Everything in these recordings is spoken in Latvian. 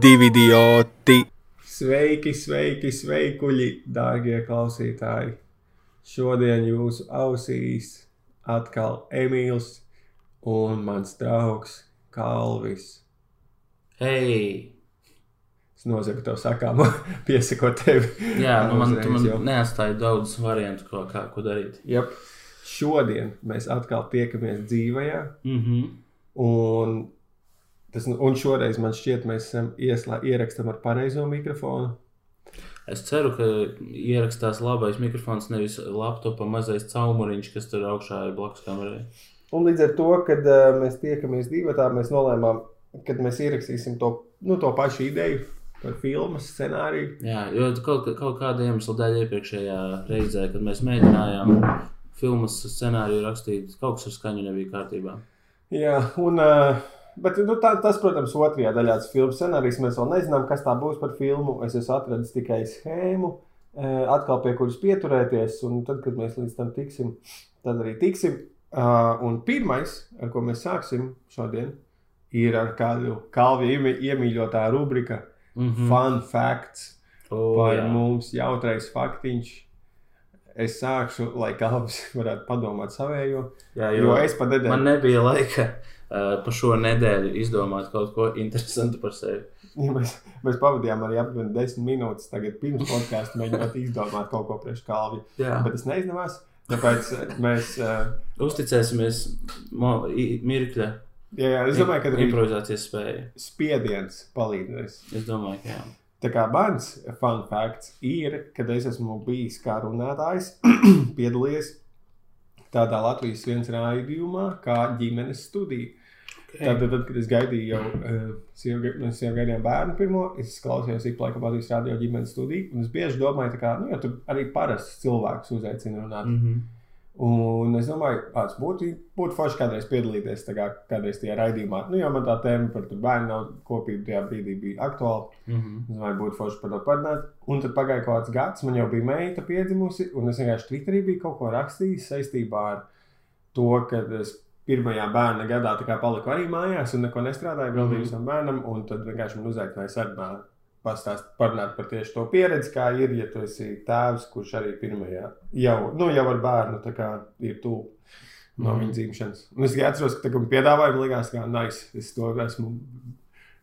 divi idioti. Sveiki, sveiki, sveikuļi, dārgie klausītāji! Šodien jūsu ausīs atkal Emīls un mans draugs Kalvis. Hei! Es nozagu to sakām, piesakot tevi. Jā, nu man, tu man jau. neatstāja daudz variantu, ko, kā, ko darīt. Jep. Šodien mēs atkal tiekamies dzīvajā, Mm -hmm. un, tas, un šoreiz man šķiet, mēs esam ieslā, ierakstam ar pareizo mikrofonu. Es ceru, ka ierakstās labais mikrofons, nevis laptopa mazais caumuriņš, kas tur augšā ir blakus kamerai. Un līdz ar to, kad uh, mēs tiekamies divi, mēs nolēmām, ka mēs ierakstīsim to, nu, to pašu ideju par filmu scenāriju. Jā, jo kaut, kaut kāda iemesla dēļ iepriekšējā reizē, kad mēs mēģinājām filmas scenāriju rakstīt, kaut kas ar skaņu nebija kārtībā. Jā, un, uh, bet nu, tā, tas, protams, otrajā daļā tas filmas scenārijs. Mēs vēl nezinām, kas tā būs par filmu. Es esmu atradis tikai schēmu, uh, atkal pie kuras pieturēties. Un tad, kad mēs līdz tam tiksim, tad arī tiksim. Uh, un pirmais, ar ko mēs sāksim šodien, ir ar kādu kalviju iemīļotāju rubrika Mm -hmm. Fun Facts. Oh, Par jā. mums jautrais faktiņš. Es sākšu, lai Kalvis varētu padomāt savējo. jā, Jo, jo es pat nedēļu. Man nebija laika pa šo nedēļu izdomāt kaut ko interesantu par sevi. Ja mēs, mēs pavadījām arī aptuveni 10 minūtes pirms podkāstu, mēģinot izdomāt kaut ko priekš kalvi. Jā. Bet tas neizdevās. Tāpēc eh, mēs. eh, Uzticēsimies mirkļa Jā, jā, es domāju, ka arī improvizācijas spēja. spiediens palīdzēs. Es domāju, ka jā. Tā kā mans fun facts ir, kad es esmu bijis kā runātājs, piedalījies tādā Latvijas viens raidījumā, kā ģimenes studija. Tad, tad, kad es gaidīju jau, mēs jau gaidījām bērnu pirmo, es klausījos ik laikam Latvijas radio ģimenes studiju, un es bieži domāju, kā, nu, tur arī parasts cilvēks uzaicina runāt. Mm -hmm. Un es domāju, ka tas būtu, būtu forši kādreiz piedalīties kā, kādreiz tajā raidījumā. Nu, jo man tā tēma par bērnu kopību tajā brīdī bija aktuāla. Mm -hmm. Es domāju, būtu forši par to parunāt. Un tad pagāja kaut kāds gads, man jau bija meita piedzimusi, un es vienkārši Twitterī biju kaut ko rakstījis saistībā ar to, ka es pirmajā bērna gadā paliku arī mājās un neko nestrādāju, vēl Mhm. bija savam bērnam, un tad vienkārši man uzaicināja sarunāt. Pastāstīt, parunāt par tieši to pieredzi, kā ir, ja tu esi tēvs, kurš arī pirmajā jau, nu, jau ar bērnu kā ir tuvu no Mhm. viņa dzimšanas. Un es atceros, ka kad piedāvāja, man likās, ka nice, es to esmu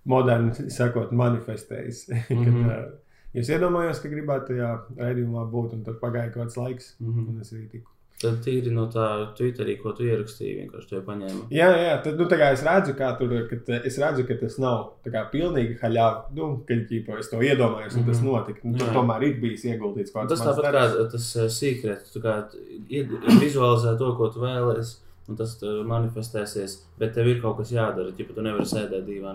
moderni sakot, manifestējis. Kad, Mhm. uh, es iedomājos, ka gribētu tajā raidījumā būt, un tad pagāja kaut kāds laiks, Mm -hmm. un es arī tiku. Tad tīri no tā Twitterī, ko tu ierakstīji, vienkārši to paņēma. Jā, jā, tad nu, es redzu, kā tur, ka, te- es redzu, ka tas nav kā pilnīgi haļāvi. Nu, kad ķīpa, es to iedomājos, un tas Mhm. notika. Nu, tur tomēr ir bijis ieguldīts kaut Tas kāds mans tāpat darbs. kā tas uh, secrets, tu kā vizualizē to, ko tu vēlēsies. Un tas uh, manifestēsies, bet tev ir kaut kas jādara. Ja tu nevari sēdēt divā.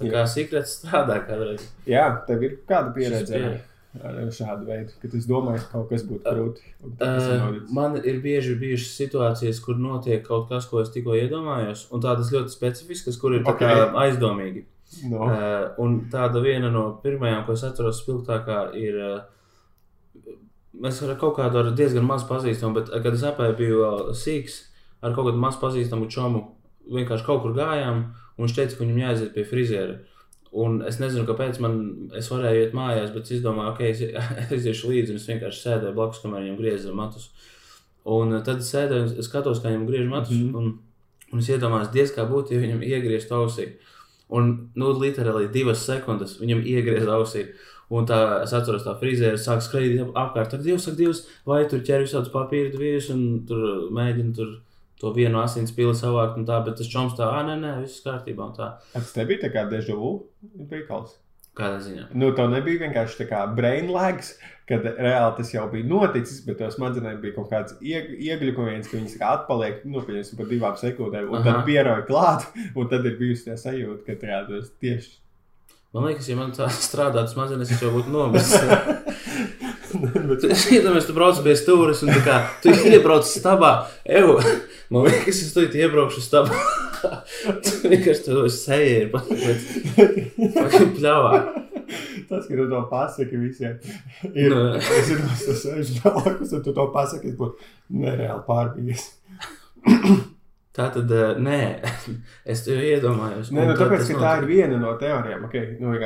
Tā kā secrets strādā kādreiz. Jā, tev ir kāda pieredze ar šādu veidu, ka es domāju, ka kaut kas būtu grūti. Uh, man ir bieži bijušas situācijas, kur notiek kaut kas, ko es tikko iedomājos, un tādas ļoti specifiskas, kur ir tā kā Ok. aizdomīgi. No. Uh, un tāda viena no pirmajām, ko es atceros, spilgtākā ir. Uh, mēs ar kaut kādu ar diezgan maz pazīstamu, bet, uh, kad es apēju biju vēl sīgs, ar kaut kādu maz pazīstamu čomu, vienkārši kaut kur gājām, un viņš teica, ka viņam jāaiziet pie friziera. Un es nezinu, kāpēc man es varēju iet mājās, bet es izdomāju, ok, es aiziešu līdzi, un es vienkārši sēdēju blakus, kamēr viņam grieza matus. Un uh, tad es sēdēju, es skatos, kā viņam griež matus, mm. -hmm. un, un es iedomājos, diez kā būtu, ja viņam iegrieztu ausī. Un, nu, literāli divas sekundes viņam iegriezās ausī. Un tā, es atceros, tā frizēra sāk skraidīt apkārt. Tad Dievs, saka, Dievs, vai tur ķer visādus papīra divus, un tur mēģina tur to vienu asins pili savākt, un tā, bet tas čoms tā, ah, nē, nē, viss kārtībā, un tā. Tas tev bija tā kā deja vu brīkals. Kādā ziņā? Nu, tā nebija vienkārši tā kā brain lags, kad reāli tas jau bija noticis, bet tos smadzenēm bija kaut kāds ieg- iegļukojums, ka viņas kā atpaliek, nu, pieņemsim, par divām sekundēm, un Aha. tad pieroja klāt, un tad ir bijusi tā sajūta, ka tā tas tieši. Man liekas, ja man tā strādātu smadzenes, es jau būtu nomiris. Tu iedomājies, tu brauc pie stūres, un tā kā tu iebrauc stabā. Eju, man liekas, es tur iebraukšu stabā. tu vienkārši to seja ir pat pļāvā. Tas, ka tu to pasaki visiem, ir. Nu. Es zinu, ka tas ir blakus, un tu to pasaki, es būtu nereāli pārbījies. Tā tad, uh, nē, es to iedomājos. Nē, nu, Un tad tāpēc, ka tā ir viena no teorijām. Okay? Nu,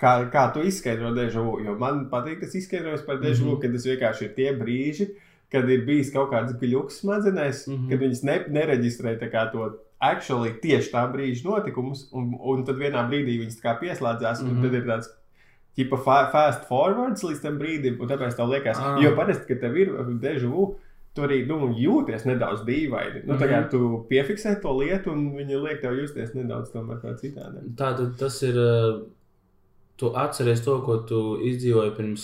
kā, kā tu izskaidro dežavu? Jo man patīk tas izskaidrojums par dežavu, mm Mhm. -hmm. ka tas vienkārši ir tie brīži, kad ir bijis kaut kāds gluks smadzenēs, mm. -hmm. kad viņas ne, nereģistrē tā to. Actually, tieši tā brīža notikumus, un, un tad vienā brīdī viņas tā pieslēdzās, mm -hmm. un Mhm. tad ir tāds tipa fa- fast forwards līdz tam brīdim, un tāpēc tev liekas, Ah. jo parasti, kad tev ir dežavu, tu arī nu, jūties nedaudz dīvaini. Nu, tā kā Mhm. tu piefiksē to lietu, un viņi liek tev justies nedaudz citādi. Tā tad tas ir. Uh, tu atceries to, ko tu izdzīvoji pirms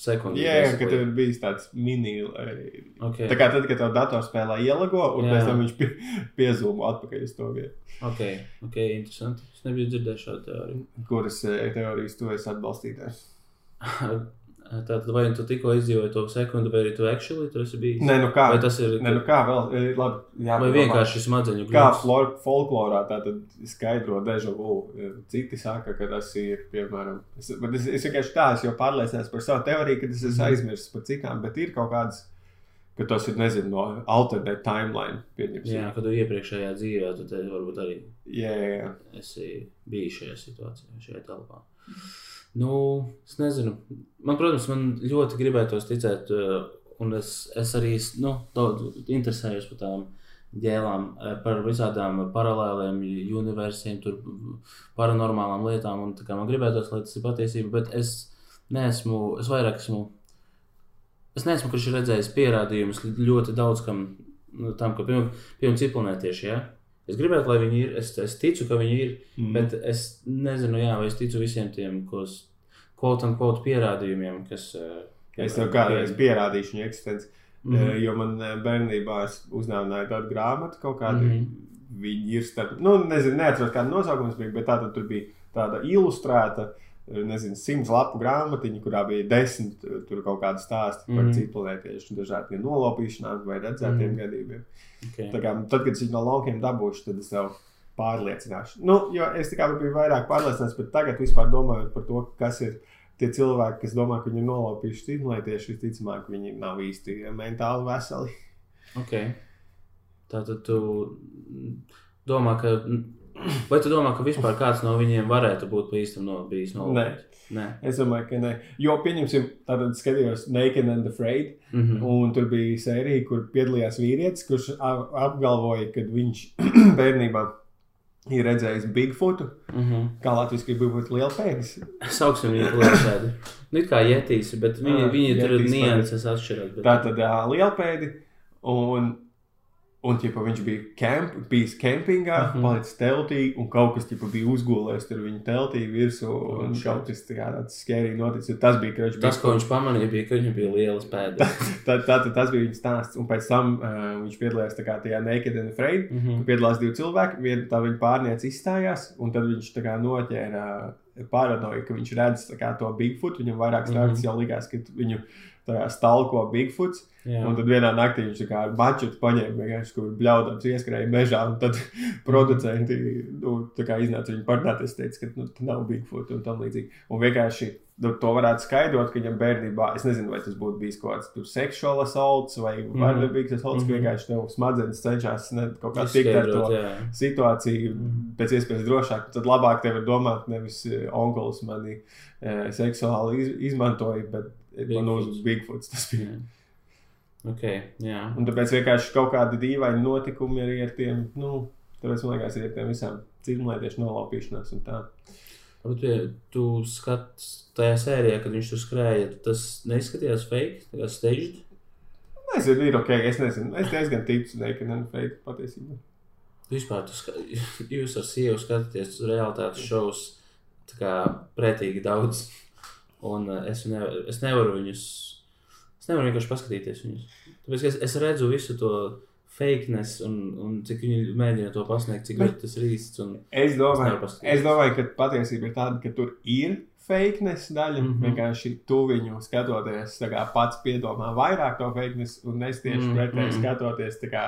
sekundēm. Jā, yeah, ka tev ir bijis tāds mini. eh, Okay. Tā kā tad, kad tev datorspēlē ielago, un Jā. pēc tam viņš pie, piezūmo atpakaļ uz to vietu, Ok, ok, interesanti. Es nebiju dzirdējis šādu teoriju. kuras eh, teorijas tu esi atbalstītājs. Tātad, vai tu tikko izdzīvoji to sekundi, vai arī tu actually tur esi bijis? Nē, nu kā, Vai tas ir. Nē, nu kā vēl, eh, labi, jā, vai vienkārši smadzeņu Kā gluds? flor, folklorā tā tad skaidro dežavu. Citi saka, ka tas ir, piemēram, es, bet es, es vienkārši tā esmu jau pārliecināts par savu teoriju, ka es esmu Mhm. aizmirsis par citām, bet ir kaut kādas, ka tas ir, nezinu, no alternate timeline, pieņemsim. Jā, kad tu iepriekšējā dzīvē, tad te varbūt arī jā, jā. jā. esi bijis šajā situācijā, šajā telpā. Nu, es nezinu. Man, protams, man ļoti gribētos ticēt, uh, un es, es arī nu, daudz interesējos par tām ģēlām, eh, par visādām paralēliem universiem, paranormālām lietām. Un, man gribētos, lai tas ir patiesība, bet es neesmu, es vairāk esmu. Es neesmu, redzējis pierādījumus ļoti daudz kam, nu, tam, ka, piemēram, piemēram cipelnētieši, ja? Es gribētu, lai viņi ir, es, es ticu, ka viņi ir, Mm. Bet es nezinu, jā, vai es ticu visiem tiem kaut kādiem pierādījumiem, kas. eh, Es tev kādreiz pierādīšu viņa eksistenci. Mm. -hmm. Jo man eh, bērnībā es uzdāvināju tādu grāmatu, kaut kādu. Mm. -hmm. Viņi ir starp, nu, nezinu, neatceros, kāda nosaukums bija, bet tā tur bija tāda ilustrēta, eh, nezinu, simts lapu grāmatiņa, kurā bija desmit tur kaut kāda stāsta par mm Mhm. -hmm. ciklonētiešu, dažādiem nolopīšanām vai redzētiem mm Mhm. gadījumiem. Okay. Tā kā, tad, kad es viņu no laukiem dabūšu, tad es tev pārliecināšu. Nu, jo es tikai biju vairāk pārliecināts, bet tagad vispār domājot par to, kas ir tie cilvēki, kas domā, ka viņi ir nolaupījuši stimulētieši, visticamāk, viņi nav īsti mentāli veseli. Okay. Tātad tu domā, ka. Vai tu domā, ka vispār kāds no viņiem varētu būt īstam no, bijis nolaupīts? Nē. Es domāju, ka nē. Jo, pieņemsim, tātad skatījos Naked and Afraid, Mm -hmm. un tur bija sērija, kur piedalījās vīrietis, kurš apgalvoja, ka viņš bērnībā ir redzējis Bigfootu, mm -hmm. kā Latvijas ir Bigfoot lielpēdas. Sauksim viņu par tādu. Nu, kā jetīs, bet viņi, Ah, viņi tur ir nianses atšķirās. Bet... Tā tad jā, lielpēdi, un, un ķipa, viņš bija kemp, bijis kempingā, uh Mhm. -huh. palicis teltī, un kaut kas ķipa, bija uzgulējis tur viņa teltī virsū, un kas tā kā tāds skērīgi noticis. Tas bija kroķis. Tas, ko viņš pamanīja, bija, ka viņam bija lielas pēdas. Tā, tā, tā, tas bija viņa stāsts, un pēc tam uh, viņš piedalījās kā tajā Naked and Afraid. Mm -hmm. Piedalās divi cilvēki, viena tā viņa pārniece izstājās, un tad viņš tā kā noķēra paranoju, ka viņš redz kā to Bigfoot. Viņam vairākas Mhm. reizes jau likās, ka viņu stalko Bigfoots. Jā. Un tad vienā naktī viņš ar mačetu paņēma vienkārši, kur bļaudams ieskrēja mežā, un tad producenti nu, iznāca viņu parunāties, teica, ka nu, nav Bigfoot un tam līdzīgi. Un vienkārši nu, to varētu skaidrot, ka viņam bērnībā, es nezinu, vai tas būtu bijis kaut kāds seksuāls assaults vai Mhm. vardarbīgs assaults, mm Mhm. -hmm. vienkārši tev smadzenes cenšas ne, kaut kā tikt ar to jā. situāciju Mhm. pēc iespējas drošāk. Tad labāk tev ir domāt, nevis eh, onkulis mani e, seksuāli iz, izmantoja, bet Bigfoots. uz Bigfoots tas bija. Jā. Ok, jā. Un tāpēc vienkārši kaut kādi dīvaini notikumi arī ar tiem, nu, tāpēc man liekas, arī ar tiem visām citmlētiešu nolaupīšanās un tā. Bet, ja tu skaties tajā sērijā, kad viņš tur skrēja, tas neizskatījās fake, kā staged. Nezinu, ir ok, es nezinu. Es diezgan ticu Naked and Afraid patiesībā. Vispār tu ska... jūs ar sievu skatāties uz realitātes šovus pretīgi daudz. Un uh, es, ne, es nevaru viņus, es nevaru vienkārši paskatīties viņus. Tāpēc es, es redzu visu to fakeness un, un cik viņi mēģina to pasniegt, cik ļoti tas ir īsts. Es domāju, nevaru paskatīties. es domāju, ka patiesība ir tāda, ka tur ir fakeness daļa. Mm. -hmm. Vienkārši tu viņu skatoties, kā pats piedomā vairāk to fakeness, un es tieši mm -hmm. pretēji mhm. skatoties, kā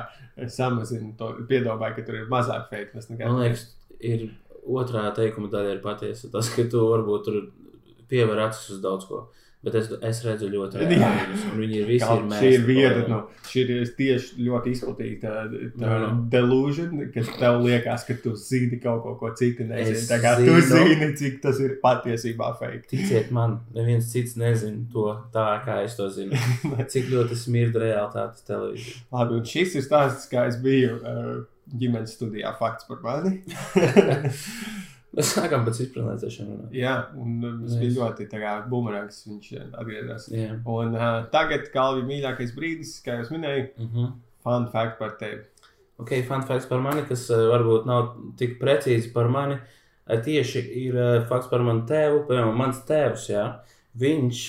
samazinu to piedomāju, ka tur ir mazāk fakeness Man liekas, ir otrā teikuma daļa ir patiesa. Tas, ka tu varbūt tur pievēr acis uz daudz ko. Bet es, es redzu ļoti reālus, viņi ir visi Kaut ir Šī ir viena no šī ir tieši ļoti izplatīta tā Jā. delusion, ka tev liekas, ka tu zini kaut ko, ko citi nezina. Tā kā tu zinu. zini, cik tas ir patiesībā fake. Ticiet man, neviens cits nezina to tā, kā es to zinu. Cik ļoti smirda realitātes televīzija. Labi, un šis ir stāsts, kā es biju uh, ģimenes studijā. Fakts par mani. Mēs sākām pēc runāt. Jā, un tas Nice. bija ļoti bumerāns. Viņš uh, atgriezās. Jā. Un uh, tagad, kā jau mīļākais brīdis, kā jau minēju, Uh -huh. fun fact par tevi. Ok, fun facts par mani, kas uh, varbūt nav tik precīzi par mani. Uh, tieši ir uh, fakts par manu tēvu, piemēram, mans tēvs. Jā, viņš,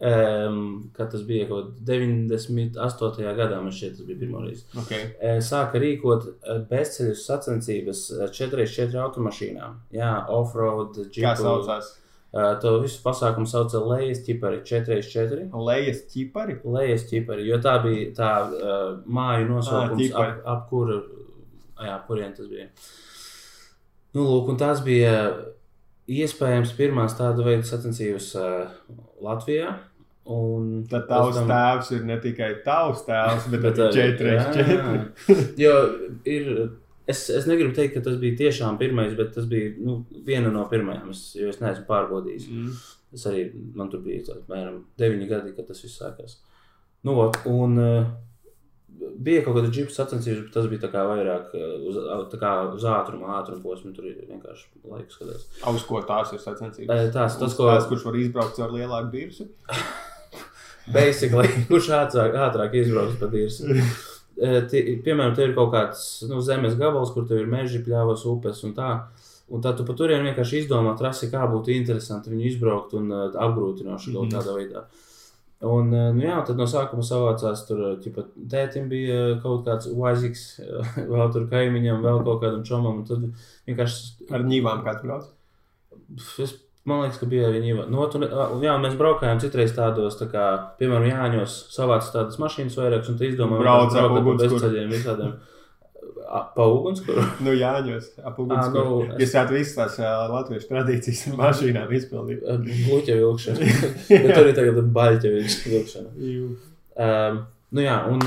um, kad tas bija kaut kādā 98. gadā, man šķiet, tas bija pirmo reizi, Okay. sāka rīkot uh, bezceļu sacensības uh, 4x4 automašīnām. Jā, off-road, Kā džipu. saucās? Uh, to visu pasākumu sauca Lejas ķipari 4x4. Lejas ķipari. Lejas ķipari, jo tā bija tā uh, māju nosaukums, ķipari. ap, ap kuru, jā, kurien tas bija. Nu, lūk, un tās bija iespējams pirmās tāda veida sacensības uh, Latvijā. Un Tad tavs tam- tēvs ir ne tikai tavs tēvs, bet, Bet arī arī- 4x4. jā. Jo ir. Es, es negribu teikt, ka tas bija tiešām pirmais, bet tas bija nu, viena no pirmajām. Es, jo es neesmu pārbaudījis. Mm. Es arī, man tur bija apmēram 9 gadi, kad tas viss sākās. Nu, un uh, bija kaut kāda džipa sacensības, bet tas bija tā kā vairāk uh, uz, tā kā uz ātrumu, ātrumu posmu. Tur vienkārši laiks skatās. Uz ko tās ir sacensības? Eh, tās- tas, Uz ko- tās, kurš var izbraukt caur lielāku dirsu. Basically, kurš ātrāk, ātrāk izbrauks pa. Eh, tie- Piemēram, te ir kaut kāds nu, zemes gabals, kur tev ir meži, pļāvas, upes un tā. Un tad tu pa turieni vienkārši izdomā trasi, kā būtu interesanti viņu izbraukt un uh, apgrūtinoši kaut Mhm. kādā veidā. Un, uh, nu jā, tad no sākuma savācās tur, uh, ķipa, tētim bija uh, kaut kāds vaizīgs, vēl tur kaimiņam, vēl kaut kādam čomam, un tad vienkārši Ar ņīvām kāds brauc. Es, man liekas, ka bija arī viņa. Nu, tu, jā, mēs braukājām citreiz tādos, tā kā, piemēram, Jāņos, savāc tādas mašīnas vairākas, un tu izdomā, Brauc ugunskura. bezceļiem visādiem. Pa ugunskuru? Nu, Jāņos, ap Ā, uguns. nu, Ja sāt visas tās ā, latviešu tradīcijas mašīnām izpildīt. Gluķa vilkšana. Bet tur ir tagad baļķa vilkšana. Um, nu jā, un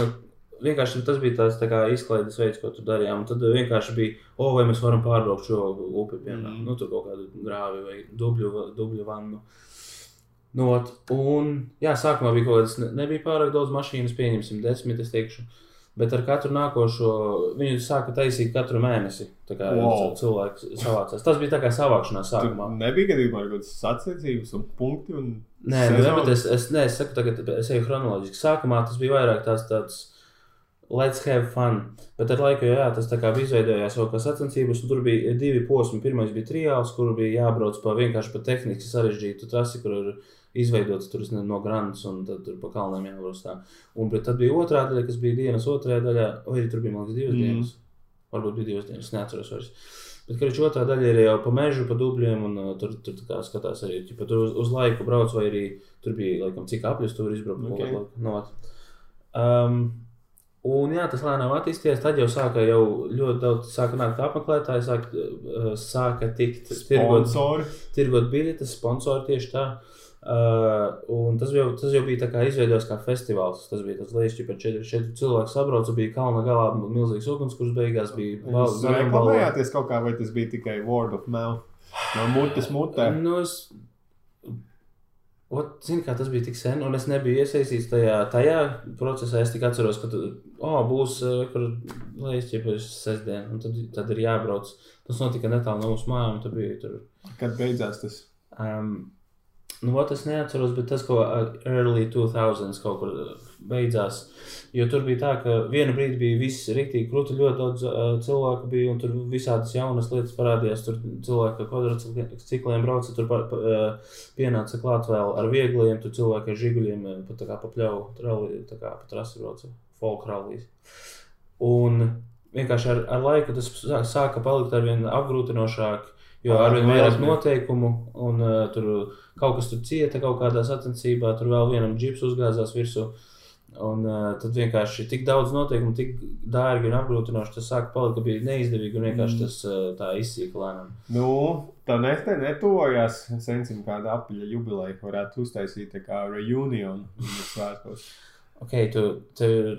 vienkārši tas bija tāds tā kā izklaides veids, ko tur darījām. Un tad vienkārši bija, o, vai mēs varam pārbraukt šo upi, piemēram, Mhm. nu, tur kaut kādu grāvi vai dubļu, dubļu vannu. Nu, ot, un, jā, sākumā bija kaut kādas, ne- nebija pārāk daudz mašīnas, pieņemsim, desmit, es teikšu. Bet ar katru nākošo viņu sāka taisīt katru mēnesi. Tā kā Wow. cilvēks savācās. Tas bija tā kā savākšanās Tur sākumā. nebija gadījumā kaut kādas sacensības un punkti. Un Nē, nu, ne, sezona? bet es, es, ne, es saku, tagad es eju chronoloģiski. Sākumā tas bija vairāk tāds, tāds let's have fun. Bet ar laiku, jā, tas tā kā bija izveidojās jau kā sacensības, tur bija divi posmi. Pirmais bija triāls, kur bija jābrauc pa vienkārši pa tehniski sarežģītu trasi, kur ir izveidots tur no grāmatas, un tad tur pa kalniem jābrauc tā. Un tad bija otrā daļa, kas bija dienas otrajā daļā, vai arī tur bija, liekas, divas Mm. dienas. Varbūt bija divas dienas, neatceros vairs. Bet, kad otrā daļa ir jau pa mežu, pa dubļiem, un uh, tur, tur kā skatās arī, ja tur uz, uz laiku brauc, vai arī tur bija, laikam, cik apļus tur izbraukt. Ok. Okay. No, um, un jā, tas lēnām attīstījās. Tad jau sāka jau ļoti daudz, sāka nākt apmeklētāji, sāka, uh, sāka tikt tirgot, tirgot biļetes, sponsori tieši tā. Uh, un tas jau, tas jau bija tā kā izveidojis kā festivāls. Tas bija tas līdzi, par 4 cilvēku sabraucu. Bija kalna galā milzīgs uguns, kurš beigās bija Jūs balvas. reklamējāties kaut kā, vai tas bija tikai word of mouth? No mutes mutē. Nu, es... Ot, zini, kā tas bija tik sen, un es nebiju iesaistīts tajā, tajā procesā. Es tikai atceros, ka tur oh, būs uh, kur lejasķiepēs sestdien, un tad, tad ir jābrauc. Tas notika netālu no mūsu mājām, bija tur. Kad beidzās tas? Um, nu, ot, es neatceros, bet tas, ko early 2000s kaut kur uh, beidzās. Jo tur bija tā, ka vienu brīdi bija viss rīktīgi krūti, ļoti daudz uh, cilvēku bija, un tur visādas jaunas lietas parādījās. Tur cilvēki ar kvadrcikliem brauca, tur pa, pa, uh, pienāca klāt vēl ar viegliem, tur cilvēki ar žiguļiem, pat tā kā pa pļauju, trali, tā kā pa trasi brauca, folk rallijas. Un vienkārši ar, ar laiku tas sā- sāka palikt arvien apgrūtinošāk, jo arvien nu, vairāk noteikumu, un uh, tur kaut kas tur cieta kaut kādā sacensībā, tur vēl vienam džips uzgāzās virsū. Un uh, tad vienkārši tik daudz notiekumu, tik dārgi un apgrūtinoši tas sāka palikt, ka bija neizdevīgi un vienkārši Mm. tas uh, tā izsīka lēnām. Nu, tā neste netuvojās. Sensim kāda apaļa jubileja varētu uztaisīt tā kā reunion svētkos. Ok, tu, tev ir.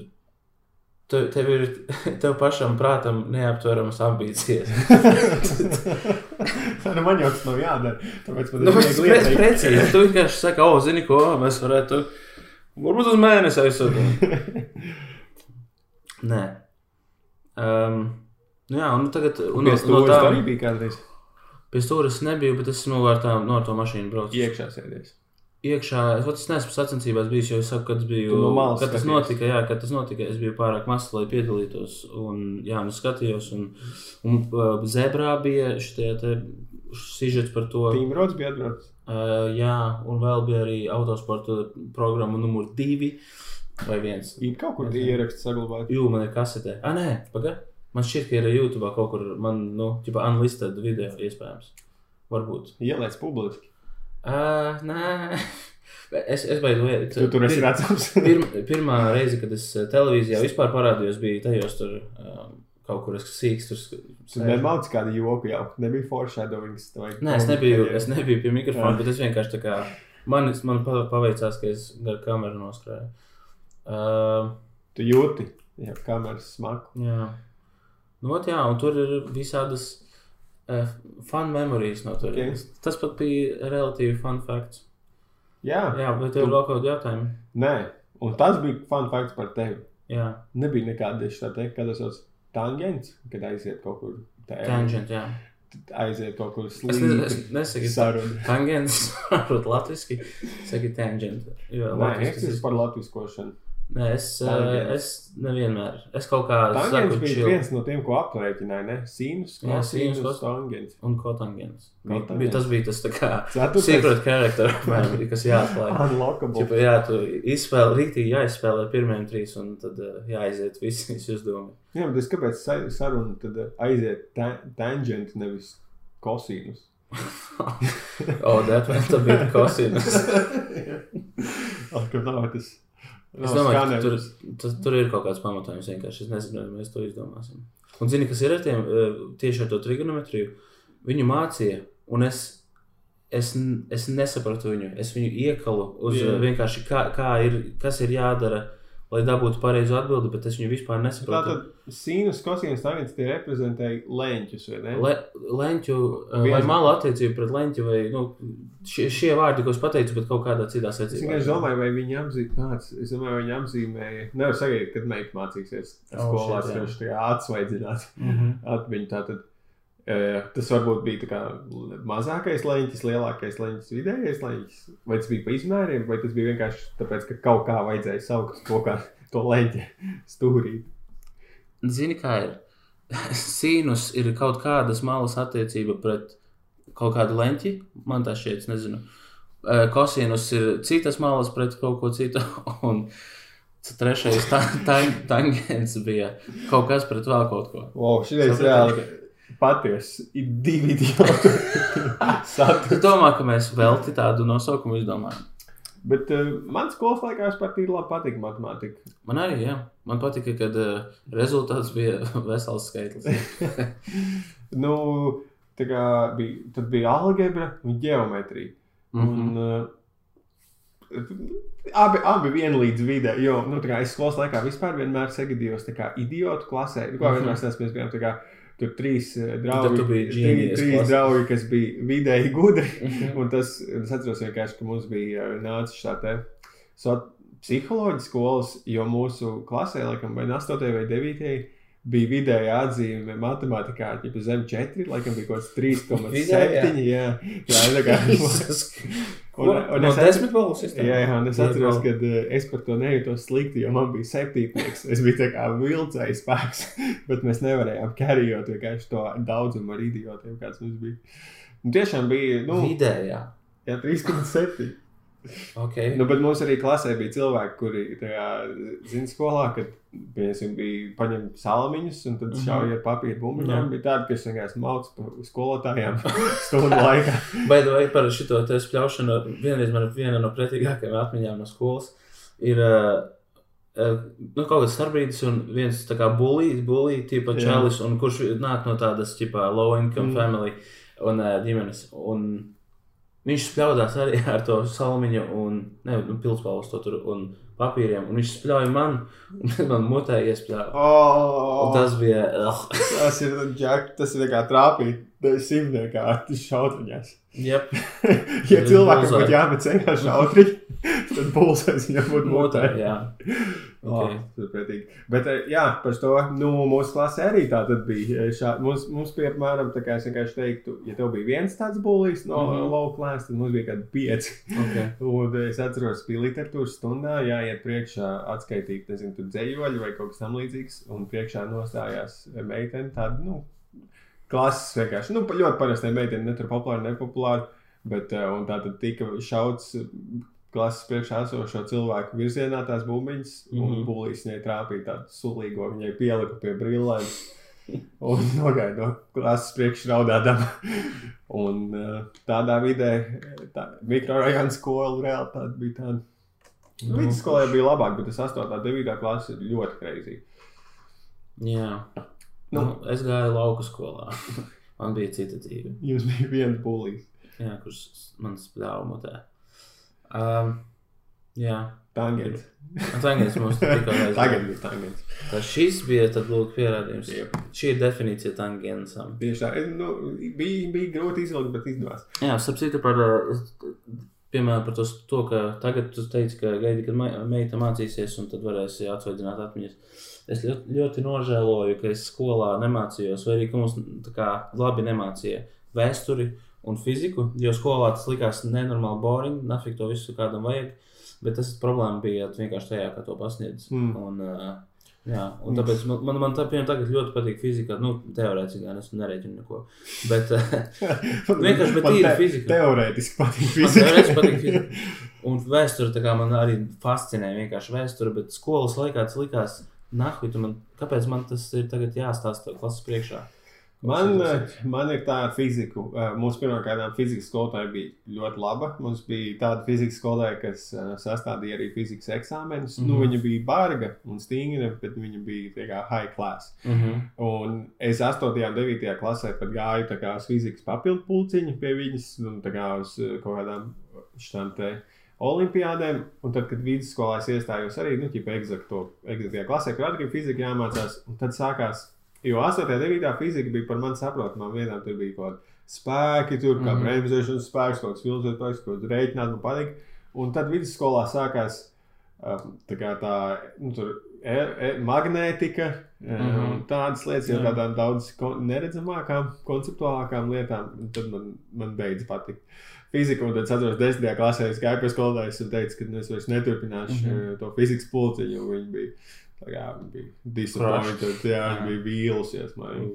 Tev, tev ir tev pašam prātam neaptveramas ambīcijas. nu, man jau tas nav jādara. Tāpēc man Nu, tas ir ieteikt. precīzi. Tu vienkārši saki, o, zini, ko mēs varētu. Varbūt uz mēnesi aizsūtīt. Nē. Um, nu jā, un tagad. Un, Pie no, tā, arī bija kādreiz pie stūres nebiju, bet es nu ar, tā, no ar to mašīnu braucu. iekšā sēdies. iekšā. Es, vat es neesmu sacensībās bijis, jo es saku, kad biju. No malas kad tas notika, jā, kad tas notika, es biju pārāk mazs, lai piedalītos. Un, jā, nu skatījos, un, un uh, zebrā bija te sižets par to. Tīmrods bija atbraucis. Uh, jā, un vēl bija arī autosporta programma numur divi vai viens. Ir kaut kur Ok. ieraksts saglabāt. Jū, man ir kasetē. Ah, nē, pagaidi. Man šķiet, ka ir YouTube kaut kur, man, nu, tipā unlisted video iespējams. Varbūt. Ielaic publiski. Uh, nē, es, es baidu veidu. Tu tur esi redzams. Pirm, pirmā reize, kad es eh, televīzijā vispār parādījos, bija tajos tur um, kaut kur es sīks. Tur sk- Tu sēžu. nemāci kādu joku jau. Nebija foreshadowings. Nē, es nebiju, es nebiju pie mikrofona, bet es vienkārši tā kā man, man pa- paveicās, ka es gar kameru noskrēju. Uh, Tu jūti, ja kameras smaku. jā. Nu, ot, jā, un tur ir visādas uh, fun memories no turienes. Tas pat bija relatīvi fun facts. Jā, Jā, bet tev ir vēl kaut kādi jautājumi. nē. Un tas bija fun fakts par tevi. Jā, Nebija nekāda tā teikt, kad tas ir tangents, kad aiziet kaut kur tā- tangent, jā. aiziet kaut kur ne, es nesaku, Saruna. Tangents, varbūt latviešu, saka, tangent. Jo, Nē, latviski tas esmu par latviskošanu. Nē, es, uh, Tangents. es nevienmēr. Es kaut kā Tangents saku, chill. viens no tiem, ko aprēķināja, ne? Sīnus, Jā, sinus, kos- tangents. Un kotangents. Bija, tas bija tas tā kā Ceturtais. secret character, apmēram, kas jāatklāj. Unlockable. Čipa, jā, tu izspēlē, rīktīgi jāizspēlē pirmajiem trīs, un tad uh, jāaiziet visi uzdevumi. Jā, bet es kāpēc sa- saruna tad uh, aiziet ta tangent, nevis kosinus? O, that man, tā bija kosinus. Ak, ka nav tas. Es domāju, ka tur, tas, tur ir kaut kāds pamatojums vienkārši. Es nezinu, vai mēs to izdomāsim. Un zini, kas ir ar tiem eh, tieši ar to trigonometriju? Viņu mācīja, un es, es, es nesapratu viņu. Es viņu iekalu uz Jā. yeah. vienkārši kā, kā ir, kas ir jādara, lai dabūtu pareizo atbildi, bet es viņu vispār nesapratu. Tātad sīnus, kosinus, tangents tie reprezentēja leņķus, vai ne? Le, leņķu, eh, vai malu attiecību pret leņķu, vai nu, šie, šie vārdi, ko es pateicu, bet kaut kādā citā Es secībā. vienkārši domāju, vai viņi apzīmēja, es domāju, vai viņi apzīmēja, nevar sagaidīt, kad meita mācīsies Oh, skolās, jā. ka viņš tā atsvaidzinās Mm -hmm. atmiņu. Tātad, tas varbūt bija tā mazākais leņķis, lielākais leņķis, vidējais leņķis, vai tas bija pa izmēriem, vai tas bija vienkārši tāpēc, ka kaut kā vajadzēja saukt to, kā to leņķi stūrīt. Zini, kā ir? Sīnus ir kaut kādas malas attiecība pret kaut kādu leņķi. Man tas šķiet, nezinu. Eh, Kosinus ir citas malas pret kaut ko citu. Un trešais ta ta tangents bija kaut kas pret vēl kaut ko. Wow, šitais Saprati? reāli patiesi ir divi idioti. Es Satur. domāju, ka mēs velti tādu nosaukumu izdomājam. Bet uh, man skolas laikā vispār tīri labi patika matemātika. Man arī, jā. Man patika, kad uh, rezultāts bija vesels skaitlis. Nu, tā kā bija, tad bija algebra un geometrija. Mm Un, -hmm. uh, abi, abi vienlīdz vidē, jo nu, kā es skolas laikā vispār vienmēr kā idiotu klasē. Nu, Mhm. vienmēr mēs bijām tā kā tur trīs eh, draugi, trīs, genius trīs draugi, kas bija vidēji gudri. Mhm. Un tas, es atceros vienkārši, ka mums bija uh, nācis šā te so, psiholoģija skolas, jo mūsu klasē, laikam, vai 8. vai 9. bija vidēja atzīme matemātikā, ja zem 4, laikam bija kaut kāds 3,7. Vidējā? Jā, jā, tā kā? Un- un no es desmit balvu sistēmas? Jā, jā, un es atceros, ka uh, es par to nejūtos slikti, jo man bija septītnieks. Es biju tā kā vilcējs spēks, bet mēs nevarējām karjot vienkārši to daudzumu ar idiotiem, kāds mums bija. Un tiešām bija, nu, Vidējā. jā, 3,7. Okay. Nu, bet mums arī klasē bija cilvēki, kuri zina, skolā, kad piemēram, bija paņemti salamiņus un tad Mhm. šauja ar papīra bumbiņām. Jā. Bija tādi, kas vienkārši mauc pa skolotājiem stundu laikā. Vai vai par šo te spļaušanu, vienreiz man viena no pretīgākajām atmiņām no skolas ir, uh, nu, kaut kāds starpbrīdis un viens tā kā bulīts, bulīts, tipa čalis, un kurš nāk no tādas, tipa, low income mm. family un uh, ģimenes. Un viņš spļaudās arī ar to salmiņu un, ne, nu, pilspalvas to tur un papīriem, un viņš spļauja man, un man mutē iespļāva. Oh, Un tas bija, uh, tas ir Jack, tas ir kā trāpīt simtniekā ar šautriņās. jep, Ja Tas cilvēkam būtu jāmet ceļā šautriņi, tad pulsēs viņam būtu mutē, mutē. jā. Oh, Okay. pretīgi. Bet, eh, jā, par to nu, mūsu klasē arī tā tad bija. eh, Šā, mums, mums bija apmēram tā, kā es vienkārši teiktu, ja tev bija viens tāds būlis no mm. -hmm. low class, tad mums bija kādi pieci. Okay. Un es atceros, ka literatūras stundā jāiet priekšā atskaitīt, nezinu, tur dzējoļu vai kaut kas tamlīdzīgs. Un priekšā nostājās meitene, tāda, nu, klases vienkārši. Nu, ļoti parasti meitene, ne tur populāra, nepopulāra. Bet, eh, un tā tad tika šauts klases priekšā esošo cilvēku virzienā tās bumbiņas, mm -hmm. un Mhm. būlīs viņai trāpīja tādu sulīgo, viņai pielika pie brillēm. Un nogaida no klases priekšā raudādama. Un eh, tādā vidē, tā mikrorajona skola realitāte bija tāda. Nu, Vidusskolē bija labāk, bet tas 8. un 9. klase ir ļoti kreizīgi. Jā. Nu. Nu, es gāju lauku skolā. Man bija cita dzīve. Jums bija viens būlīs. Jā, kurš man spļāva mutē. Um, jā, Tangents. tagad mums tikko aizgāja. Tagad ir tangents. Tā šis bija tad lūk pierādījums. Jep. Šī ir definīcija tangensam. Tieši tā. Nu, bija, bija grūti izvilkt, bet izdevās. Jā, citu par, piemēram, par to, to, ka tagad tu teici, ka gaidi, kad meita mācīsies un tad varēsi atsvaidzināt atmiņas. Es ļoti, ļoti nožēloju, ka es skolā nemācījos, vai arī ka mums tā kā labi nemācīja vēsturi un fiziku, jo skolā tas likās nenormāli boring, nafik to visu kādam vajag, bet tas problēma bija vienkārši tajā, kā to pasniedz. Mm. Un, uh, jā, un tāpēc man, man, man tā, tagad ļoti patīk fizika, nu, teorētiski gan es nereķinu neko, bet Vienkārši, bet tīri fizika. Teorētiski patīk fizika. teorētiski patīk fizika. Un vēsture man arī fascinē vienkārši vēsture, bet skolas laikā tas likās, nahuj, tu man, kāpēc man tas ir tagad jāstāsta klases priekšā? Man, eh, man ir tā ar fiziku. Eh, Mūsu pirmā fizikas skolotāja bija ļoti laba. Mums bija tāda fizikas skolotāja, kas eh, sastādīja arī fizikas eksāmenus. Mm -hmm. nu, Mhm. viņa bija barga un stingra, bet viņa bija kā high class. Mm -hmm. Un es 8. un 9. klasē pat gāju kā uz fizikas papildu pulciņu pie viņas, nu, kā uz kaut kādām šādām te olimpiādēm. Un tad, kad vidusskolā es iestājos arī, nu, eksaktajā klasē, kur arī fizika jāmācās, tad sākās, jo 8. un 9. fizika bija par mani saprotamām vietām, tur bija kaut kādi spēki, tur kā Mhm. bremzēšanas spēks, kaut kāds filozofijas spēks, kaut kāds rēķināt, man patīk. Un tad vidusskolā sākās um, tā kā tā, nu, tur e, e, magnētika, mm. -hmm. tādas lietas, jau tādām daudz kon neredzamākām, konceptuālākām lietām, tad man, man beidz patikt. Fizika, un tad es atceros, 10. klasē es gāju pie skolotājas un teicu, ka nu, es vairs neturpināšu mm. -hmm. to fizikas pulciņu, jo viņi bija, kā, bija disappointed, jā, viņi Jā. bija vīlusies. Man.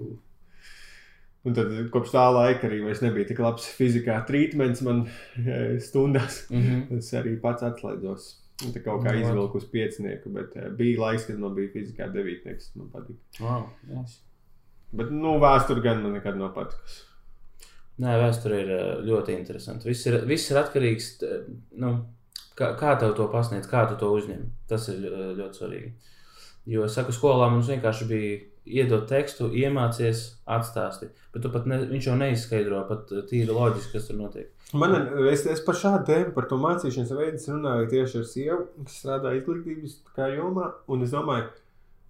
Un tad kopš tā laika arī nebija tik labs fizikā trītments man eh, stundās. Mm -hmm. Es arī pats atslēdzos. Tā kaut kā Nu, izvilku uz piecinieku, bet uh, bija laiks, kad man bija fizikā devītnieks. Man patīk. wow, yes. Bet, nu, vēsture gan man nekad nav patikusi. Nē, vēsture ir eh, ļoti interesanti. Viss ir, viss ir atkarīgs no nu, kā, kā tev to pasniedz, kā tu to uzņem. Tas ir eh, ļoti svarīgi. Jo saku, skolā mums vienkārši bija iedot tekstu, iemācies, atstāsti. Bet pat ne, viņš jau neizskaidro pat eh, tīri loģiski, kas tur notiek. Man, es, es par šādu tēmu, par to mācīšanas veidu runāju tieši ar sievu, kas strādā izglītības jomā. Un es domāju,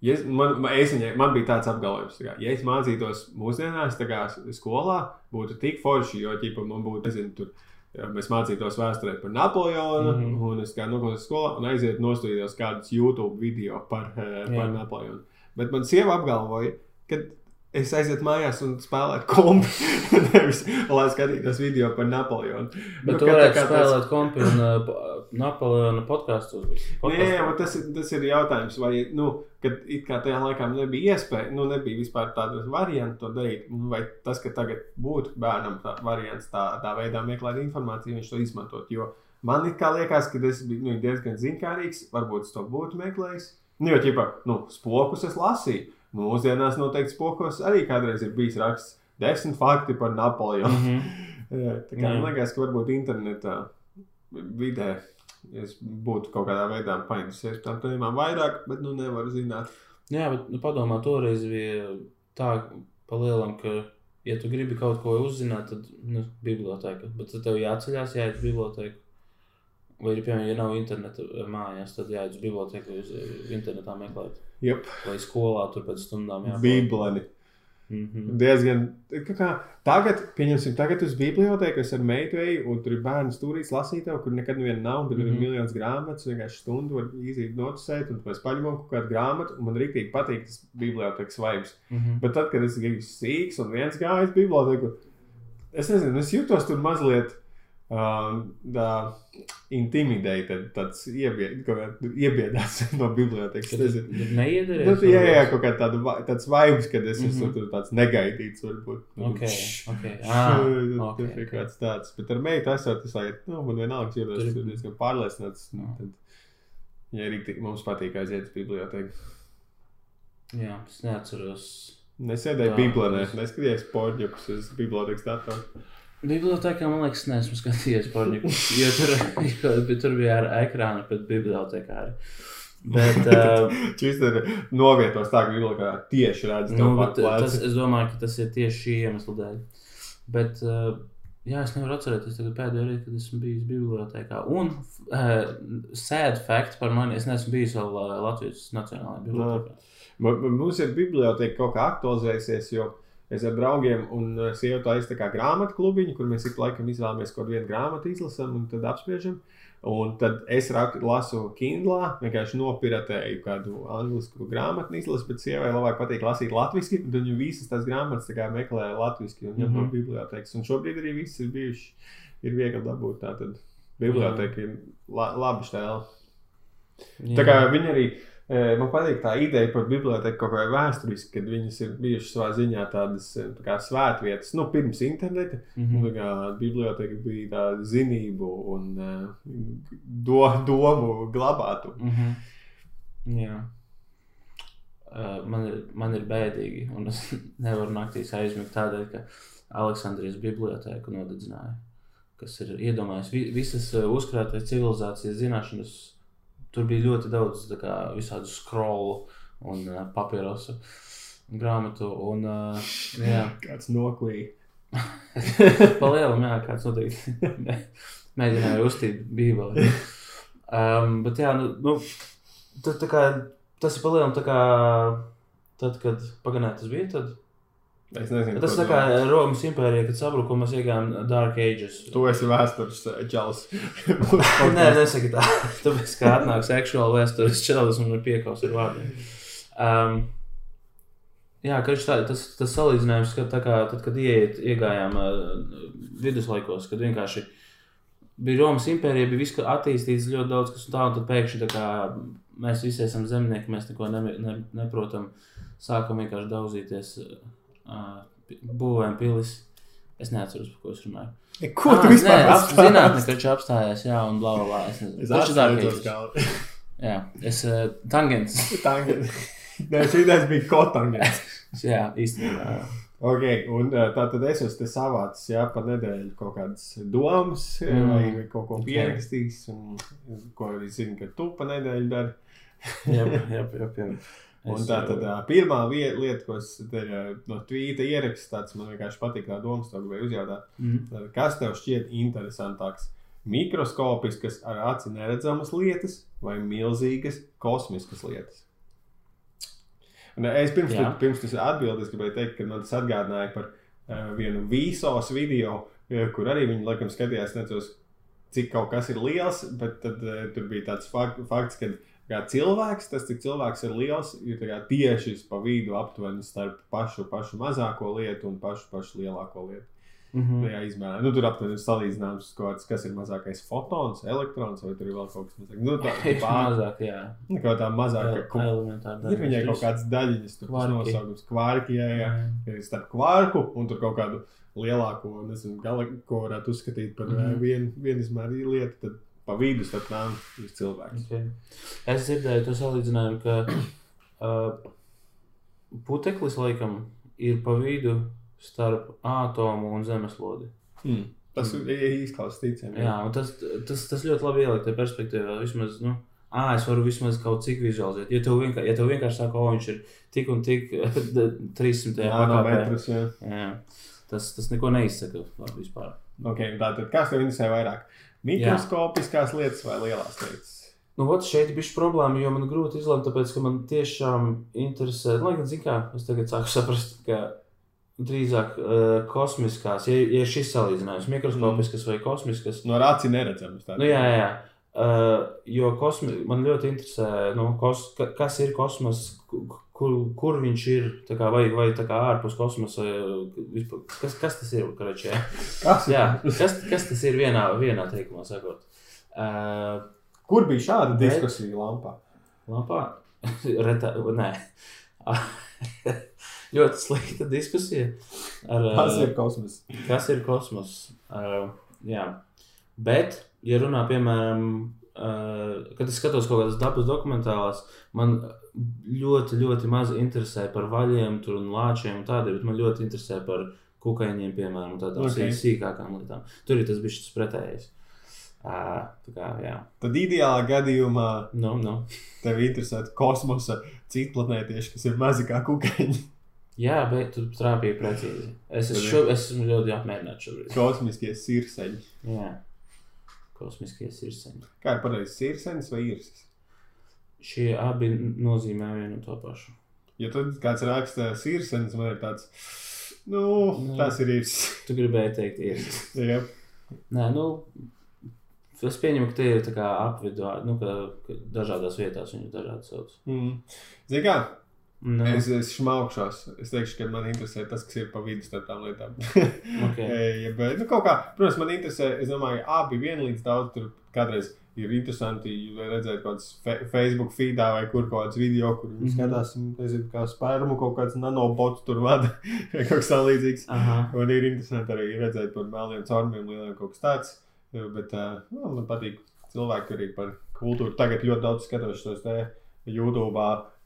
ja es, man, es viņai, man bija tāds apgalvojums, kā, ja es mācītos mūsdienās, tā kā skolā, būtu tik forši, jo ķipa, man būtu, nezinu, tur. Mēs mācītos vēsturē par Napoleonu, mm. -hmm. un es kā noklausos skolā, un aiziet nostājos kādus YouTube video par, eh, par. Napoleonu. Bet man sieva apgalvoja, ka es aizietu mājās un spēlētu kompu, nevis lai skatītos video par Napoleonu. Bet Nu, tu varētu spēlēt kompi un uh, Napoleona podkāstu. Nē, tas, ir- tas ir jautājums, vai, nu, kad it kā tajā laikā nebija iespēja, nu, nebija vispār tāda varianta to darīt, nu, vai tas, ka tagad būtu bērnam tā variants tā, tā veidā meklēt informāciju, viņš to izmantot. Jo man it kā liekas, ka es biju nu, diezgan zinkārīgs, varbūt es to būtu meklējis. Nu, jo, ķipa, nu, spokus es lasīju. Mūsdienās noteikti spokos arī kādreiz ir bijis raksts desmit fakti par Napoleonu. Mm -hmm. Jā, tā kā man liekas, ka varbūt internetā vidē es būtu kaut kādā veidā painteresējies par tām tēmām vairāk, bet nu nevaru zināt. Jā, bet nu, padomā, toreiz bija tā, pa lielam, ka, ja tu gribi kaut ko uzzināt, tad nu, biblioteka. Bet tad tev jāceļās, jāiet uz biblioteku. Vai arī, piemēram, ja nav interneta mājās, tad jāiet uz biblioteku, uz eh, internetā meklēt. Jep, Vai skolā tur pēc stundām jābūt. Bībeli. Mm -hmm. Diezgan. kā tagad, pieņemsim, tagad uz bibliotekas ar meitu eju, un tur ir bērnu stūrītis lasītāju, kur nekad neviena nav. Tur mm -hmm. ir Mhm. miljonus grāmatas, vienkārši stundu var iziet notusēt, un pēc paņemam kaut kādu grāmatu, un man rīktīgi patīk tas bibliotekas vibes. Mm -hmm. Bet tad, kad es biju sīgs un viens gāja uz biblioteku, es nezinu, es jutos tur mazliet. Um, tā intimidēta, tāds iebied, iebiedāts no bibliotekas. Es. Neiederēs. Nu, jā, jā, kaut kā tāda, tāds vibes, kad es esmu Mhm. tur tāds negaidīts, varbūt. Nu, Ok, šš, ok. Ah, tur ok, ir ok. kāds tāds. Bet ar meitu esot, es laikam, nu, man vienalga, Tur ir- tur diezgan pārliecināts. Jā. Tad, ja arī mums patīk aiziet uz biblioteku. Jā, es neatceros. Nesēdēju es- neskatījos porģukus uz bibliotekas datoru. Bibliotēkā man liekas, neesmu skatījies porniku. Jo tur, jo, bet tur bija ar ekrānu pēc bibliotekāra. Bet, uh, Šis ir novietos tā, ka bibliotekā tieši redz nu, bet tas, plēci. es domāju, ka tas ir tieši šī iemesla dēļ. Bet, uh, jā, es nevaru atcerēties tagad pēdējo reizi, kad esmu bijis bibliotekā. Un uh, sad fact par mani, es neesmu bijis vēl uh, Latvijas Nacionālajā bibliotekā. Man- man- Mums ir biblioteka kaut kā aktualizējusies, jo es ar draugiem un uh, sievu tā kā grāmatu klubiņu, kur mēs ik laikam izvēlamies kaut vienu grāmatu, izlasām un tad apspriežam. Un tad es rak, lasu Kindlā, vienkārši nopiratēju kādu angļu grāmatu, izlasu, bet sievai labāk patīk lasīt latviešu. Tad viņa visas tās grāmatas tā meklē latviešu un ņem mm -hmm. no Mhm. bibliotekas. Un šobrīd arī viss ir bijuši, ir viegli dabūt. Tātad biblioteka ir la, labi stēla. Tā kā viņi arī, e, man patīk tā ideja par biblioteku kaut kā vēsturiski, kad viņas ir bijušas savā ziņā tādas e, tā svētvietas, nu, pirms interneta. Mm Mm. -hmm. Kā biblioteka bija tāda zinību un uh, do, domu glabātu. Mm -hmm. Jā. Man, ir, man ir bēdīgi, un es nevaru naktīs aizmigt tādēļ, ka Aleksandrijas bibliotēku nodedzināja. Kas ir iedomājies, vi, visas uzkrātās civilizācijas zināšanas. Tur bija ļoti daudz kā, visādu skrolu un uh, papīrosu grāmatu. Un, uh, jā, Kāds noklīja. Palielam, jā, kāds noteikti mē- mēģināja uztīt bībeli. Um, bet jā, nu, nu tad, kā, tas ir palielam tā kā, tad, kad paganē tas bija, tad. Es nezinu, Tas ko tā kā. Romas impērija, kad sabruka, un mēs iegājām Dark Ages. Tu esi vēstures eh, čels. Nē, nesaki tā. Tāpēc, kā atnāks seksuāla vēstures čelis un ir piekaus ar vārdiem. Um, jā, ka tā, tas, tas salīdzinājums, ka tā kā tad, kad ieiet, iegājām uh, viduslaikos, kad vienkārši bija Romas impērija, bija viss attīstīts ļoti daudz, kas tā, un tad pēkšņi tā kā mēs visi esam zemnieki, mēs neko ne, ne, neprotam, sākam vienkārši daudzīties, uh, būvējam pilis. Es neatceros, par ko es runāju. Ko tu Ah, vispār nē, ap, stāsti? zinātnē, viņš apstājās, jā, un bla, bla, bla. Es nezinu. Tas ir kā Jā, es uh, tangents. tangents. Nē, šī ideja bija kotangents. jā, īstenībā. Jā. Ok, un uh, tā tad es esmu te savācis, jā, pa nedēļu kaut kādas domas, mm. Vai kaut ko pierakstījis, un ko arī zinu, ka tu pa nedēļu dari. Jā, jā, jā, jā. Un tā tad uh, pirmā vie- lieta, ko es te, uh, no tvīta ierakstu, tāds man vienkārši patīk tā domas, to gribēju uzjautāt. Mm. Tad Kas tev šķiet interesantāks? Mikroskopiskas ar aci neredzamas lietas vai milzīgas kosmiskas lietas? Un, eh, es pirms, tu, pirms tas atbildēs, gribēju teikt, ka man tas atgādināja par uh, vienu vīsos video, eh, kur arī viņi laikam skatījās, necos, cik kaut kas ir liels, bet tad uh, tur bija tāds fak fakts, ka kā cilvēks, tas cik cilvēks ir liels, ir kā tieši pa vidu aptuveni starp pašu, pašu mazāko lietu un pašu, pašu lielāko lietu. Mm -hmm. Tajā izmērā. Nu, tur aptuveni ir salīdzināms, kāds, kas ir mazākais fotons, elektrons, vai tur ir vēl kaut kas mazāks. Nu, tā Ir mazāk, jā. nu, kaut tā mazāka. Elementāri. ir viņai kaut kāds daļiņas, tur tas nosaukums kvarki, jā, jā. Ir starp kvarku un tur kaut kādu lielāko, nezinu, galaku, ko varētu uzskatīt par mm. -hmm. vienu vien izmēru lietu, tad pa vidu starp tām ir cilvēks. Okay. Es dzirdēju to salīdzinājumu, ka uh, puteklis laikam ir pa vidu starp atomu un zemeslodi. Mm. Tas izklausās ticami. Jā, un tas, tas, tas ļoti labi ielikt tajā perspektīvā. Vismaz, nu, ā, es varu vismaz kaut cik vizualizēt. Ja tev vienkārši, ja tev vienkārši saka, o, viņš ir tik un tik 300 Jā, no jā. jā, tas, tas neko neizsaka vispār. Okay, tātad, kas tev interesē vairāk? Mikroskopiskās lietas vai lielās lietas? Nu, ot, šeit bija problēma, jo man grūti izlemt, tāpēc, ka man tiešām interesē, nu, lai gan, zin kā, es tagad sāku saprast, ka drīzāk uh, kosmiskās, ja, ja šis salīdzinājums, mikroskopiskas vai kosmiskas, No rāci neredzams. Nu, jā, jā. jā. Uh, jo kosmi, man ļoti interesē, nu, kos, ka, kas ir kosmos, kur, kur viņš ir, kā, vai, vai kā ārpus kosmosa. vispār- Kas, kas tas ir? Karačē? Kas? Jā, kas, kas tas ir vienā, vienā teikumā sakot? Uh, Kur bija šāda Bet- diskusija lampā? Lampā? Retā, nē. ļoti slikta diskusija. Ar, Tas uh, ir kosmos. Kas ir kosmos? Uh, jā, bet, ja runā piemēram, kad es skatos kaut kādas dabas dokumentālās, man ļoti, ļoti maz interesē par vaļiem tur un lāčiem un tādiem, bet man ļoti interesē par kukaiņiem, piemēram, tādām Ok. okay. sīkākām lietām. Tur ir tas bišķis pretējais. Uh, tā kā, jā, Tad ideālā gadījumā nu, nu. tev interesētu kosmosa citplanētieši, kas ir mazi kā kukaiņi. Jā, bet tur trāpīja precīzi. Es, es, Tad ir- šo, es esmu ļoti apmierināts šobrīd. Kosmiskie sirseņi. Jā, kosmiskie sirseņi. Kā ir pareizi, sirsenis vai īrsis? Šie abi nozīmē vienu to pašu. Ja tad kāds raksta sirsenis, man ir tāds, nu, Nu. tas ir īrsis. Tu gribēji teikt, ir. Jā, Nē, nu, es pieņemu, ka tie ir apvidū, nu, ka, ka dažādās vietās viņu dažādi sauc. mm. Zini kā, Nu, es, es šmaukšos. Es teikšu, ka man interesē tas, kas ir pa vidu starp tām lietām. okay. ja, bet, nu, kā, protams, man interesē, es domāju, abi vienlīdz daudz tur kādreiz ir interesanti redzēt kādas fe Facebook feedā vai kur kāds video, kur viņi Mhm. skatās, nezinu, kā spērmu kaut kāds nanobots tur vada vai kaut kas tam līdzīgs. Aha. Un ir interesanti arī redzēt par melniem caurumiem, lieliem kaut kas tāds. Bet uh, man patīk cilvēki arī par kultūru. Tagad ļoti daudz skatos tos te YouTube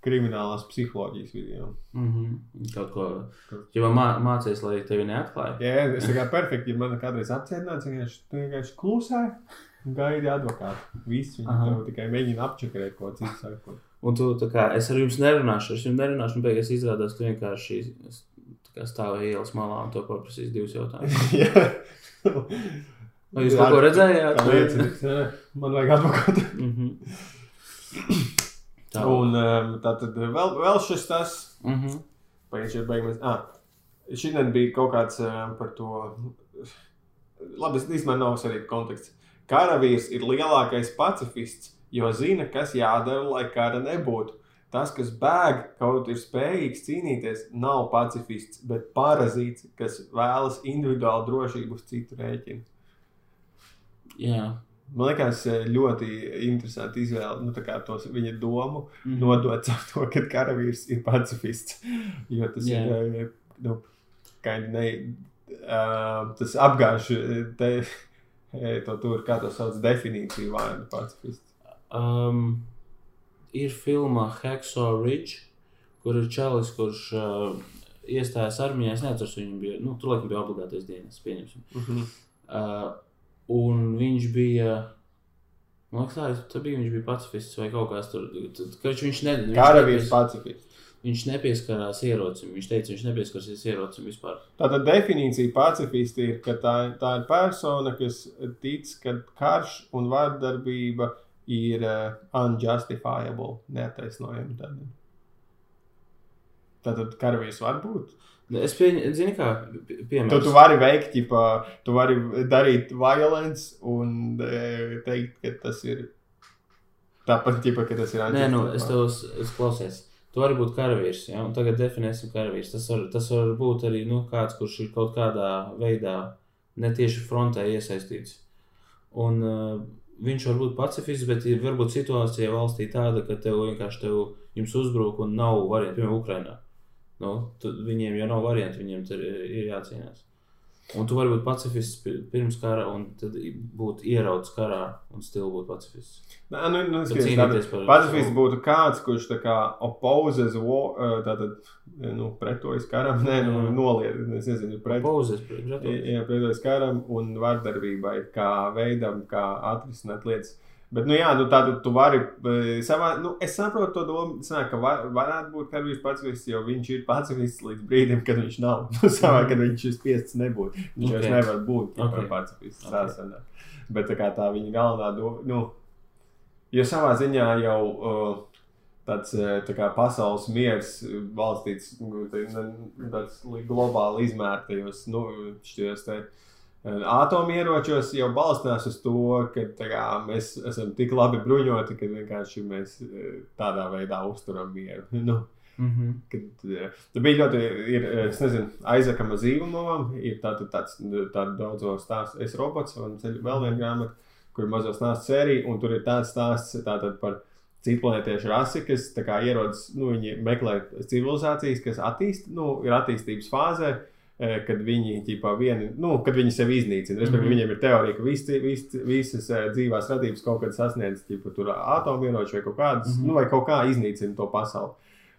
kriminālās psiholoģijas video. Mm -hmm. Kaut ko. Ja man mā, mācīs, lai tevi neatklāja. Jā, es kā perfekti, ja man kādreiz apcietināts, vienkārši, vienkārši klusē un gaidi advokātu. Viss viņi Aha. tev tikai mēģina apčakarēt ko citu sakot. Un tu tā kā es ar jums nerunāšu, es jums nerunāšu, un beigās izrādās, tu vienkārši s- tā kā stāvi ielas malā un to paprasīs divus jautājumus. Jā. Vai jūs kaut ko redzējāt? Tā liecinieks, jā. Man vajag advokātu. Mm -hmm. Tā. Un um, tā tad vēl, vēl šis tas. Mm -hmm. Pagaidiet, beigās. Ah, šodien bija kaut kāds uh, par to. Labi, tas īstenībā nav svarīgi konteksts. Karavīrs ir lielākais pacifists, jo zina, kas jādara, lai kara nebūtu. Tas, kas bēg, kaut ir spējīgs cīnīties, nav pacifists, bet parazīts, kas vēlas individuālu drošību uz citu rēķinu. Jā. Man liekas, eh, ļoti interesanti izvēle, nu, tos viņa domu Mm -hmm. nodot caur to, ka karavīrs ir pacifists. Jo tas Jā. ir eh, nu, ne, uh, tas apgāž te, to tur, kā to sauc, definīciju vārdu pacifists. Um, ir filma Hexo Ridge, kur ir čalis, kurš uh, iestājās armijā. Es nezinu, viņam bija, nu, tur laikam bija obligātais dienas, pieņemsim. Mm -hmm. Uh, un viņš bija. Man liekas, tā, tā bija, viņš bija pacifists vai kaut tur. Tad, kad viņš ne, viņš Karavīrs nepies- pacifists. Viņš nepieskarās ierocim. Viņš teica, viņš nepieskarsies ierocim vispār. Tātad definīcija pacifisti ir, ka tā, tā ir persona, kas tic, ka karš un vardarbība ir uh, unjustifiable, neattaisnojama. Tātad. Tātad karavīrs var būt. Es pieņemu, zini, kā pie- Tu, tu vari veikt, ģipa, tu vari darīt violence un e, teikt, ka tas ir tāpat, ģipa, ka tas ir Nē, nu, es tev es- es klausies. Tu vari būt karavīrs, ja? un tagad definēsim karavīrs. Tas var, tas var būt arī nu, kāds, kurš ir kaut kādā veidā netieši frontē iesaistīts. Un, uh, viņš var būt pacifists, bet ir varbūt situācija valstī tāda, ka tev vienkārši tev, jums uzbruk un nav variantu, piemēram, Ukrainā. Nu, tu, viņiem jau nav variantu, viņiem tur ir, jācīnās. Un tu vari būt pacifists pi- pirms kara, un tad būt ieraudzis karā, un stila būt pacifists. Nē, nu, nu, Tad skaties, par Pacifists būtu kāds, kurš tā kā eh, tātad, nu, pretojas karam, nē, nu, noliet, es nezinu, pret, Pauzes, protams. jā, pretojas karam un vardarbībai, kā veidam, kā atrisināt lietas. Bet, nu, jā, nu, tātad tu vari eh, savā, nu, es saprotu to domu, sanāk, ka var, varētu būt karavīrs pacifists, jo viņš ir pacifists līdz brīdim, kad viņš nav. Nu, savā, kad viņš ir spiests nebūt. Viņš okay. Ok. vairs nevar būt Ok. okay. pacifists. Ok. Tā sanāk. Bet tā kā tā viņa galvenā doma, nu, jo savā ziņā jau uh, tāds uh, tā kā pasaules miers balstīts tā- nu, tāds li- globāli izmērtajos, nu, uh, Atomieročos jau balstās uz to, ka tā kā, mēs esam tik labi bruņoti, ka vienkārši mēs uh, tādā veidā uzturam mieru. Nu, Mhm. Kad, eh, tā bija ļoti, ir, eh, es nezinu, aizakama zīmolam, ir tātad tāds, tāda daudzo stāstu, es robots, un vēl viena grāmata, kur ir mazo stāstu sērija, un tur ir tāds stāsts tātad par citplanētiešu rasi, kas tā ierodas, nu, viņi meklē civilizācijas, kas attīst, nu, ir attīstības fāzē, kad viņi, ķipā, vieni, nu, kad viņi sevi iznīcina. Respektīvi, Mhm. viņiem ir teorija, ka visi, visi, visas eh, dzīvās radības kaut kad sasniedz, tur atomieroči vai kaut kādas, Mhm. nu, vai kaut kā iznīcina to pasauli.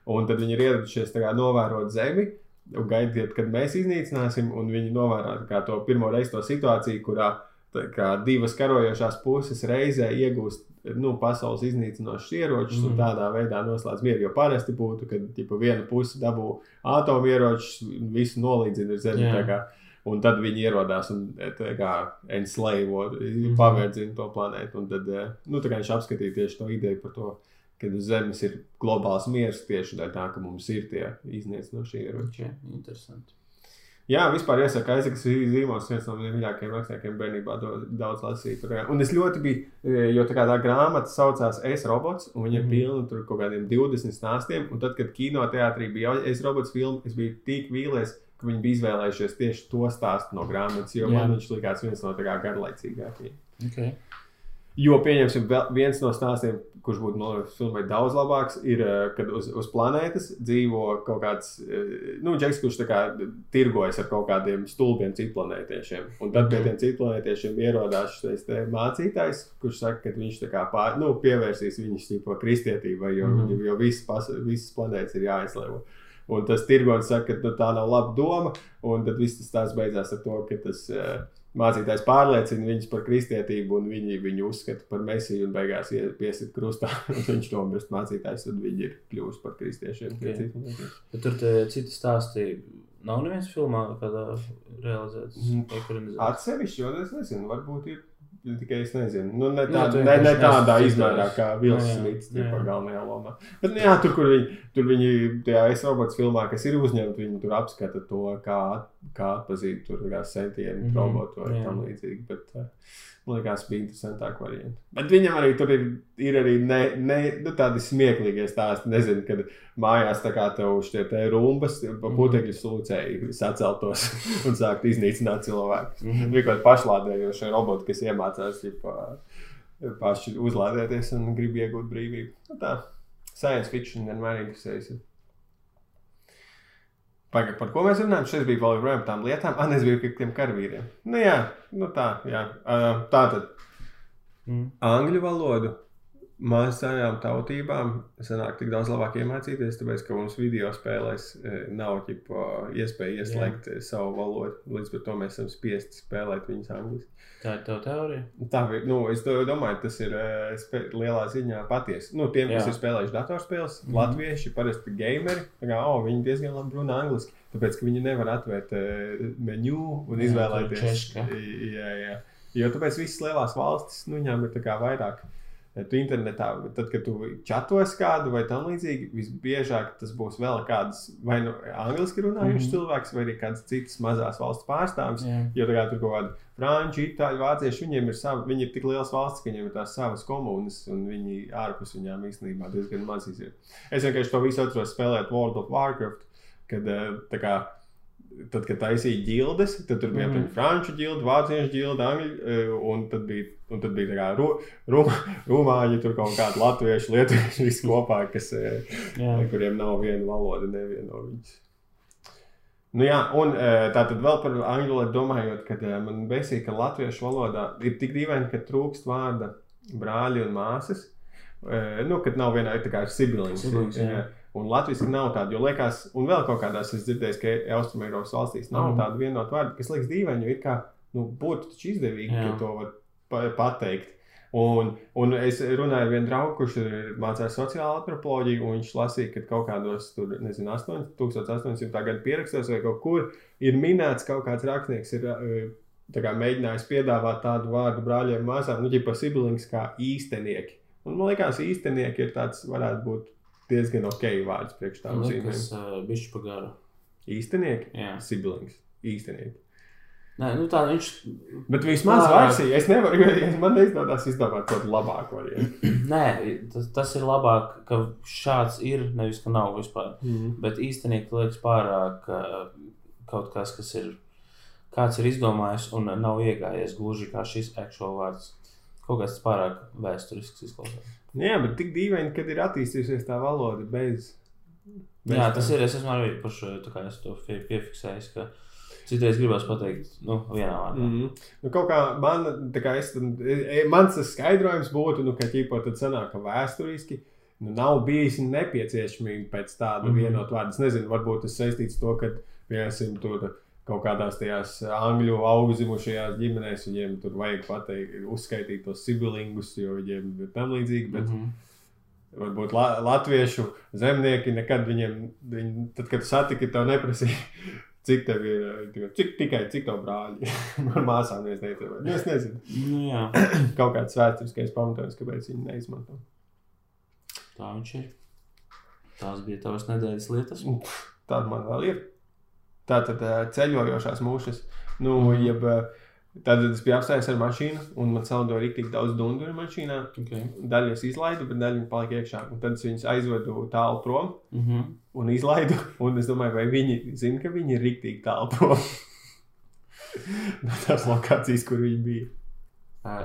Un tad viņi ir ieradušies kā novērot Zemi gaidiet, kad mēs iznīcināsim. Un viņi kā to pirmo reizi to situāciju, kurā tā kā divas karojošās puses reizē iegūst nu, pasaules iznīcinošus ieročus mm. un Mhm. tādā veidā noslēdz mieru. Jo parasti būtu, kad ģipa, viena puse dabū atomieročus, visu nolīdzina ar Zemi. Tā kā, Un tad viņi ierodās un e, tā kā enslavo, Mhm. pavērdzina to planētu. Un tad e, nu, tā viņš apskatīja tieši to ideju par to, ka uz Zemes ir globāls miers tieši dēļ tā, ka mums ir tie iznīcinošie ieroči. Okay, interesanti. Jā, vispār iesaka Aizeks Zīmos, viens no mīļākajiem rakstniekiem bērnībā daudz lasīju. Un es ļoti biju, e, jo tā kā tā grāmata saucās Es robots, un viņa Mhm. pilna tur kaut kādiem 20 stāstiem, un tad, kad kinoteātrī bija Es robots filma, es biju tik vīlies, ka viņi bija izvēlējušies tieši to stāstu no grāmatas, jo Jā. man viņš likās viens no tā kā garlaicīgākajiem. Okay. Jo, pieņemsim, viens no stāstiem, kurš būtu no filmai daudz labāks, ir, eh, kad uz, uz planētas dzīvo kaut kāds, eh, nu, džeks, kurš tā kā tirgojas ar kaut kādiem stulbiem citplanētiešiem. Un tad pie Mhm. tiem citplanētiešiem ierodās šis mācītājs, kurš saka, ka viņš tā kā pār, nu, pievērsīs viņus tīpa kristietībai, jo, mm. jo visas, pas, visas planētas ir jāizlēvo. Un tas tirgonis saka, ka nu, tā nav laba doma, un tad viss tas tās beidzās ar to, ka tas uh, mācītājs pārliecina viņus par kristietību, un viņi viņu uzskata par mesiju, un beigās ie- piesit krustā, un viņš nomirst mācītājs, un viņi ir kļuvuši par kristiešiem. Ok. Okay. Bet tur citi stāsti nav neviens filmā, kādā realizēts. Mm. Atsevišķi, jo es nezinu, varbūt ir. Tikai es nezinu, nu, ne, tā, tu ne, ne tādā izmērā kā Vils Jā, jā, Smits, jā. tipā galvenajā lomā. Bet, nu, jā, tur, kur viņi, tur viņi tajā es robots filmā, kas ir uzņemti, viņi tur apskata to, kā, kā atpazīt tur kā sentienu, mm -hmm. robotu vai tam līdzīgi. Bet, uh, man liekas, bija interesantāk varianti. Bet viņam arī tur ir, ir arī ne, ne, nu, tādi smieklīgi stāsti. Nezinu, kad mājās tā kā tev šie te rumbas, pa Mhm. putekļu sūcēji saceltos un sākt iznīcināt cilvēkus. Mhm. Bija kaut kādi pašlādējošie roboti, kas iemācās ģipa, paši uzlādēties un grib iegūt brīvību. Nu, tā science fiction vienmēr interesējas. Pagaid, par ko mēs runājam? Šis bija vēl joprojām tām lietām. Ah, es biju pie tiem karavīriem. Nu, jā, nu tā, jā. Uh, tā tad Mm. angļu valodu mazajām tautībām sanāk tik daudz labāk iemācīties, tāpēc, ka mums video spēlēs eh, nav ģipa, iespēja ieslēgt jā. savu valodu. Līdz ar to mēs esam spiesti spēlēt viņus angliski. Tā ir tava teorija. Tā ir. Nu, es do- domāju, tas ir eh, spē- lielā ziņā patiesi. Nu, tiem, kas Jā. ir spēlējuši datorspēles, mm. -hmm. latvieši parasti gameri. tā Kā, oh, viņi diezgan labi runā angliski. Tāpēc, ka viņi nevar atvērt menu un Jā, izvēlēties. Jā, jā. Jo tāpēc visas lielās valstis, nu, viņām ir tā vairāk. Tu internetā, tad, kad tu čatos kādu vai tam līdzīgi, visbiežāk tas būs vēl kāds vai nu angliski runājušs mm. -hmm. cilvēks, vai arī kāds cits mazās valsts pārstāvis. Jā. Jo tā kā tur kaut kādi franči, itāļi, vācieši, viņiem ir savi, viņi ir tik liels valsts, ka viņiem ir tās savas komunas, un viņi ārpus viņām īstenībā diezgan maz iziet. Es vienkārši to visu atceros spēlēt World of Warcraft, kad eh, tā kā. Tad, kad taisīja ģildes, tad tur bija mm. franču ģilde, vāciešu ģilde, angļu, eh, un tad bija, un tad bija kā ru, ru, rumāņi, tur kaut kādi latvieši, lietuvieši, visi kopā, kas, Jā. kuriem nav viena valoda, neviena no viņas. Nu, jā, un eh, tā tad vēl par angļu valodu domājot, ka eh, man besīk, ka latviešu valodā ir tik dīvaini, ka trūkst vārda brāļi un māsas. Nu, kad nav vienā tā kā ir siblings. Siblings, jā. Jā. Un Latvijas nav tāda, jo liekas, un vēl kaut kādās es dzirdēju, ka Austrumēropas valstīs nav mm. tāda vienota vārda, kas liekas dīvaini, jo it kā nu, būtu taču izdevīgi, Jā. ka to var pa pateikt. Un, un es runāju ar vienu draugu, kurš ir mācījis sociālo antropoloģiju, un viņš lasīja, ka kaut kādos, tur, nezinu, 8, 1800. gadu pierakstos vai kaut kur ir minēts, kaut kāds rakstnieks ir kā, mēģinājis piedāvāt tādu vārdu brāļiem, māsām, nu, tipā siblings kā īstenieki. Un man liekas, īstenieki ir tāds, varētu būt diezgan ok vārds priekš tādām zīmēm. Tas uh, bišķi pagara. Īstenieki, Jā. siblings, īstenieki. Nē, nu tā viņš. Bet vismaz versija, es nevaru, jo man neizdodas izdomāt kaut kādu labāku variantu. Nē, tas, tas ir labāk, ka šāds ir, nevis ka nav vispār. Mm. Bet īstenībā liekas pārāk kaut kas, kas ir. Kāds ir izdomājis un nav iegājies gluži kā šis actual vārds. Kaut kas pārāk vēsturisks izklausās. Jā, bet tik dīvaini, kad ir attīstījusies tā valoda bez. bez Jā, tas tā- ir. Es esmu arī par šo to pie- piefiksējis. ka Citreiz gribās pateikt, nu, vienā vārdā. Mm. Mm. Nu, kaut kā man, kā es, e, mans tas skaidrojums būtu, nu, ka ķipo tad sanāk, ka vēsturiski nu, nav bijis nepieciešamība pēc tāda mm. -hmm. vienota vārda. Es nezinu, varbūt tas saistīts to, ka, piemēram, tur kaut kādās tajās angļu auguzimušajās ģimenēs viņiem tur vajag pateikt, uzskaitīt tos sibilingus, jo viņiem ir tam līdzīgi. Bet, mm. -hmm. Varbūt la latviešu zemnieki nekad viņiem, viņi, tad, kad satiki, tev neprasīja, cik tev ir, tikai- cik, tikai cik tev brāļi ar māsām. Es, neteicu, nu, es nezinu, Nu, jā, kaut kāds vēsturiskais pamatojums, kāpēc viņi neizmanto. tā viņš ir. Tās bija tavas nedēļas lietas. Tāda man vēl ir. Tā tad eh, ceļojošās mūšas. Nu, Mhm. jeb, tad es biju apstājies ar mašīnu, un man saldoja rīktīgi daudz dunduru mašīnā. Okay. Daļu es izlaidu, bet daļu palika iekšā. Un tad es viņus aizvedu tālu prom. Mm -hmm. un izlaidu. Un es domāju, vai viņi zina, ka viņi ir rīktīgi tālu prom no tās lokācijas, kur viņi bija.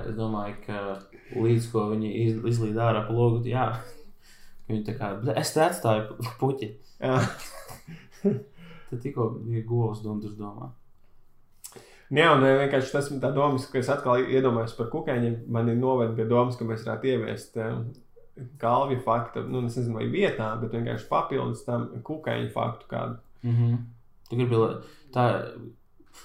Es domāju, ka līdz ko viņi iz, izlīd ārā pa logu, jā, viņi tā kā, "Ble, es te atstāju pu- puķi. Tad tikko bija govs dundurs domā. Jā, un eh, vienkārši tas ir tā domas, ka es atkal iedomājos par kukaiņiem. Man ir novērta pie domas, ka mēs varētu ieviest um, galvju faktu, nu, nezinu, vai vietā, bet vienkārši papildus tam kukaiņu faktu kādu. Mm -hmm. Tu gribi, tā,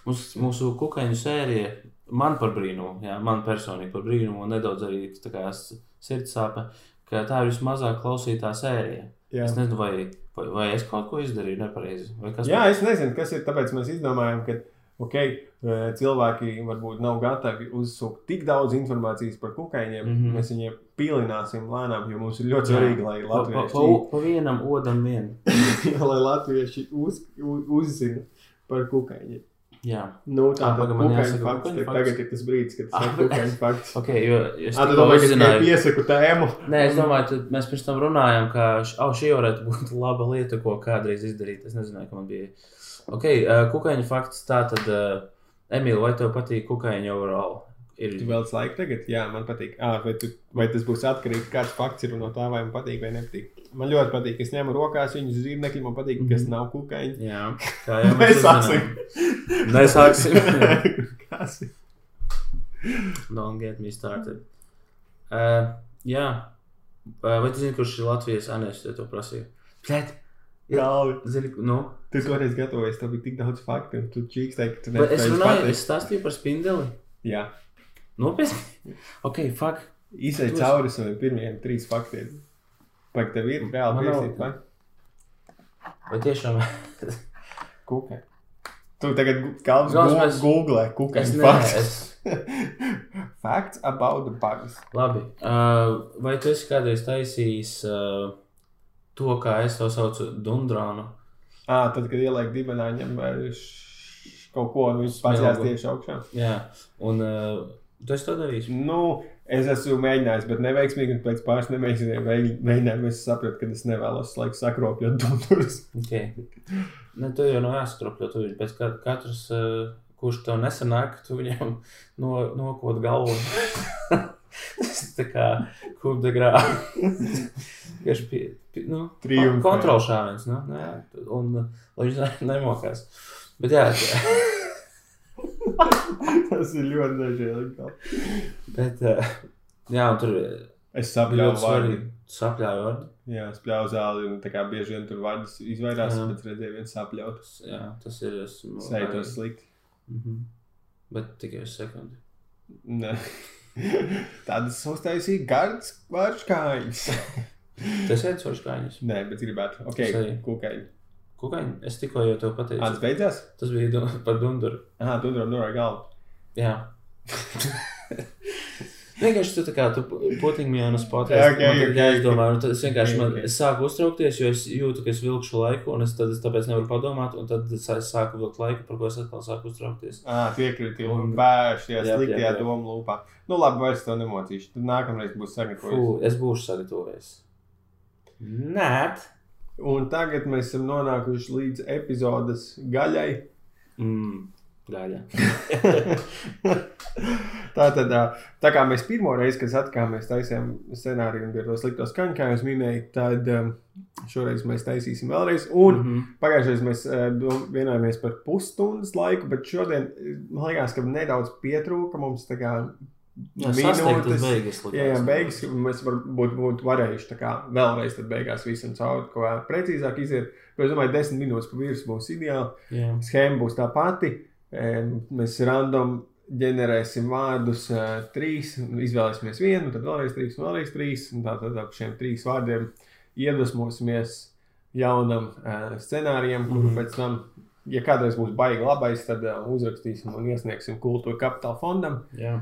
mūsu, mūsu kukaiņu sērija, man par brīnumu, jā, man personīgi par brīnumu, un nedaudz arī tā kā sirds sāpe, ka tā ir vismazāk klausītā sērija. Jā. Es nezinu, vai, vai, es kaut ko izdarīju nepareizi, Jā, es nezinu, kas ir. Tāpēc mēs izdomājām, ka okay, eh, cilvēki varbūt nav gatavi uzsūkt tik daudz informācijas par kukaiņiem. Mm. -hmm. Mēs viņiem pīlināsim lēnām, jo mums ir ļoti svarīgi, lai Pa, pa, latvieši, pa, pa vienam odam vien. lai latvieši uz, uz, uzzina par kukaiņiem. Jā. Nu, tā Ah, tad pagaid, man kukaiņu jāsaka fakts. kukaiņu Tad fakts. Tagad ir tas brīdis, kad tas Ah, ir kukaiņu fakts. Ok, jo es Ah, tu tikko domā, ka es tikai uzzināju. piesaku tēmu? Nē, es domāju, ka mēs pirms tam runājām, ka š, oh, šī varētu būt laba lieta, ko kādreiz izdarīt. Es nezināju, ka man bija. Ok, uh, kukaiņu fakts tā tad, uh, Emīl, vai tev patīk kukaiņu overall? Ir, Tu vēl laiku tagad? Jā, man patīk. Ah, vai, tu, vai tas būs atkarīgs, kāds fakts ir no tā, vai man patīk vai nepatīk. Man ļoti patīk. Es ņemu rokās viņu zīmekļi, man patīk, -hmm. kas nav kukaiņi. Jā, kā jau mēs uzzinājām. Nesāksim. Don't get me started. Uh, jā, uh, vai tu zini, kurš ir Latvijas anēs, ja to prasīju? Pret, Galvi. zini, nu, Tu toreiz gatavojies, tev bija tik daudz faktu, un tu čīkstēji, ka tu bet es runāju, es stāstīju par spindeli. Jā. Nopietni? Ok, fuck. Izsai Tu cauri saviem pirmajiem trīs faktiem. Vai tev ir reāli Man nav-? Vai tiešām? Kukai. Tu tagad galvas Galvas gu- mēs- googlē Es kukaiņu faktus. Facts about the bugs. labi. Uh, vai tu esi kādreiz taisījis uh, to, kā es to saucu, dundrānu? Ah, tad, kad ieliek dibenā, ņem š- kaut ko, un viņš jās tieši augšā. Jā, un uh, tu to darījis? Nu, es esmu mēģinājis, bet neveiksmīgi, pēc pāris mēģinājumiem es sapratu, ka es nevēlos laiku sakropļot dundurus. Okay. Ne, tu jau nav jāskropļo, tu viņu pēc kat- katras, uh, kurš tev nesanāk, tu viņam no, nokot galvu. tā kā Kubda grāmatā. Viņš pie, nu, kontrols šāviens, nu, nē, un viņš ne- nemokās. Bet jā, tā- Tas ir ļoti nežēlīgi. bet, uh, jā, un tur Es ļoti svarīgi sapļāju vārdu. Jā, spļauju zāli, un tā kā bieži vien tur vārdas izvairās, Jā. bet redzēju viens sapļauts. Jā, tas ir, esmu. Sētos slikti. Mhm. Bet tikai uz sekundi. Nē. Tādas uztaisīja gardas vārškājas. Tas ir svars kājas. Nē, bet gribētu. Ok, kukaiņi. Kukaiņi, es tikko jau tev pateicu. Āds beidzās? Tas bija du- par dunduru. Aha, tu drum norāja galvu. Jā. Vienkārši tu tā kā tu potiņš man uz Jā, podkāstu. ok, Man ok, ir jāizdomā, un tad es vienkārši Ok, man, ok. es sāku uztraukties, jo es jūtu, ka es vilkšu laiku, un es tad es tāpēc nevaru padomāt, un tad es sāku vilkt laiku, par ko es atkal sāku uztraukties. Ā, piekrīti, un Un- bērns tajā Jā, sliktajā jā, jā. domu lūpā. Nu, labi, vairs to nemocīšu. Tad nākamreiz būs Fū, sagatavojis. es būšu sagatavojies. Nē, Un tagad mēs esam nonākuši līdz epizodes gaļai. mm, gaļa. tā tad, tā kā mēs pirmo reizi, kad satikāmies, taisījām scenāriju un bija to slikto skaņu, kā jūs minējāt, tad šoreiz mēs taisīsim vēlreiz. Un Mhm. pagājušajā gadā mēs vienojāmies par pusstundas laiku, bet šodien man liekas, ka nedaudz pietrūka mums tā kā Jā, minūtes. beigas. likās. Jā, jā, beigas mēs varbūt būtu varējuši tā kā vēlreiz beigās visam cauri, ko precīzāk iziet. Bet es domāju, desmit minūtes pa virsmu būs ideāli. Jā. Schēma būs tā pati. Mēs random ģenerēsim vārdus uh, trīs, izvēlēsimies vienu, tad vēlreiz trīs, vēlreiz trīs. Tātad ap šiem trīs vārdiem iedvesmosimies jaunam uh, scenārijam, kuru mm. -hmm. pēc tam, ja kādreiz būs baigi labais, tad uh, uzrakstīsim un iesniegsim kultūra kapitāla fondam. Jā.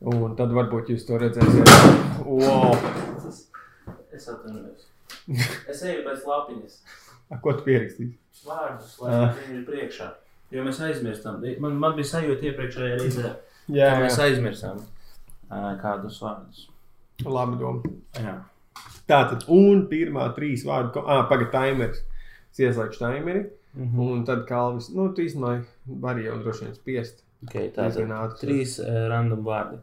Un tad varbūt jūs to redzēsiet. Wow! Tas- Es atvainojos. Es eju pēc lapiņas. A, Ko tu pierakstīsi? Vārdus, lai Ah. viņi ir priekšā. Jo mēs aizmirstam. Man, man bija sajūta iepriekšējā reizē, Jā, ka mēs jā. aizmirstam kādus vārdus. labi doma. Jā. Tātad, un pirmā trīs vārdu, ko- ah, pagaidi, timeris. Es ieslēgšu timeri, Mhm. un tad Kalvis, nu, tu īstenībā vari jau droši vien spiest. Okay, tā ir trīs uh, random vārdi.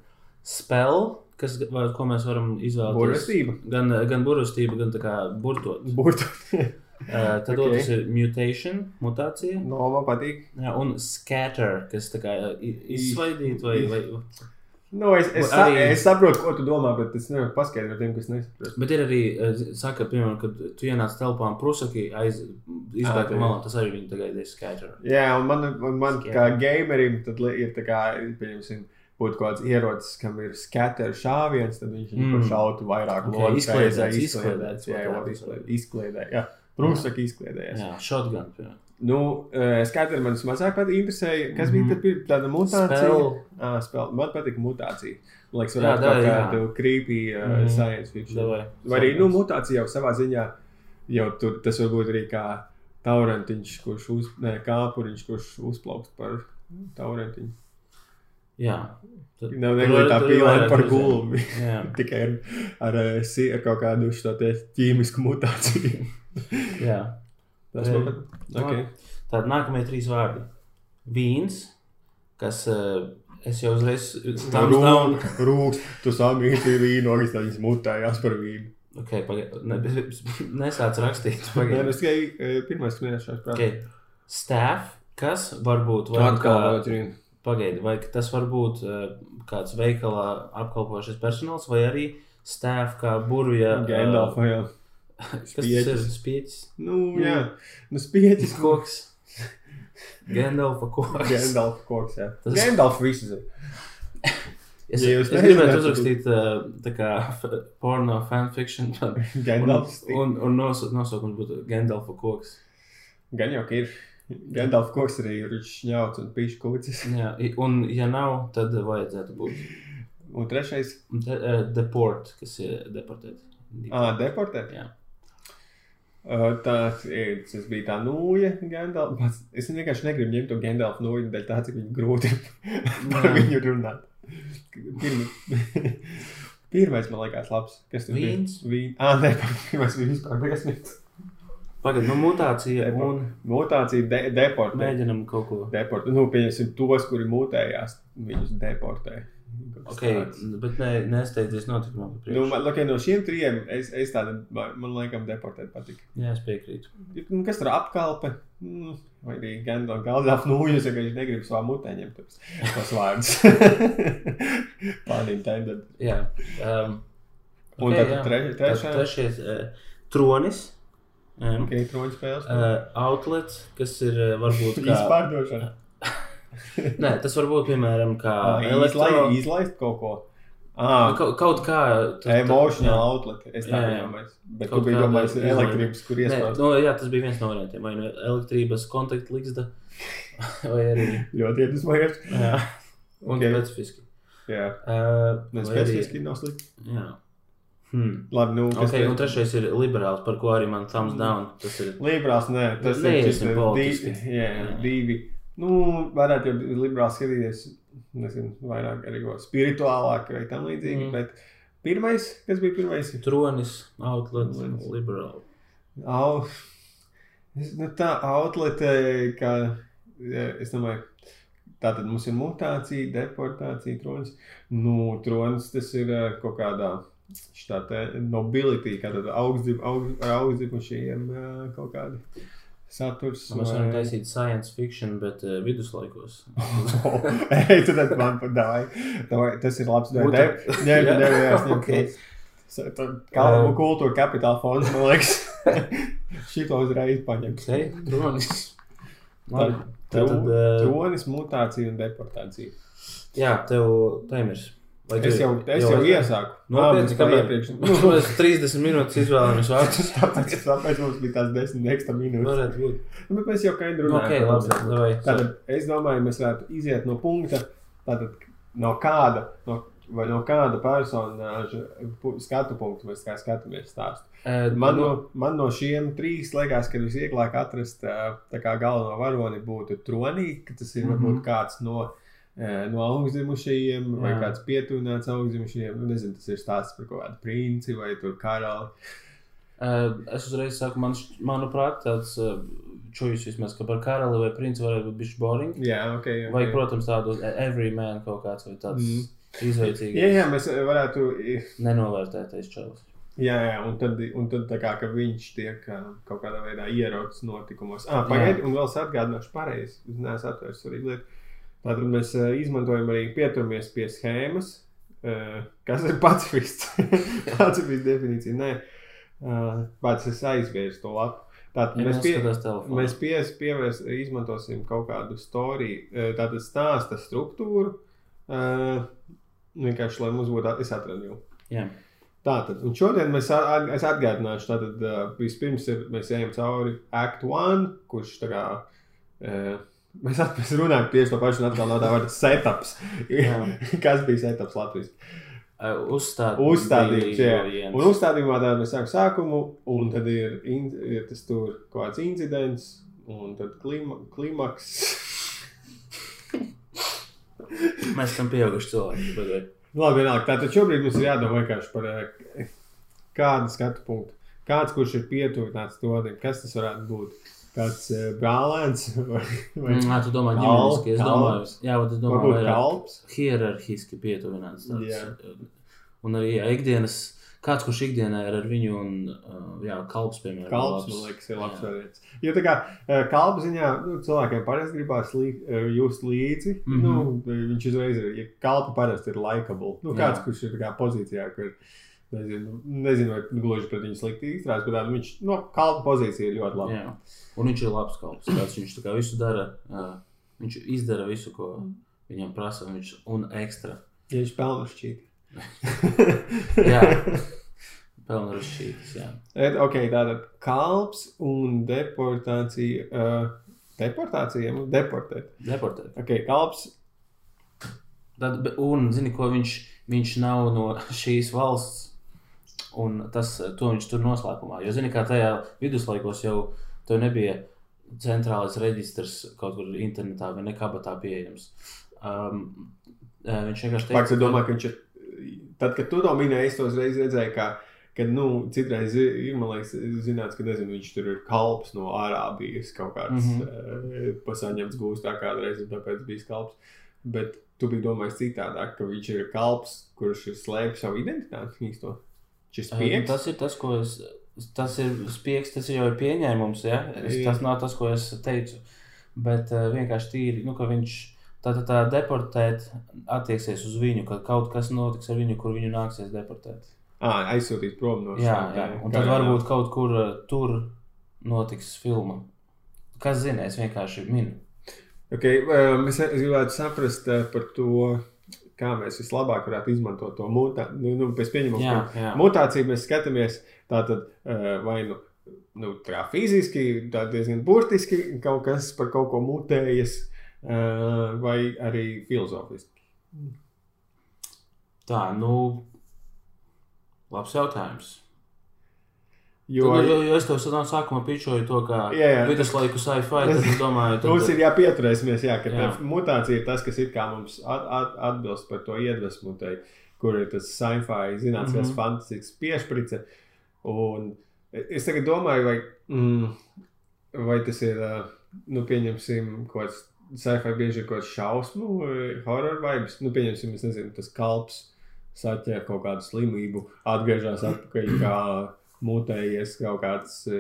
Spēle, kas, vai, ko mēs varam izvēlēties. Burvestība. Gan, gan burvestība, gan tā kā burtot. Burtu. Uh, tad Ok. okay. otrs ir mutation, mutācija. no, man patīk. Jā, un scatter, kas tā kā i- izsvaidīt vai, vai Nu, es, es, Arī- arī... es saprotu, ko tu domā, bet es nevaru paskaidrot tiem, kas nesaprot. Bet ir arī, eh, saka, piemēram, kad tu ienāc telpā un prusaki aiz izbēga jā. malā, tas arī viņa tagad ir scatter. Jā, un man, man, man kā gamerim, tad ir tā kā, pieņemsim, būtu kaut kāds ierocis, kam ir scatter šāviens, tad viņš Mm. mm. šautu vairāk Ok, logu izkliedēts, izkliedēts, Jā, jā, izkliedē, jā. Prūsaki izkliedējas. Jā, shotgun. piemēram. Nu, uh, skaidrs, man mazāk patīk, interesēja, kas bija Mhm. tad tāda mutācija. Spell. Ah, spēl. Man patīk mutācija. Man liekas, Jā, varētu tā, būt jā. tāda creepy uh, Mhm. science fiction. Davai. Vai arī, nu, mutācija jau savā ziņā, jau tur tas var būt arī kā taurentiņš, kurš uz, ne, kāpuriņš, kurš uzplaukst par taurentiņu. Jā. Tad- Nav negluži var- tā varētu par gulbi. Tikai ar, ar, eh, ar kaut kādu šo ķīmisku mutāciju. jā. Tas man patīk. Okay. Tad nākamie trīs vārdi. Vīns, kas eh, es jau uzreiz tam Rūk, rūks, tu samīti vīnu, arī viņas mutējās par vīnu. Ok, pagaid, ne, nesāc rakstīt. Nē, Pagaid. es tikai eh, pirmais minēšu prātā. Okay. Staff, kas varbūt vai nu Atkal kā, vēl trīn. Pagaidi, vai tas var būt uh, kāds veikalā apkalpošais personāls, vai arī staff kā burvja. ā, Gandalfa, jā. Kas tas ir? spieķis. Spieķis. Nu, jā. Nu, spieķis. Koks. Gandalfa koks. Gandalfa koks, jā. Tas- Gandalfa visu zina. Es, Ja es gribētu tad- uzrakstīt uh, tā kā f- porno fanfiction. Un, Gandalfs. un, un nos, nosaukums būtu Gandalfa koks. Gan jau ka ir. Gandalfa koks arī ir šņauts un pīšu kūcis. Jā, un ja nav, tad vajadzētu būt Un trešais. de, uh, deport, kas ir deportēt. Ā, deportēt. Jā. Uh, tā ir, tas bija tā nūja, Gandalfa. Es vienkārši negribu ņemt to Gandalfa nūju, dēļ tā, cik viņi grūti par viņu runāt. Pirmi, pirmais man liekas labs. Kas tur Vīns? bija? Vīns. Ah, nē, pirmais bija vispār briesmīgs. Pagaidā, nu, mutācija Deport. un Mutācija de deportē. mēģinam kaut ko. Deportē. Nu, pieņemsim tos, kuri mutējās, viņus deportē. Okay, tāds. bet ne, nesteidzies notikumā. Nu, man, okay, no šiem trijiem es, es tādu, man liekas, deportēt patīk. Jā, es piekrītu. Nu, Kas tur apkalpe? Mm, Vai arī gan no galda apnūjas, ja viņš negrib savā mutē ņemt tos vārdus. Pārnīm tendēt. Jā. Um, Un ok, tad jā. tre, Tad trešā. Trešais uh, tronis. Um, Ok, troņu spēles. uh, outlets, kas ir uh, varbūt kā... Izpārdošana. Nē, tas var būt piemēram kā Izlaist, elektro... izlaist kaut ko. Ah, Kaut, kaut kā... Emotional jā. outlet. Es tā domāju. Bet Kaut tu biji domājis izlaide. elektrības, kur iespējas. no, jā, tas bija viens no variantiem. Vai nu elektrības kontaktligzda, vai arī... Ļoti iedvesmojoši. Jā. Un Ok. specifiski. Jā, Uh, specifiski nav slikti. Jā. Hmm. Labi, nu, kas Ok, un trešais ir liberāls, par ko arī man thumbs down. Tas ir Liberāls, nē, tas Neiesim ir politiski. divi. Jā, divi. Nu, varētu jau liberāls skatīties, nezinu, vairāk arī ko spirituālāk vai tam līdzīgi. Mm. Mm. Bet pirmais, kas bija pirmais? tronis, outlet, liberāls. Au, nu, tā outlete, kā jā, es domāju, tā tad mums ir mutācija, deportācija, tronis. Nu, tronis tas ir ā, kaut kādā šitā te nobility, kā tad augstdzim, aug, ar augstdzimušajiem ā, kaut kādi saturs. Mēs vai- varam taisīt science fiction, bet uh, viduslaikos. Ej, tu tad man padāvi. Tas ir labs. Nē, Muta- nē, nē, nē, ņemu. Kalnu kultūra kapitāla fonds, man liekas. Šito uzreiz paņem. Hei, tronis. Labi. Tad, Tad, uh, tronis, mutācija un deportācija. jā, tev taimers. Vai tu- Es jau, es jau iesāku. Nopietni, Ā, kāpēc? iepriekš. Nu, mēs 30 minūtes izvēlamies vārdus. Tāpēc, tāpēc mums bija tās desmit ekstra minūtes. Varētu būt. Nu, bet mēs jau kā Nu, ok, labi. Davai. Tātad es domāju, mēs varētu iziet no punkta, tātad no kāda, no, vai no kāda personāža skatu punkta mēs kā skatāmies stāstu. Man nu, no, man no šiem trīs liekas, ka visvieglāk atrast tā kā galveno varoni būtu tronī, ka tas ir Mhm. varbūt kāds no, ā, no augstzimušajiem vai Jā. kāds pietuvināts augstzimušajiem. Nu, nezinu, tas ir stāsts par kaut kādu princi vai karali. Es uzreiz saku, man, manuprāt, tāds čūjas vismaz, ka par karali vai princi varētu būt bišķi boring. Jā, ok. okay. Vai, protams, tādu every man kaut kāds vai tāds Mhm. izveicīgs, Jā, jā, mēs varētu nenovērtētais čalis. Jā, jā, un tad, un tad tā kā, viņš tiek kaut kādā veidā ieraudzis notikumos. Ah, Pagaidiet, un vēl es atgādināšu pareizi. Es neesmu atvērts svarīgu lietu. Tātad mēs ā, izmantojam arī pieturamies pie schēmas, ā, kas ir pacifists. pacifists definīcija. Nē, Ā, pats es aizvērsu to lapu. Tātad Ja mēs, pie, mēs pies, pievērs, izmantosim kaut kādu storiju, tātad stāsta struktūru. Vienkārši, lai mums būtu, es atradu jau. Jā. Tātad, un šodien mēs atgādināšu, tātad vispirms ir, mēs ejam cauri Act 1, kurš tā kā, mēs, at, mēs runājam tieši to pašu, un atkal nav tā vārda setups. Jā. Kas bija setups Latvijas? Eh, Uzstādījums. Jā. bija Un uzstādījumā tātad mēs sākam sākumu, un tad ir, in, ir tas tur kaut kāds incidents, un tad klima, klimaks. Mēs esam pieauguši cilvēki. way. Labi, vienalga. Tātad šobrīd mums ir jādomā vienkārši par eh, kādu skatu punktu. Kāds, kurš ir pietuvināts tonim, kas tas varētu būt? Kāds brālēns vai, vai Mm, ā, tu domā, ģimeniski. Es domāju, jā, bet es domāju, vairāk kalps? hierarhiski pietuvināts. tāds. Jā. Un arī jā, ikdienas, kāds, kurš ikdienā ir ar viņu un uh, jā, kalps, piemēram. Kalps, labs. man liekas, ir labs Jā. variants. Jo tā kā kalpa ziņā nu, cilvēkiem parasti gribās lī, just līdzi. Mm. -hmm. nu, viņš uzreiz ir, ja kalpa parasti ir likable. Nu, Jā. kāds, kurš ir tā kā pozīcijā, kur nezinu, nezinu vai gluži pret viņu slikti izturās, bet nu, viņš no kalpa pozīcija ir ļoti laba. Jā. Un viņš ir labs kalps. Kāds viņš tā kā visu dara. Uh, viņš izdara visu, ko viņam prasa. un Viņš, un ekstra. Ja viņš pelna šķīt. Jā. Pelna rašķītas, jā. Et, ok, tātad kalps un deportācija. Uh, deportācija, ja deportēt. Deportēt. Ok, kalps. Tad, un, zini, ko viņš, viņš nav no šīs valsts, un tas, to viņš tur noslēpumā. Jo, zini, kā tajā viduslaikos jau tev nebija centrālais reģistrs kaut kur internetā vai nekabatā pieejams. Um, eh, viņš vienkārši Fakts, es domāju, ka viņš ir. Tad, kad tu to minēji, es to uzreiz redzēju, ka, kad, nu, citreiz ir, man liekas, zināms, ka, nezinu, viņš tur ir kalps no Arābijas kaut kāds mm. -hmm. uh, pasaņemts gūstā kādreiz, un tāpēc bija kalps. bet tu biji domājis citādāk, ka viņš ir kalps, kurš ir slēpis savu identitāti īsto. Šis Uh, pieks. Tas ir tas, ko es. Tas ir spēks, tas jau ir pieņēmums. Ja? Es, Jā. tas nav tas, ko es teicu. Bet uh, vienkārši tīri, nu, ka viņš tā, tā, tā deportēt attieksies uz viņu, ka kaut kas notiks ar viņu, kur viņu nāksies deportēt. À, aizsūtīt prom no Jā, šīm jā. te un tad varbūt kaut kur uh, tur notiks filma. Kas zina, es vienkārši minu. Okay, um, es, es gribētu saprast uh, par to, kā mēs vislabāk varētu izmantot to mutāciju. Nu, nu, pēc pieņemam, Jā, ka jā. mutāciju mēs skatāmies tātad uh, vai nu. Nu, tā fiziski, tā diezgan burtiski kaut kas par kaut ko mutējas, uh, vai arī filozofiski. Tā, nu, labs jautājums. Jo, Jo, jo, jo es tev no sākuma pičoju to, jā. viduslaiku sci-fi, tad es domāju, tad, Mums ir jāpieturēsimies, jā, ka Jā. tā mutācija ir tas, kas it kā mums at, at, atbilst par to iedvesmu, tai, kur ir tas sci-fi, zinātnīs, mm. -hmm. fantastisks piešprice. Un es tagad domāju, vai, mm, vai tas ir, nu, pieņemsim, kaut kāds sci-fi bieži ir kaut kāds šausmu, horror vibes, nu, pieņemsim, es nezinu, tas kalps saķer kaut kādu slimību, atgriežas atpakaļ kā mutējies kaut kāds, e,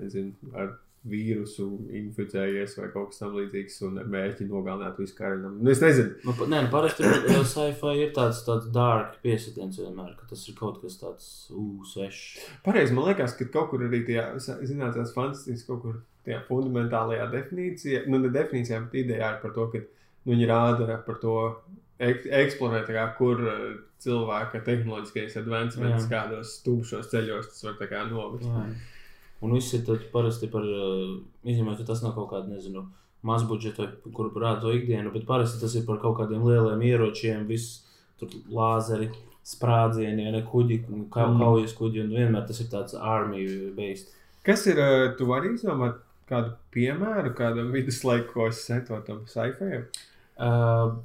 nezinu, ar vīrusu inficējies vai kaut kas tamlīdzīgs un ar mērķi nogalināt visu karinam. Nu, es nezinu, Nu, pa- nē, nu, parasti uh, sci-fi ir tāds, tāds dark piesitiens vienmēr, ka tas ir kaut kas tāds ū, svešs. pareizi man liekas, ka kaut kur arī tajā zinātnīs fantastiski kaut kur tajā fundamentālajā definīcijā, nu ne definīcijā, bet idejā ir par to, ka nu, viņi rāda par to ek eksplorēt, kā, kur uh, cilvēka tehnoloģiskais advancements Jā. kādos tumšos ceļos tas var kā novest. Jā. Un viss ir parasti par, uh, izņemot, ka tas nav kaut kāda, nezinu, mazbudžeta, kur parāda to ikdienu, bet parasti tas ir par kaut kādiem lieliem ieročiem, viss tur lāzeri, sprādzieni, ja ne kuģi, kā Mm. kaujas kuģi, un vienmēr tas ir tāds armiju based. Kas ir, uh, tu vari izdomāt kādu piemēru, kādam viduslaikos setotam sci-fi? Uh,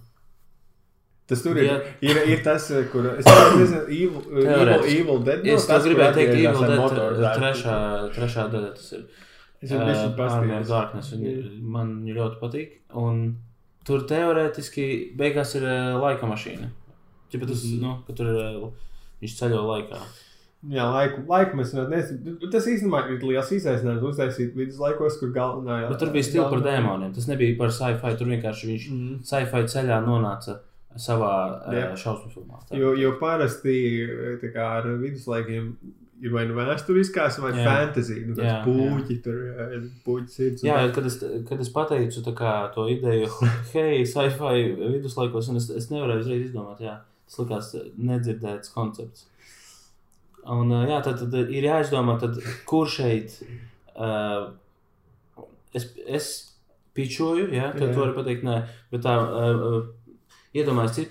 Tas tur ir, ir, ir tas, uh, kur es nezinu, Evil, uh, Evil. Evil Dead. es tas, tev kur gribēju teikt, Evil Dead, uh, zārku. trešā, trešā daļa tas ir. Es jau biju paskatījis. Darkness. Viņa, man ļoti patīk. Un tur teorētiski beigās ir laika mašīna. Čipa tas, Mhm. nu, ka tur ir, viņš ceļo laikā. Jā, laiku, laiku mēs nezinām. Tas īstenībā ir liels izaicinājums uztaisīt viduslaikos, kur galvenā Bet tur bija stila par dēmoniem. Tas nebija par sci-fi. Tur vienkārši viņš Mm. sci-fi ceļā nonāca savā Jā. uh, šausmu filmā. Tā. Jo, jo parasti tā kā ar viduslaikiem ir vai nu vēsturiskās, vai Jā. fantasy. Nu, Jā, jā, puķi, tur ir puķis sirds. un Jā, jo, kad es, kad es pateicu kā, to ideju, hei, sci-fi viduslaikos, un es, es nevarēju uzreiz izdomāt, jā, tas likās nedzirdēts koncepts. Un, jā, tad, tad ir jāizdomā, tad, kur šeit uh, es, es pičoju, jā, tad Jā. tu vari pateikt, nē, bet tā uh,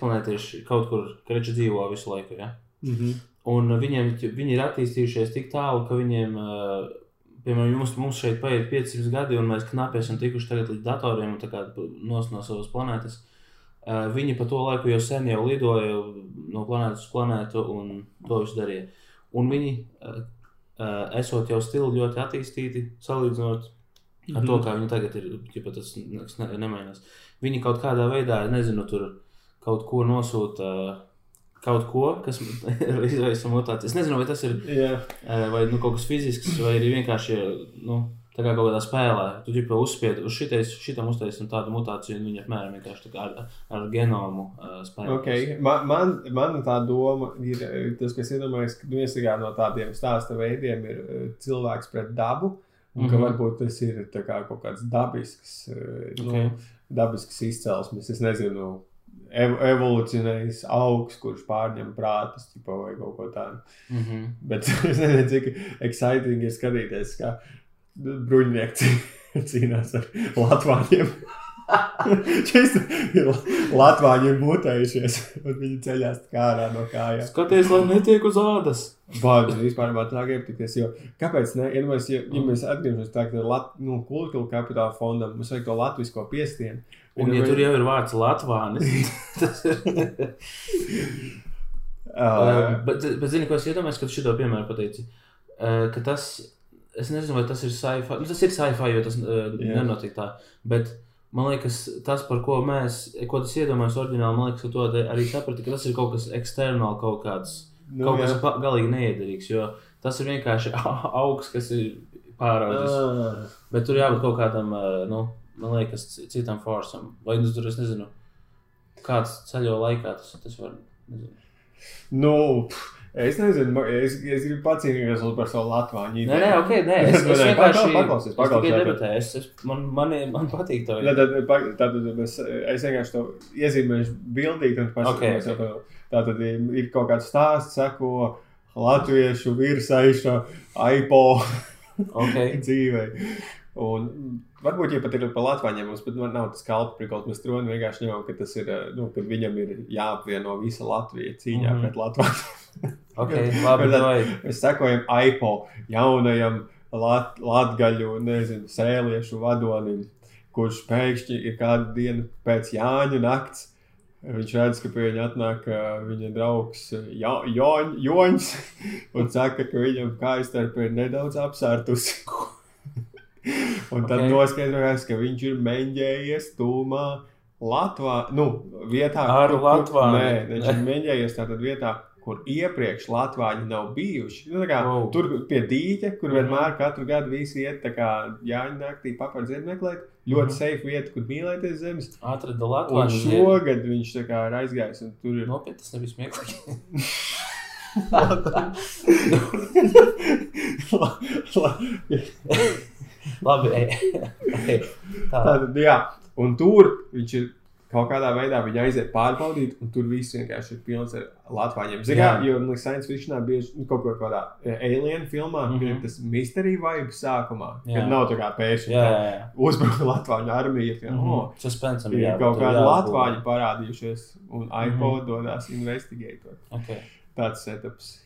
planēta ir š- kaut kur, kreči dzīvo visu laiku, jā. Mhm. Un viņiem, viņi ir attīstījušies tik tālu, ka viņiem, ā, piemēram, mums, mums šeit paiet 500 gadi, un mēs knapi esam tikuši līdz datoriem un nos no savas planētas. Ā, Viņi pa to laiku jau sen jau lidoja no planētas uz planētu un to visu darīja. Un viņi, esot jau stili ļoti attīstīti, salīdzinot ar to, kā viņi tagad ir, ja tas nekas ne, nemainās. Viņi kaut kādā veidā, nezinu, tur kaut ko nosūta, kaut ko, kas izraisa mutāciju. Es nezinu, vai tas ir eh, vai nu, kaut kas fizisks, vai arī vienkārši nu, tā kā kaut kādā spēlē. Tu jau uzspied uz šitais, šitam uztaisīt tādu mutāciju, un viņi apmēram vienkārši tā kā ar, ar genomu uh, spēlē. Okay. Man, man, man tā doma ir tas, kas iedomājas, ka viens no tādiem stāsta veidiem ir cilvēks pret dabu. Un ka Mhm. varbūt tas ir kā kaut kāds dabisks, nu, Ok. dabisks izcelsmes. Es nezinu, ev evolucionējis augs, kurš pārņem prātus tipa, vai kaut ko tādu. Mm -hmm. Bet es nezinu, cik exciting ir skatīties, kā bruņinieki cī- cīnās ar latvāņiem. Šis ir latvāņi ir mutējušies, un viņi ceļās ārā no kājām. Skaties, lai netiek uz ādas. Bāzi vispār tā jo kāpēc ne? Ja mēs, ja, ja mēs atgriežamies tā, ka nu, kultūra kapitāla fondam, mums vajag to latvisko piestienu. Un, ja tur jau ir vārds Latvānis, tas ir. Uh, bet, bet zini, ko es iedomājos, kad šito piemēru pateici? Uh, ka tas, es nezinu, vai tas ir sci-fi. Nu, tas ir sci-fi, jo tas uh, Jā. nenotiek tā. Bet Man liekas, tas, par ko mēs, ko tas iedomājamies oriģināli, man liekas, ka to arī saprati, ka tas ir kaut kas eksternāli, kaut kāds, Nu, kaut jā. kas galīgi neiederīgs, jo tas ir vienkārši augs, kas ir pāraudzis. Ah. Bet tur jābūt kaut kādam, ā, nu, man liekas, ci- citam forsam. Vai nu tur, es nezinu, kāds ceļo laikā tas, tas var, nezinu. Nu, es nezinu, es, es gribu pacīnīties par savu latvāņu. Nē, nē, ok, nē, es, es Nē, nē, vienkārši, paklausies, paklausies. es, es, man, man, man patīk to. Tad, tad, tātad es, es vienkārši to iezīmēšu bildīt un paskatīšos. Ok, Okay. Tātad ir kaut kāds stāsts, seko latviešu virsaiša aipo Okay. dzīvē. Un varbūt, ja pat ir par Latviju, mums pat nav tas kalps prikals. Mēs tur vienkārši ņemam, ka tas ir, eh, nu, kad viņam ir jāapvieno visa Latvija cīņā mm. -hmm. pret Latviju. Ok, labi, tad-. Mēs sekojam aipo jaunajam lat, latgaļu, nezinu, sēliešu vadonim, kurš pēkšņi ir kādu dienu pēc Jāņa nakts. Viņš redz, ka pie viņa atnāk viņa draugs ja, Joņ, Joņs un saka, ka viņam kājastarpe ir nedaudz apsārtusi. un tad Ok. okay. noskaidrojās, ka viņš ir meņģējies tūmā Latvā, nu, vietā, Ar kur- Latvāni. Nē, viņš ir meņģējies tātad vietā, kur iepriekš Latvāņi nav bijuši. Nu, kā, oh. Tur pie dīķa, kur Mhm. vienmēr katru gadu visi iet tā kā Jāņa naktī papardzi meklēt. Ļoti Mhm. safe vieta, kur mīlēties zemes. Atrada Un Latviju. šogad viņš kā ir aizgājis tur ir. Nopietni, tas nebija smieklīgi. La- la- Labi, ej. Tā. Tātad, jā, un tur viņš ir kaut kādā veidā viņa aiziet pārbaudīt, un tur viss vienkārši ir pilns ar latvāņiem. Zinām, Jā. jo man liekas, science fictionā bieži nu, kaut ko kādā eh, alien filmā, mm Mhm. -hmm. ir tas mystery vibe sākumā, Jā. kad nav tā kā pēkšņi Jā, jā, jā. uzbruka latvāņu armija. Mm Mhm. -hmm. oh, Suspensam ir jābūt, kaut kādi latvāņi parādījušies, un iPod Mhm. dodas investigēt. Ok. Tāds setups.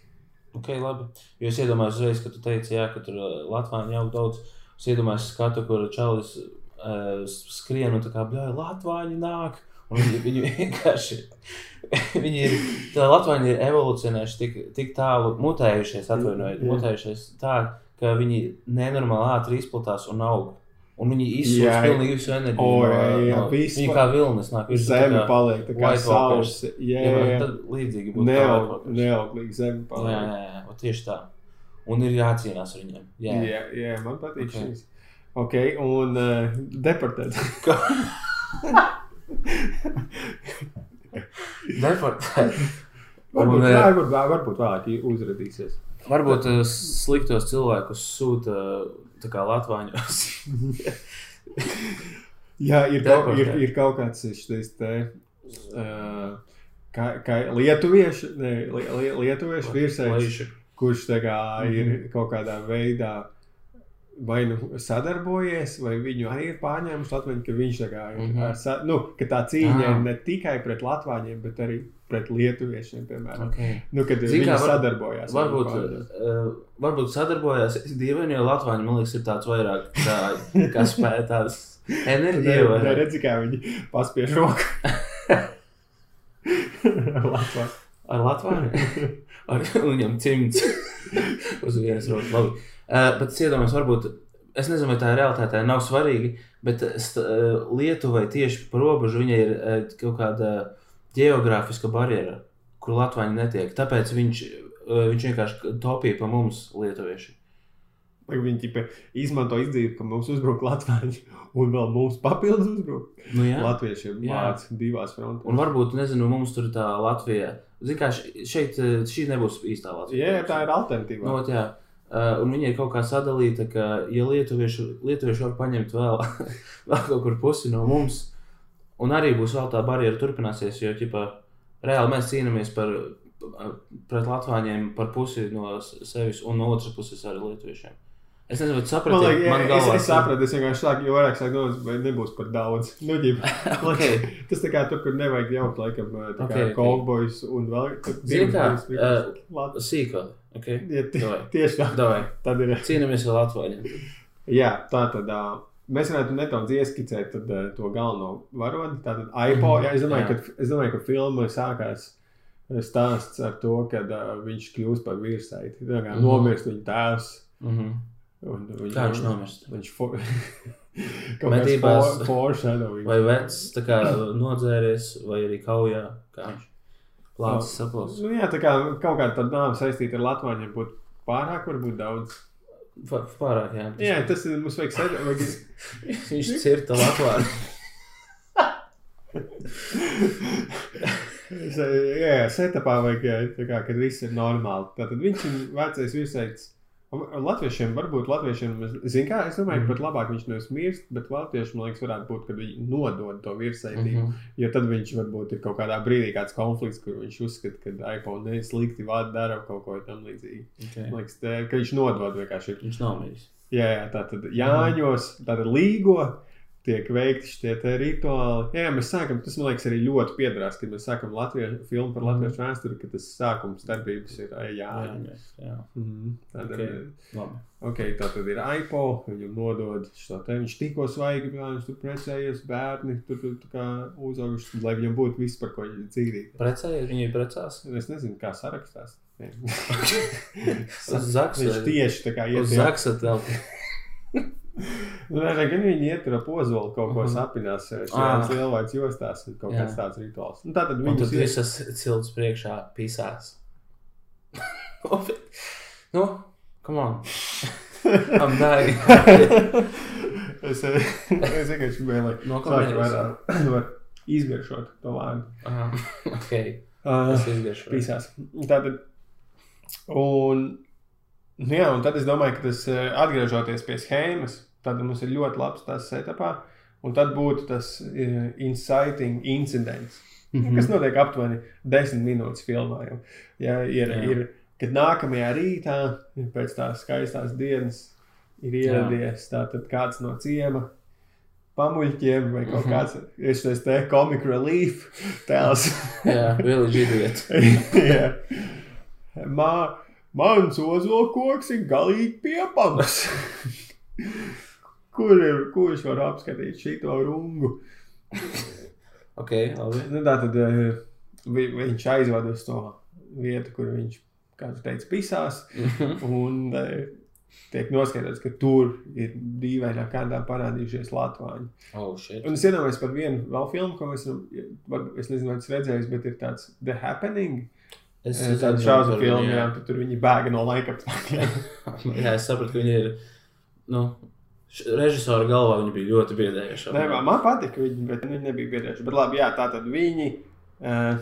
Ok, labi. Jo es iedomājos, uzreiz, kad tu teici, jā, ka tur uh, Latvijā jau daudz. Es iedomājos, skatu, kur Čalis uh, skrien un tā kā bļauj, Latvāņi nāk. Viņi, viņi vienkārši. Viņi ir. Tā Latvāņi ir evolucionējuši tik, tik tālu, mutējušies, atvainojiet, Jā. mutējušies tā, ka viņi nenormāli ātri izplatās un aug. Un viņi izsūta Jā. pilnīgi visu enerģiju. O, no- jā, jā, no- viss Viņi kā vilnis nāk. Zeme paliek tā kā sausa. Jā, Jā, jā, jā. tad līdzīgi būtu. neauglīgi zeme Jā, paliek. jā, jā, o, tieši tā. Un ir jācīnās ar viņiem. Jā, Jā, jā, man patīk Ok. okay. šis. Ok, un uh, deportēt. deportēt. Varbūt, Un, un, eh, varbūt, varbūt vēlāk uzrādīsies. Varbūt uh, sliktos cilvēkus sūta uh, Latvāņos. Jā, ir, kaut, ir, ir kaut kāds šis te. Uh, kā, kā lietuviešu, ne, li, li, lietuviešu virsēs, Leiši. Kurš tā kā ir kaut kādā veidā vai nu sadarbojies, vai viņu arī ir pārņēmuši Latviju, ka viņš tā kā ir, Mhm. ar sa, nu, ka tā cīņa Ah. ir ne tikai pret Latvāņiem, bet arī pret lietuviešiem, piemēram. Okay. Nu, kad Zini viņi var- sadarbojās. ar Varbūt, uh, varbūt sadarbojās. Es dievēju, jo Latvāņi man liekas, ir tāds vairāk, kā, kā spēja tāds enerģija. vai- Nē, redzi, kā viņi paspiež roku. Latvā. Ar Latviju? Ar viņam cimds uz vienas rokas. Labi. Uh, bet es iedomājos, varbūt, es nezinu, vai tā ir realitāte, nav svarīgi, bet st, uh, Lietuvai tieši par robežu viņai ir uh, kaut kāda geogrāfiska barjera, kur Latvija netiek. Tāpēc viņš, uh, viņš vienkārši topīja pa mums, lietuvieši. Lai Viņi ķipa, izmanto izdzīvi, ka mums uzbruk Latvijas, un vēl mums papildus uzbruk. Nu, jā. Latviešiem mācās divās frontēs. Un varbūt, nezinu, mums tur tā Latvija. Zini, kā šeit uh, šī nebūs īstā Latvija. Jā, tā ir alternatīva. Nu, ot, jā. Uh, un viņi ir kaut kā sadalīti, ka, ja lietuvieši, lietuvieši var paņemt vēl, vēl kaut kur pusi no mums, un arī būs vēl tā barjera turpināsies, jo, ķipa, reāli mēs cīnāmies par, pret Latvāņiem par pusi no sevis, un no otras puses arī lietuviešiem. Es nezinu, vai tu Man liekas, man es, es sapratu, es vienkārši saku, jo vairāk saku, no, vai nebūs par daudz. Nu, Okay. tas tā kā tur, kur nevajag jaukt, laikam, tā kā Ok, okay, ok. kovbojs un vēl kā, uh, Lat... Sīkā, ok? ja, tieši tā. Davai, Tad ir. cīnāmies ar Latvāņiem. Jā, tā tad. Uh, Mēs varētu nedaudz ieskicēt tad, uh, to galveno varoni. Tātad, iPod, jā, es, domāju, Jā. ka, es domāju, ka filma sākās stāsts ar to, ka uh, viņš kļūst par kā Mhm. nomirst viņa tēvs. Mhm. Un, viņa, Kā viņš nomirst? Viņš, fo... Kaut kāds Medībās. for-. Vai vecs tā kā nodzēries, vai arī kaujā, kā viņš plācis saplos. Nu, jā, tā kā kaut kāda tāda nāve saistīta ar Latviju būtu pārāk, varbūt daudz. Pārāk, jā. Jā, tas ir mums vajag sēdēt. Vajag... Viņš cirta Latviju. Es, jā, jā, setupā vajag, jā, tā kā, kad viss ir normāli. Tātad viņš ir vecais virsaicis. Latviešiem, varbūt latviešiem, zinu, kā es domāju, ka pat labāk viņš nevis mirst, bet latviešiem, man liekas, varētu būt, kad viņi nodod to virsaitību. Mhm. Jo tad viņš varbūt ir kaut kādā brīdī kāds konflikts, kur viņš uzskata, ka iPhone neslikti vada dara kaut ko tam līdzīgu. Okay. Man liekas, te, ka viņš nodod vienkārši. Viņš nav mīļš. Jā, jā tā tad Jāņos, tāda līgo tiek veikti šie rituāli. Jā, jā, mēs sākam, tas man liekas arī ļoti piedarās, kad mēs sākam latviešu filmu par latviešu vēsturi, ka tas sākums darbības ir ē, jā. Jā. Mhm, Tātad, Ok. okay. Labi. ok, tā tad ir iPo, viņam nodod šo te, viņš tikko svaigi, viņš tur precējies, bērni tur, tur tā kā uzauguši, lai viņam būtu viss, par ko viņi dzīvīgi. Precējies, viņi precās. Es nezinu, kā sarakstās. Zaksa. Viņš tieši tā kā iet. Uz tajā- Telpu. Nu, gan viņi iet ar pozolu, kaut ko Mhm. sapinās Ah. šajās lielvainas jostās, un kaut kāds tāds rituāls. Nu, tātad Un viņi tad visas cilts priekšā pisās. nu, come on. I'm dying. es eh, es vienkārši gribēju, lai No komēdijas. vairāk var izgaršot to vārdu. Aha, ok. Uh, Es izgaršu. Pīsās. Tātad, un, nu jā, un tad es domāju, ka tas eh, atgriežoties pie schēmas, tad mums ir ļoti labs tas setupā, un tad būtu tas uh, inciting incidents. Mm -hmm. Kas notiek aptuveni desmit minūtes filmā. Jau. Ja, ir, Jā. ir, kad nākamajā rītā, pēc tās skaistās dienas, ir ieradies kāds no ciema pamuļķiem vai kaut Mhm. kāds ir šis te comic relief tēls. Jā, village idiot. Jā. Mā, mans ozolkoks ir galīgi piepams. Kur ir, kurš var apskatīt šito rungu? Ok, labi. Nu, tā tad eh, vi, viņš aizvada uz to vietu, kur viņš, kā tu teici, pisās. Un eh, tiek noskaidrots, ka tur ir dīvainā kārtā parādījušies Latvāņi. Oh, shit. Un es iedomājos par vienu vēl filmu, ko es, es nezinu, vai tas redzējis, bet ir tāds The Happening. Es zinu šādu par filmu, viņu, jā, tad tur viņi bēga no laika apstākļiem. Jā, es sapratu, ka viņi ir. Nu, režisora galvā viņi bija ļoti biedējuši. Nē, man, man patika viņi, bet viņi nebija biedrējuši. Bet labi, jā, tā tad viņi, uh,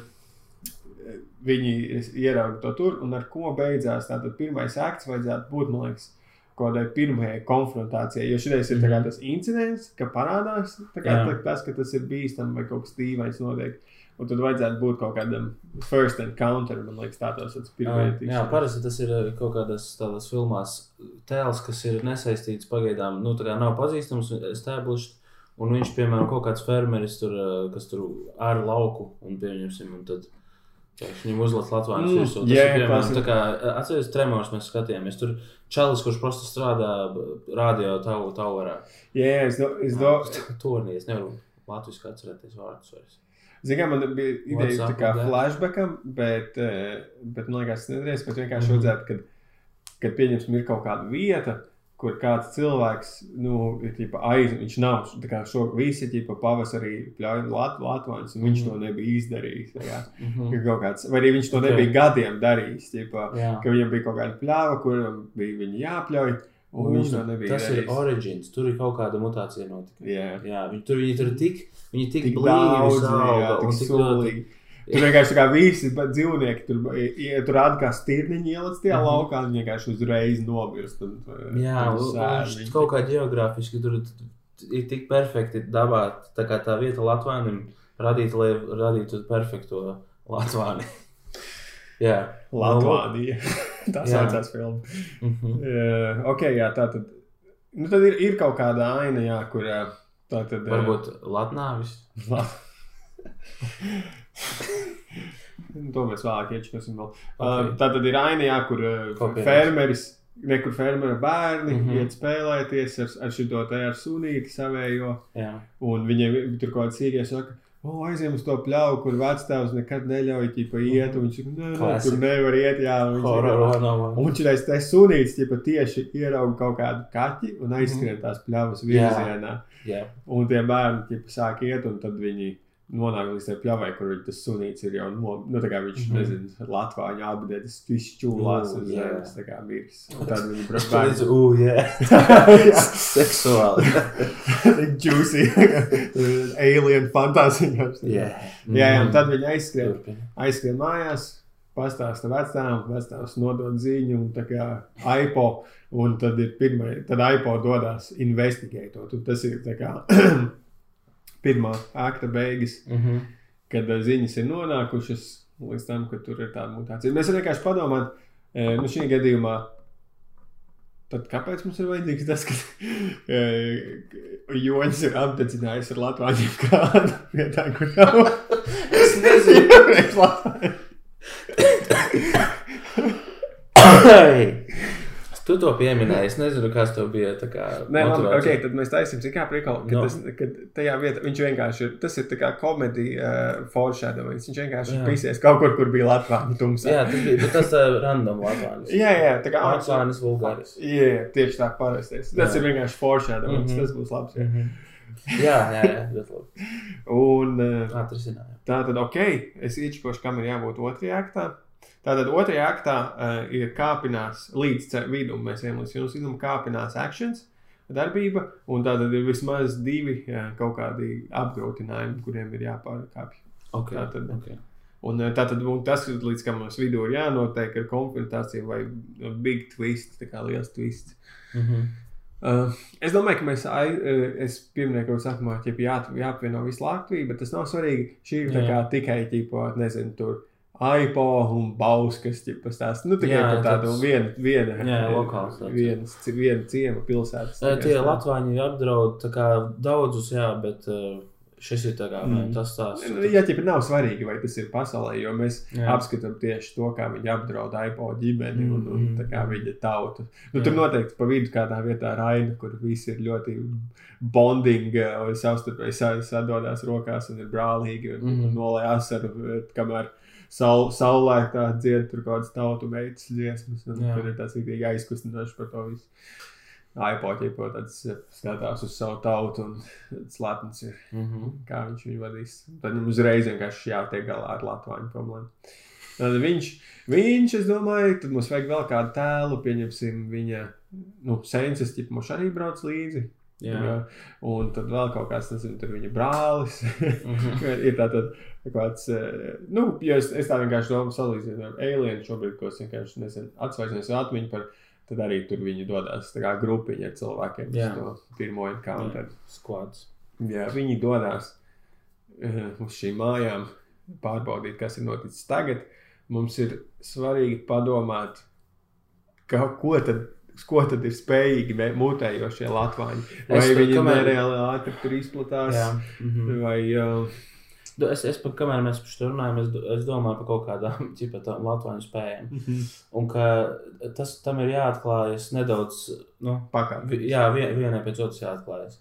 viņi ierauga to tur, un ar ko beidzās. Tātad pirmais akts vajadzētu būt, man liekas, kaut kādai pirmajai konfrontācijai. Jo šis ir Mhm. tas incidents, ka parādās kā, tā, tas, ka tas ir bīstami vai kaut kas dīvains notiek. Un tad vajadzētu būt kaut kādam first encounter, man liekas, tā tas ir Jā, parasti tas ir eh, kaut kādās tādās filmās tēls, kas ir nesaistīts pagaidām, nu, tā kā nav pazīstams, established, un viņš, piemēram, kaut kāds fermeris tur, eh, kas tur ar lauku, un pieņemsim, un tad viņam uzlēt Latvijas Mm, virsū. Tas jā, piemēram, tā kā, eh, atceries, tremors mēs skatījāmies, tur čalis, kurš prosti strādā radio tavu, tavarā. Jā, jā, es, do, es, do, Tornī, es nevaru Latvijas kā atcerēties vārdus vairs. Ziniet, man bija ideja tā kā flashbackam, bet, eh, bet man liekas, tas nedarīs. Bet vienkārši Mhm. vajadzētu, kad, kad pieņemsim, ir kaut kāda vieta, kur kāds cilvēks, nu, ir tīpa aiz, viņš nav, tā kā šo visi, tīpa pavasarī pļauj Lat, Latvijas, un viņš Mhm. to nebija izdarījis. kā. Mhm. Ka Kaut kāds, vai arī viņš to nebija gadiem darījis, tīpa, Jā. ka viņam bija kaut kāda pļāva, kuram bija viņa jāpļauj, un viņš to nebija tas ir origins, tur ir kaut kāda mutācija notika. Jā. Jā, viņi tur, viņi tur tik, viņi tik, Tik blīvi sauga un tik ļoti. Tur vienkārši kā visi dzīvnieki tur, ja tur rāda kā stirniņi ielicis tajā Mhm. laukā, viņi vienkārši uzreiz nomirst. Un, Jā, un kaut kā geogrāfiski tur ir tik perfekti dabā, tā kā tā vieta Latvānam radīt, lai radītu perfekto Latvāni. jā. Latvānija. Tā Jā. saucās filma. Mhm. Uh, ok, jā, tā tad. Nu, tad ir, ir kaut kāda aina, jā, kur tā tad. Varbūt Latnāvis. La- Nu, To mēs vēlāk iečakosim vēl. Ok. Uh, tā tad ir aina, jā, kur uh, fermeris, nekur fermera bērni mm. -hmm. iet spēlēties ar, ar šo te ar sunīti savējo. Jā. Un viņiem tur kaut kāds sīkais saka, O, aizjām uz to pļauju, kur vecāks nekad neļauj ķipa, iet. Viņš nē, nē, Klasika. tur nevar iet. Jā, viņš saka, one Un viņš reiz te sunīts, ja tieši ierauga kaut kādu kaķi un aizskrien tās pļavas virzienā. Jā. Un tie bērni ķipa, sāk iet, un tad viņi nonāk līdz tai pļavai, kur viņi- tas sunīts ir jau no, nu, tā kā viņš, mm Mhm. -hmm. nezinu, Latvāņu čūlās Ooh, uz zemes, tā kā miris. Un tad viņi brauc ir ugh, jā. Jā. Seksuāli. juicy, alien fantāzijās. Jā, Jā, jā, un tad viņi aizskrien, aizskrien mājās, pastāsta vecām, vecāks nodod ziņu, un tā kā aipo, un tad ir pirmā, tad aipo dodas investigētot. Un tas ir tā kā pirmā akta beigas, Mhm. kad eh, ziņas ir nonākušas līdz tam, ka tur ir tāda mutācija. Mēs vienkārši padomāt, eh, nu šī gadījumā. Tad kāpēc mums ir vajadzīgs tas, ka eh, joņas ir apdedzinājis ar Latviju kādu vietā, kur nav? Es nezinu. Kāpēc Latviju? Tu to pieminēji. Es nezinu, kas tev bija. Kā, Nē, labi, okay, tad mēs taisām, cik priekal, ka No. tas, kad tajā vietā viņš vienkārši ir, tas ir kā komēdija uh, foreshadowings, viņš vienkārši ir Jā. pisies kaut kur, kur bija Latvija tumsā. Jā, tas bija tas uh, random Latvijas. jā, jā, tā kā Latvijas vulgāris. Jā, tieši tā parastais. Tas Jā. ir vienkārši foreshadowings, mm. -hmm. tas būs labs. Jā. Mhm. Jā, jā, jā, ļoti labi. Un uh, Atrisinājām. tā tad, ok, es iečikošu, kam ir jābūt otrajā aktā. Tātad otrajā aktā uh, ir kāpinās līdz vidum, mēs ejam līdz jums vidum, kāpinās actions, darbība, un tātad ir vismaz divi uh, kaut kādi apgrūtinājumi, kuriem ir jāpārkāpj. Okay. Tā tad- okay. Un uh, tātad un tas, ir līdz kam mums vidū ir jānotiek, ir konfrontācija vai uh, big twist, tā kā liels twists. Mhm. Uh, es domāju, ka mēs, ai, es pieminēju, ka sākumā ķip, jā, jāapvieno visu Latviju, bet tas nav svarīgi. Šī ir kā tikai ķipo, nezinu, tur aipo un bauskas, ķipa stāsts. Nu, tikai Jā, par tādu tāds- vienu, viena, Jā, eh, lokāls tāds. vienas, viena ciema pilsētas. Tikai Tie. Latvijas apdraud tā kā daudzus, jā, bet uh, šis ir tā kā Mm. mm. tas tās. Nu, Jā, ķipa nav svarīgi, vai tas ir pasaulē, jo mēs Jā. apskatām tieši to, kā viņi apdraud aipo ģimeni un, un Mm, tā kā mm. viņa tautu. Nu, Jā. tur noteikti pa vidu kādā vietā ir aina, kur visi ir ļoti bonding eh, un savstarpēji sa- sadodās rokās un ir brālīgi un, mm Mhm. -hmm. nolēja asaru, eh, kamēr saul, saulēktā dzied tur kaut kādas tautu meitas dziesmas. un Jā. Tur ir tāds rīktīgi aizkustinošs par to visu. Aipoķi, protams, skatās uz savu tautu un slepns ir Mm -hmm. kā viņš viņu vadīs. Tad viņam uzreiz vienkārši jātiek galā ar Latviju problēmu. Tad viņš, viņš, es domāju, tad mums vajag vēl kādu tēlu, pieņemsim viņa, nu, senses, tipu, mums arī brauc līdzi. Jā. Un tad vēl kaut kāds, nezinu, tur viņa brālis. Mhm. ir tāds kāds, eh, nu, ja es, es tā vienkārši domāju, salīdzinot ar Alien šobrīd, ko es vienkārši nezinu, atsvaidzos atmiņu par, tad arī tur viņi dodas tā kā grupiņa ar cilvēkiem Jā. uz to pirmo encounter. Skvads. Jā, viņi dodas uh, uz šīm mājām, pārbaudīt, kas ir noticis tagad. Mums ir svarīgi padomāt, ka, ko, tad, ko tad ir spējīgi mutējošie latvāņi. Vai Es, viņi kamēr- nereāli ātri tur izplatās, Jā. Mhm. vai uh, Es, es pat, kamēr mēs par šo runājam, es, es domāju par kaut kādām ķipatām Latvijas spējām. Un ka tas tam ir jāatklājas nedaudz, nu, pakāpē. Jā, vien, vienai pēc otras jāatklājas.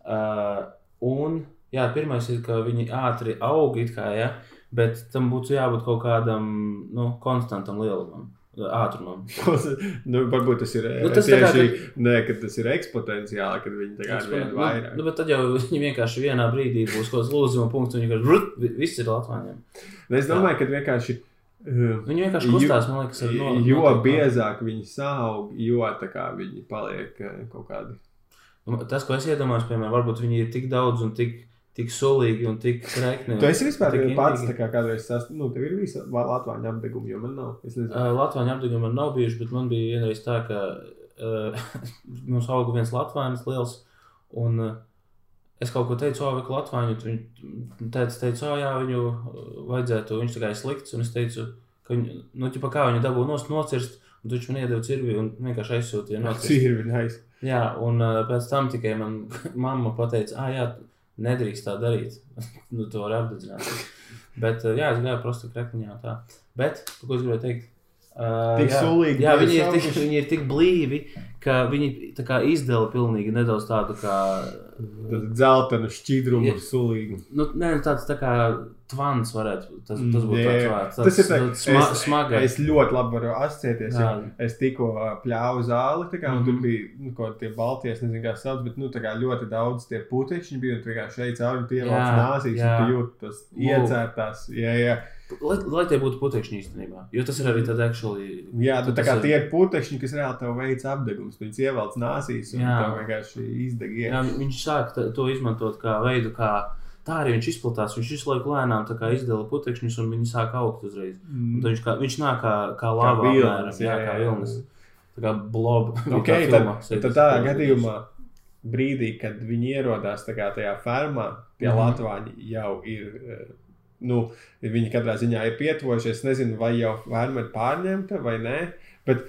Uh, un jā, pirmais ir, ka viņi ātri aug, kā, ja, bet tam būtu jābūt kaut kādam nu, konstantam lielumam, ātrumam. nu, varbūt tas ir Nu, nu, tas tā kā, tieši, ka... ne, ka tas ir eksponenciāli, kad viņi kā ar vienu nu, vairāk. nu, bet tad jau viņi vienkārši vienā brīdī būs kaut kāds lūzuma punkts, un viņi vienkārši viss ir Latvijam. Nu, es domāju, ka vienkārši. Uh, Viņi vienkārši kustās, man liekas, ar no, jo noteiktu- biezāk viņi saug, jo tā kā viņi paliek eh, kaut kādi. Nu, Tas, ko es iedomājos, piemēram, varbūt viņi ir tik daudz un tik, tik sulīgi un tik krekni. Tu esi vispār pats tā kā kādreiz sas, nu, tev ir visa Latvijas apgabala, jo man nav. Uh, Latvijas apgabala man nav bijuši, bet man bija vienreiz tā, ka uh, mums auga viens Latvijas liels. Un, uh, es kaut ko teicu, oh, ka Latvijas viņa teica, teica, oh, jā, viņu vajadzētu, viņš tā kā ir slikts. Un es teicu, ka viņu, nu, ķipa, kā viņu dabū nost, nocirst, un viņš man iedeva cirvi un vienkārši aizsūtīja. ir nice. Jā, un uh, pēc tam tikai man mamma pateica, ah, jā, nedrīkst tā darīt. nu, to var apdedzināt. Bet, uh, jā, es gāju prosti krekliņā un tā. Bet, ko es gribēju teikt, Uh, Tik sulīgi Jā, viņi ir, tik, viņi ir tik blīvi, ka viņi izdala pilnīgi nedaudz tādu kā. Zeltainu ir sulīgi. Nu, nē, nu, tāds tā kā tvans varētu. Tas, tas būtu tāds vārds. Tas ir tāds- tā, tāds sma, es, smagais. es ļoti labi varu asociēties. Jā. Jo es tikko pļāvu zāli, kā, un Mhm. tur bija nu, kaut kādi balties, nezinu, kā sauc, bet nu, ļoti daudz tie putekļi bija. un Tu vienkārši šeit cauri pievelc nāsīs, un tu jūti Lūk. iecērtās. Jā, jā. Lai, lai tie būtu putekšņi īstenībā. Jo tas ir arī tāds actually. Jā, tu, tā kā ir- tie ir putekļi, kas reāli tev veids apdegums. Viņus ievelc nāsīs, un Jā. tev vienkārši izdeg. Jā, viņš sāk to izmantot kā veidu, kā tā arī viņš izplatās. Viņš visu laiku lēnām izdala putekšņus, un viņi sāk augt uzreiz. Mm. tad viņš, kā, viņš nāk kā, kā lava apmēram, jā, jā, kā vilnis. Tā kā blob. Okay, kā tad, filmā, tad sēdis tādā gadījumā, brīdī, kad viņi ierodās kā tajā fermā, tie mm. -hmm. latvāņi jau ir. Nu, viņi katrā ziņā ir pietuvojušies. Es nezinu, vai jau ferma ir pārņemta vai nē. Bet,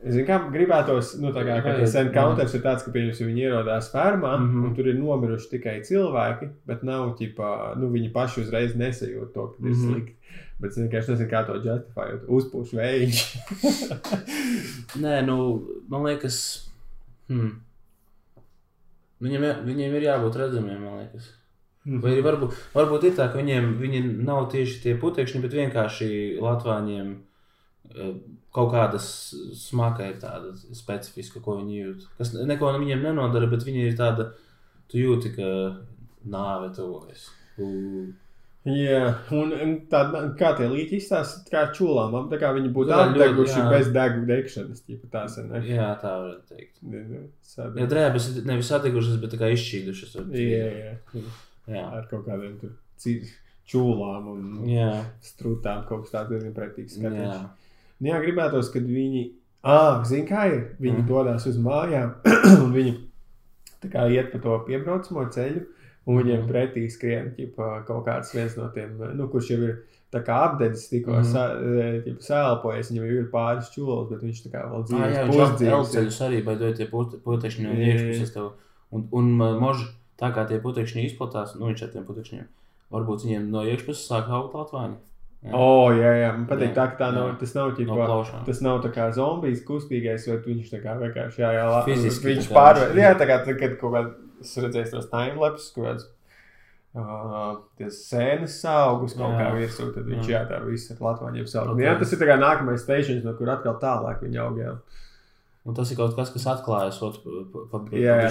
Zinu, kā gribētos, nu, tā kā, tas encounters ir tāds, ka pieņemsim, viņi ierodās fermā, mm. -hmm. un tur ir nomiruši tikai cilvēki, bet nav, ķipā, nu, viņi paši uzreiz nesajūt to, ka ir mm. -hmm. slikti. Bet es vienkārši nezinu, kā to justifikēt. Uzpūš vējiņš. Nē, nu, man liekas, hmm. viņiem, viņiem ir jābūt redzamiem, man liekas. Vai arī varbūt, varbūt ir tā, ka viņiem viņi nav tieši tie putekļi, bet vienkārši Latvāņiem eh, kaut kāda smaka ir tāda specifiska, ko viņi jūt. Kas neko viņiem nenodara, bet viņi ir tāda, tu jūti, ka nāve tuvojas. Jā, un, tā, kā tie līķi izstāsta, kā čūlām, tā kā viņi būtu Jā, apdeguši jā. bez degu degšanas, tīpa tās ne? Jā, tā varētu teikt. Sadeg. drēbes nevis sadegušas, bet tā kā izšķīdušas. Jā, teikt. jā, jā. ar kaut kādiem tur čūlām un jā. strūtām kaut kas tāds diezgan pretīgs jā. Nu Jā, gribētos, kad viņi, ah, zin kā ir, viņi Mm. dodas uz mājām, un viņi kā iet pa to piebraucamo ceļu, un viņiem Mhm. pretī skrien ķipa, kaut kāds viens no tiem, nu, kurš jau ir apdedzis, tikko Mhm. sa, e, sēlpojies, viņam jau ir pāris čūlas, bet viņš tā kā vēl Ah, dzīves jā, viņš jau pusdzīves. ceļus arī baidoja tie putekļi no Jā, jā, jā. iekšpuses tev. Un, un mož, tā kā tie putekļi izplatās, nu viņš ar tiem putekļiem, varbūt viņiem no iekšpuses sāk augt latvāņi. Jā. O, jā, jā, man patīk Jā, tā, ka tā nav, jā. tas nav no ķipa, plaušām. Tas nav tā kā zombijs kustīgais, vai viņš tā kā vienkārši jā, jā, la- Fiziski viņš viņš- Jā, tā kā tad, kad kaut kāds redzēs tos timelapses, kaut kāds uh, sēnes augus kaut Jā. kā virsū, tad viņš jā, Jā. tā viss ar Latvāņiem savu. Ok. Jā, tas ir tā kā nākamais stations, no kur atkal tālāk viņi aug. Un tas ir kaut kas, kas atklājas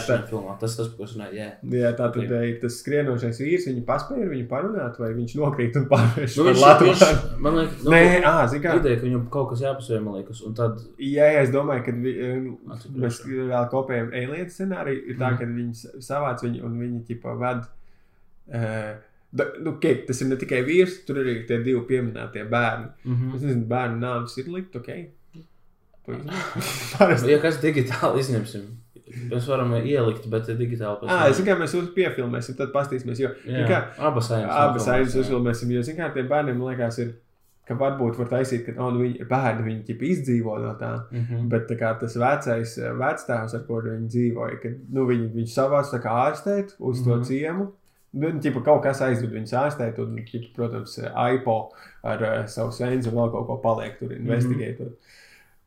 tā- filmā. Tas tas, runāju. Jā. jā tā tad ir tas skrienošais vīrs, viņi paspēja ar viņu parunāt, vai viņš nokrīt un pārvērš Nu, par Latvāņu. viņš, man liekas, nu, Nē, zini kā. ideja, ka viņam kaut kas jāpasver, man liekas, un tad Jā, jā, es domāju, ka vi, um, Atcīm mēs vēl kopējam alien scenāriju. Ir tā, Mhm. ka viņi savāc viņu un viņi ķipa ved. Uh, da, nu, okay, tas ir ne tikai vīrs, tur ir arī tie divi pieminētie bērni. mm -hmm. Es nezinu, bērnu nāvis ir likt, ok. Ja kas digitāli izņemsim, mēs varam ielikt, bet digitāli pēc Ah, es zinu, kā mēs uz piefilmēsim, tad pastīsimies. Jo, Jā, kā, abas ainas. abas ainas uzfilmēsim, jo, zinu, kā tiem bērniem, liekas, ir, ka varbūt var taisīt, ka oh, nu, viņi ir bērni, viņi ķipa izdzīvo no tā. Mhm. Bet tā kā tas vecais eh, vectēvs, ar kuru viņi dzīvoja, kad nu, viņi, viņš savās kā ārstēt uz to Mhm. ciemu. Nu, ķipa, kaut kas aizved viņus ārstēt, un, ķipa, protams, AIPO ar uh, savu sensu vēl kaut ko paliek tur investigēt.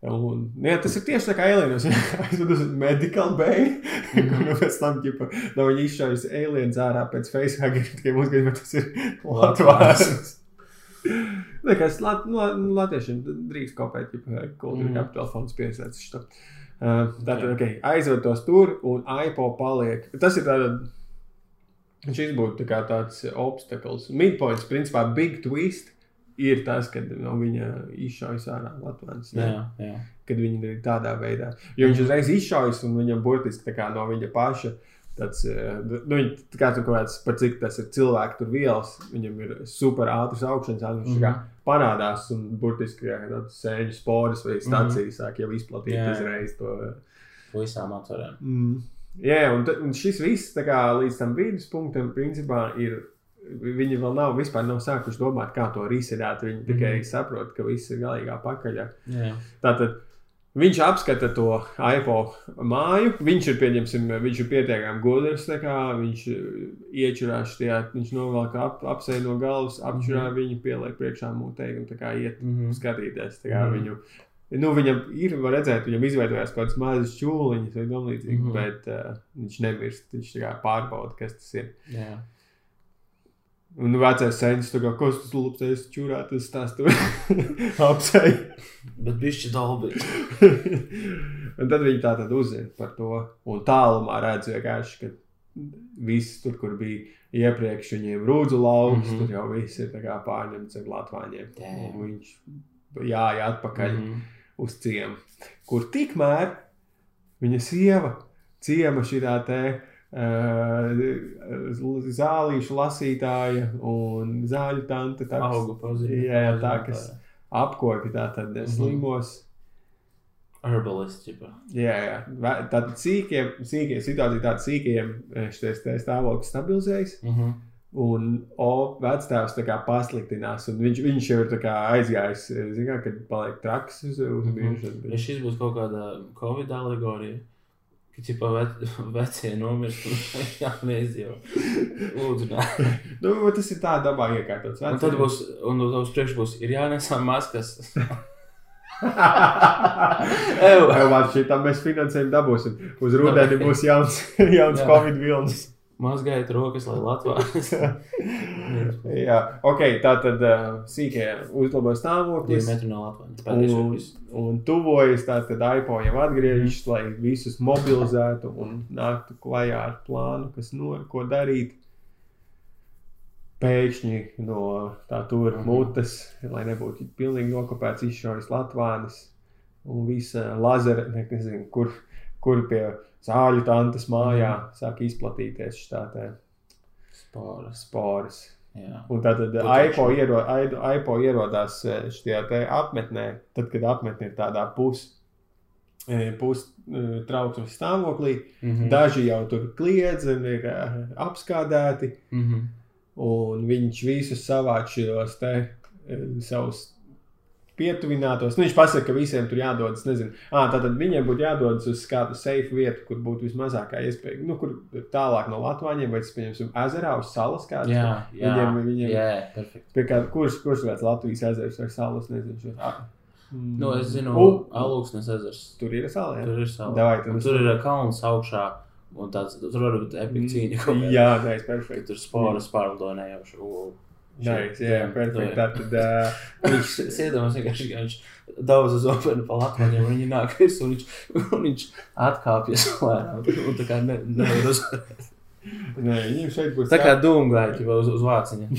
Un, nu, jā, tas ir tieši tā kā alienos. Aizved uz medical bay, Mhm. un pēc tam, ķipa, no viņa izšaujas aliens ārā pēc facehugger, tikai mums gadījumā tas ir Latvijas. Nē, kas lat, nu, la- nu, latviešiem drīkst kopēt, ja kultūra Mhm. kapitāla fonds piesaistīs šo. Uh, tātad, ok, aizved tos tur un aipo paliek. Tas ir tāda, šis būtu tā kā tāds obstakls. Midpoints, principā, big twist ir tas, kad no viņa izšaujas ārā Latvijas. Jā. Kad viņi ir tādā veidā. Jo viņš uzreiz izšaujas un viņam burtiski no viņa paša. Tāds, eh, nu, kā tur kaut kāds, par cik tas ir cilvēku tur vielas, viņam ir super ātrs augšanas, ātrums, mm Mhm. -hmm. parādās un burtiski jā, tādas sēņu sporas vai stācijas sāk jau izplatīt Jā, jā. uzreiz to. Visām atvarēm. Mm. Jā, un, un šis viss kā, līdz tam viduspunktam, principā, ir. Viņi vēl nav vispār nav sākuši domāt, kā to risināt. Viņi tikai Mhm. mm. saprot, ka viss ir galīgā pakaļā. Jā. Tātad Viņš apskata to iPhone māju. Viņš ir, viņš ir pietiekami gudrs. viņš iečurās tajā, viņš novelk ap, apseju no galvas, apčurā Mhm. viņu, pieliek priekšā mutē un tā kā iet Mhm. skatīties. Tā kā Mhm. viņu, nu, viņam ir, var redzēt, viņam izveidojās kaut kādas mazas čūliņas vai tam līdzīgi, Mhm. bet uh, viņš nemirst. Viņš pārbauda, kas tas ir. Jā. Un vecais sēņas, tā kā kas tas luptais čurā, tas tās tur apseju. Bet bišķi dalbi. un tad viņi tā tad uzzina par to. Un tālumā redz vienkārši, ka viss tur, kur bija iepriekš, viņiem rūdzu lauks, mm. -hmm. tur jau viss ir tā kā pārņemts ar latvāņiem. Un viņš jāja atpakaļ mm -hmm. Uz ciemu, kur tikmēr viņa sieva ciema šitā te. Uh, zālīšu lasītāja un zāļu tante. tā Augu pazīst. Jā, jā, tā, kas- apkopja tātad Mhm. slimos. Herbalist, ģipa. Jā, jā. Vē- Tātad sīkiem, sīkiem situācija tāda sīkiem šis stāvoklis stabilizējas. Mhm. Un O vectēvs tā kā pasliktinās. un Viņš, viņš jau ir tā kā aizgājis, zinām, kad paliek traks uz, uz Mhm. biežu. Ja šis būs kaut kāda Covid alegorija, ka ķipā ve vecie nomirst un jāneizdzīvo. Lūdzu, nē. Nu, tas ir tā dabā iekārtots. Un tad būs, un uz priekšu būs, ir jānesā maskas. Evo, šitam mēs finansējumu dabūsim. Uz rudeni būs jauns, jauns. Covid vilnis. Mazgājiet rokas, lai Latvijas. Jā, ok, tā tad uh, sīkie uzlabo Divi stāvoklis. metri no Latvijas. Un, viss. un tuvojas tā, tad iPhone jau atgriežas, lai visus mobilizētu un nāktu klajā ar plānu, kas no, ko darīt. Pēkšņi no tā tur Mhm. mutes, lai nebūtu pilnīgi nokopēts, izšaujas Latvijas un visa lazera, ne, nezinu, kur, kur pie zāļu tantes mājā Mhm. sāk izplatīties šī tā Spāras. sporas. Jā. Un tad. AIPO, iero, AIPO ierodās eh, šajā apmetnē, tad, kad apmetne ir tādā pus, eh, pus eh, trauksmes stāvoklī. Mhm. Daži jau tur kliedz un ir apskādēti, Mhm. un viņš visus savāc šos te savus pietuvinātos. Nu, viņš pasaka, ka visiem tur jādodas, nezinu, ah, tātad viņiem būtu jādodas uz kādu safe vietu, kur būtu vismazākā iespēja, nu, kur tālāk no Latvijas, vai tas, pieņemsim, ezerā uz salas kādas. Jā, jā. Viņiem, viņiem, Jā, perfekti. Pie kā, kurš, kurš kāds Latvijas ezers vai salas, nezinu. Šo. Mm. Nu, es zinu, U, Alūksnes ezers. tur ir sala, jā. Tur ir sala. Davai, es- tur ir kalns augšā. Un tāds, tur var būt epika cīņa. kaut kāda. Jā, nē, es Ka perfekti. tur spāras pārlidoja nejauši. U, Nē, jā, perfekti. Tā tad, uh, Viņš sēdams vienkārši, ka viņš daudz uz openu pa Latviju, un viņi nāk visu, un viņš, un viņš atkāpjas lēnām. Un tā kā ne, nevar uzvarēt. nē, viņiem šeit būs Tā kā dūmgāji uz, uz vāciņa.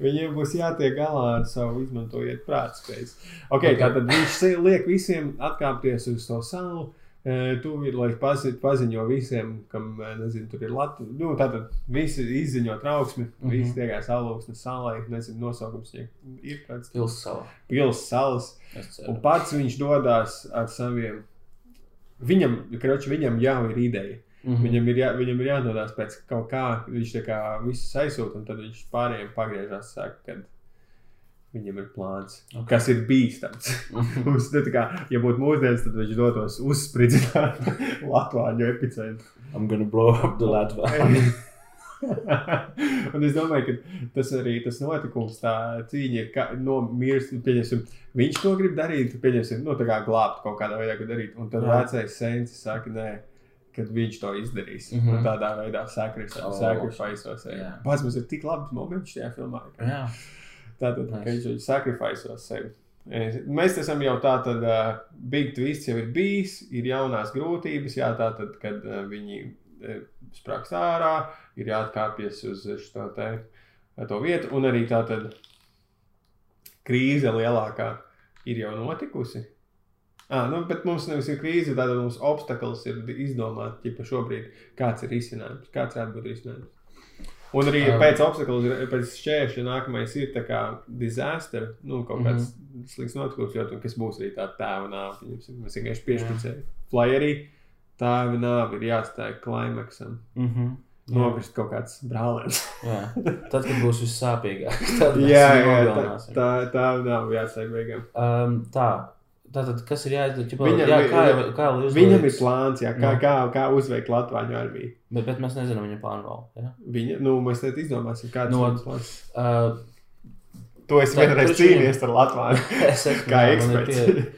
Viņiem būs jātiek galā ar savu izmantojiet prātspējas. Okay, tā tad viņš liek visiem atkāpties uz to salu. Tu ir, lai pazi, paziņo visiem, kam nezinu, tur ir Latvija. Nu, tātad visi izziņo trauksmi, mm. -hmm. visi tiekās alūksnes salai. Nezinu, nosaukums viņai ir kāds Pils savā. pils salas. Es Un pats viņš dodas ar saviem. Viņam, kroči, viņam jau ir ideja. Mhm. Viņam ir, jā, viņam ir jādodas pēc kaut kā, viņš tā kā visu aizsūta, un tad viņš pārējiem pagriežās, saka, kad viņam ir plāns, Ok. kas ir bīstams. Mhm. Uz, nu, kā, ja būtu mūsdienas, tad viņš dotos uzspridzināt Latviju epicentru. I'm gonna blow up the Latviju. un es domāju, ka tas arī tas notikums, tā cīņa ir ka- no. Pieņemsim, viņš to grib darīt, pieņemsim, nu, tā kā glābt kaut kādā veidā, ko darīt. Un tad Jā. vecais sēns saka, nē, kad viņš to izdarīs. Mm. -hmm. Tādā veidā Oh. sakrifaisos. Jā. Pats mums ir tik labs moments šajā filmā. ka- Jā. Tātad, Nice. ka viņš ir sakrifaisos sevi. Mēs esam jau tādā uh, big twist jau ir bijis, ir jaunās grūtības, jā, tātad, kad uh, viņi uh, sprāgst ārā, ir jāatkāpjas uz šo te, to vietu, un arī tātad krīze lielākā ir jau notikusi. Ah, nu, bet mums nevis ir krīze, tātad mums obstakls ir izdomāt, ja šobrīd kāds ir risinājums, kāds varētu būt risinājums. Un arī Um. pēc obstakla, pēc šķēršļa nākamais ir tā kā disaster, nu, kaut kāds mm -hmm. slikts notikums, jo, kas būs arī tā tēva nāve. Mēs vienkārši piešķircējam. Lai arī tēva nāve ir jāstāj klimaksam, Mhm. nokrist kaut kāds brālēns. Tad, kad būs vissāpīgāk, tad mēs jā, jā, tā, tā, tā nav jāstāj beigām. Um, tā, Tātad, kas ir jāizdara? Ķipa, Viņam jā, kā, jau- kā Viņam ir plāns, jā, kā, Nu. kā, kā uzveikt Latviju armiju. Bet, bet mēs nezinām viņa plānu vēl. Ja? Viņa, nu, mēs tad izdomāsim, kāds Nu, ir plāns. Uh, To es vienreiz cīnījos ar Latviju. es esmu, Kā jā, eksperts. pie-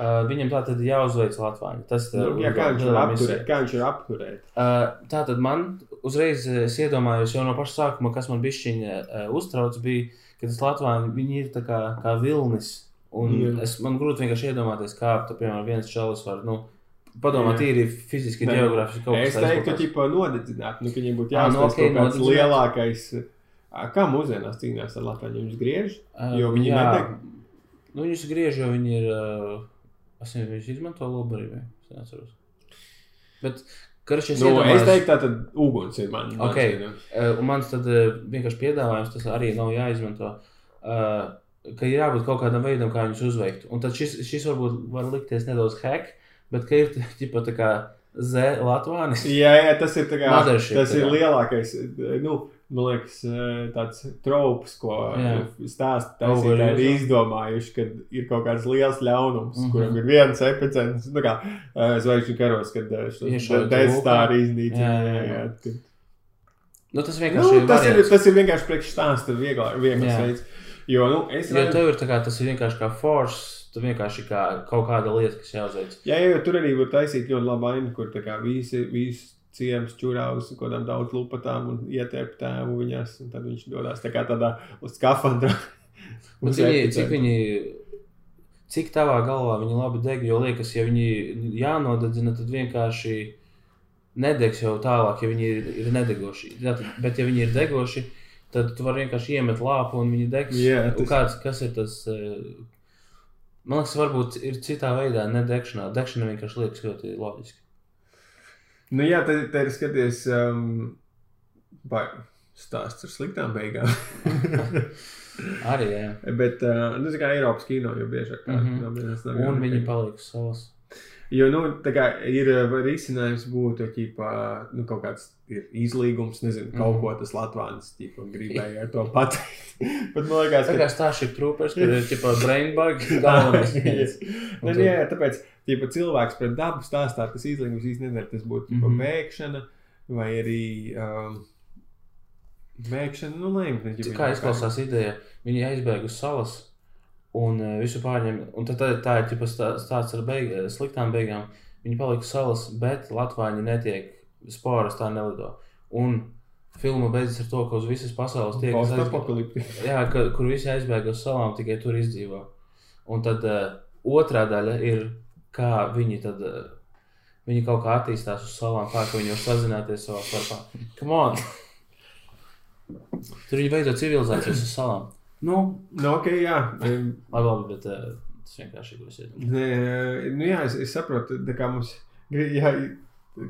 Uh, viņam tā tad jāuzveic Latviju. Tas Nu, jā, kā viņš apturēt? Kā viņš ir apturēt? Uh, tā tad man uzreiz es iedomājos jau no paša sākuma, kas man bišķiņa uh, uztrauc, bija, ka tas Latvijas viņi ir tā kā, kā vilnis. Un Jā. es, man grūti vienkārši iedomāties, kā, tu, piemēram, viens čalis var, nu, padomāt, Jā. tīri fiziski, geogrāfiski kaut Es kas teiktu, ka tāds. ķipa nodedzināt, nu, ka viņiem būtu Ā, nu, jāuzsver ok, kaut kāds nodedzināt. lielākais. Kā mūsdienās cīnās ar Latviju? Viņus griež? Uh, jo viņi jā, nedeg. Nu, viņus griež, jo viņi ir. Uh, es nezinu, viņš izmanto lobarību. Es neatceros. Bet, karš, es Nu, es iedomājos- teiktu, tā tad uguns ir man. mans Ok. vienīgais. Uh, un mans tad uh, vienkārši piedāvājums, tas arī nav jāizmanto. Uh, ka ir jābūt kaut kādam veidam, kā viņus uzveikt. Un tad šis, šis varbūt var likties nedaudz hack, bet ka ir ģipa, tā kā Z Latvijas. Jā, jā, tas ir, tā kā, Mothership, tas ir lielākais, nu, man liekas, tāds trops, ko stāsta taisītāji ir izdomājuši, kad ir kaut kāds liels ļaunums, mm. -hmm. kuram ir viens epicentrs, nu kā eh, zvaigžņu karos, kad iznīcina. Jā, jā, jā. kad- Nu, tas vienkārši Nu, tas, ir, variants. tas ir vienkārši priekš stāsta vieglāk, viegls Jā. veids. Jo, nu, es Jo redzu, tev ir tā kā tas ir vienkārši kā force, tu vienkārši kā kaut kāda lieta, kas jāuzveic. jā, jā, jo tur arī var taisīt ļoti labu ainu, kur tā kā visi, visi ciems čurā uz kaut kādām daudz lupatām un ietēp tēvu viņās, un tad viņš dodas tā kā tādā uz skafandra. Uz viņi, epicentru. cik viņi, cik tavā galvā viņi labi deg, jo liekas, ja viņi jānodedzina, tad vienkārši nedegs jau tālāk, ja viņi ir, ir nedegoši. Bet ja viņi ir degoši, tad tu vari vienkārši iemet lāpu un viņi degs. Jā, tas- kāds, kas ir tas? eh, Man liekas, varbūt ir citā veidā, ne degšanā. Degšana vienkārši liekas ļoti loģiski. Nu, jā, tad, tad ir skaties, um, vai stāsts ar sliktām beigām. Arī, jā. Bet, uh, nu, tā kā Eiropas kino jau biežāk tā nav vienas nav Un viņi paliek savas. Jo, nu, tā kā ir uh, risinājums būtu, ķipā, nu, kaut kāds ir izlīgums, nezinu, kaut Mhm. ko tas Latvijas ķipā gribēja ar to pateikt. Bet man liekas, ka kā Starship Troopers, kur ir tipa brain bug, galvenais. Nē, nē, tāpēc, ja cilvēks pret dabu stāstā, tas izlīgums īstenībā nedara. Tas būtu mm. -hmm. bēgšana vai arī um, bēgšana. Nu, Cik kā izklausās ideja, viņi aizbēga uz salas un uh, visu pārņem. Un tad tā, tā ir tipa stā- stāsts ar beig, sliktām beigām. Viņi palika salas, bet Latvāņi netiek spāras tā nelido. Un filma beidzas ar to, ka uz visas pasaules tiek Postapokalipti. Jā, ka, kur visi aizbēga uz salām, tikai tur izdzīvo. Un tad uh, otrā daļa ir, kā viņi tad. Uh, Viņi kaut kā attīstās uz salām, tā ka viņi var sazināties savā starpā. Come on! Tur viņi veido civilizācijas uz salām. Nu, Nu, ok, jā. Labi, bet uh, tas vienkārši ir grūti. Nē, nu, jā, es, es saprotu, kā mums ir jā,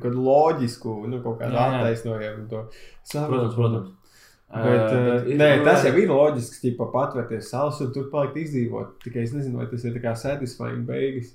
kaut loģisku, nu, kaut kādu attaisnojumu to saprotu. Protams, protams. Bet, Uh, uh, ir- nē, nu, tas jau ir loģiski, ka patvērties salas un tur palikt izdzīvot. Tikai es nezinu, vai tas ir tā kā satisfying beigas.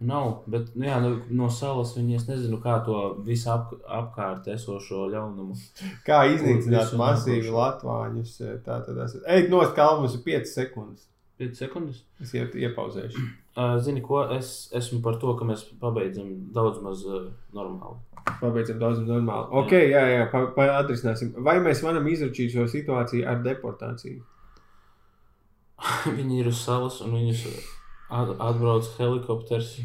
Nav, bet nu, jā, nu, no salas viņi es nezinu, kā to visu ap, apkārt esošo ļaunumu. Kā iznīcināt nākošo. latvāņus. Tā tad esat. Ej, no skalmas ir 5 sekundes. 5 sekundes. Es iet, iepauzēšu. Uh, zini, ko es esmu par to, ka mēs pabeidzam daudz maz uh, normāli. Pabeidzam daudz normāli. Ok, jā, jā, pa, pa atrisināsim. Vai mēs varam izračīt šo situāciju ar deportāciju? viņi ir uz salas un viņus at, atbrauc helikopters.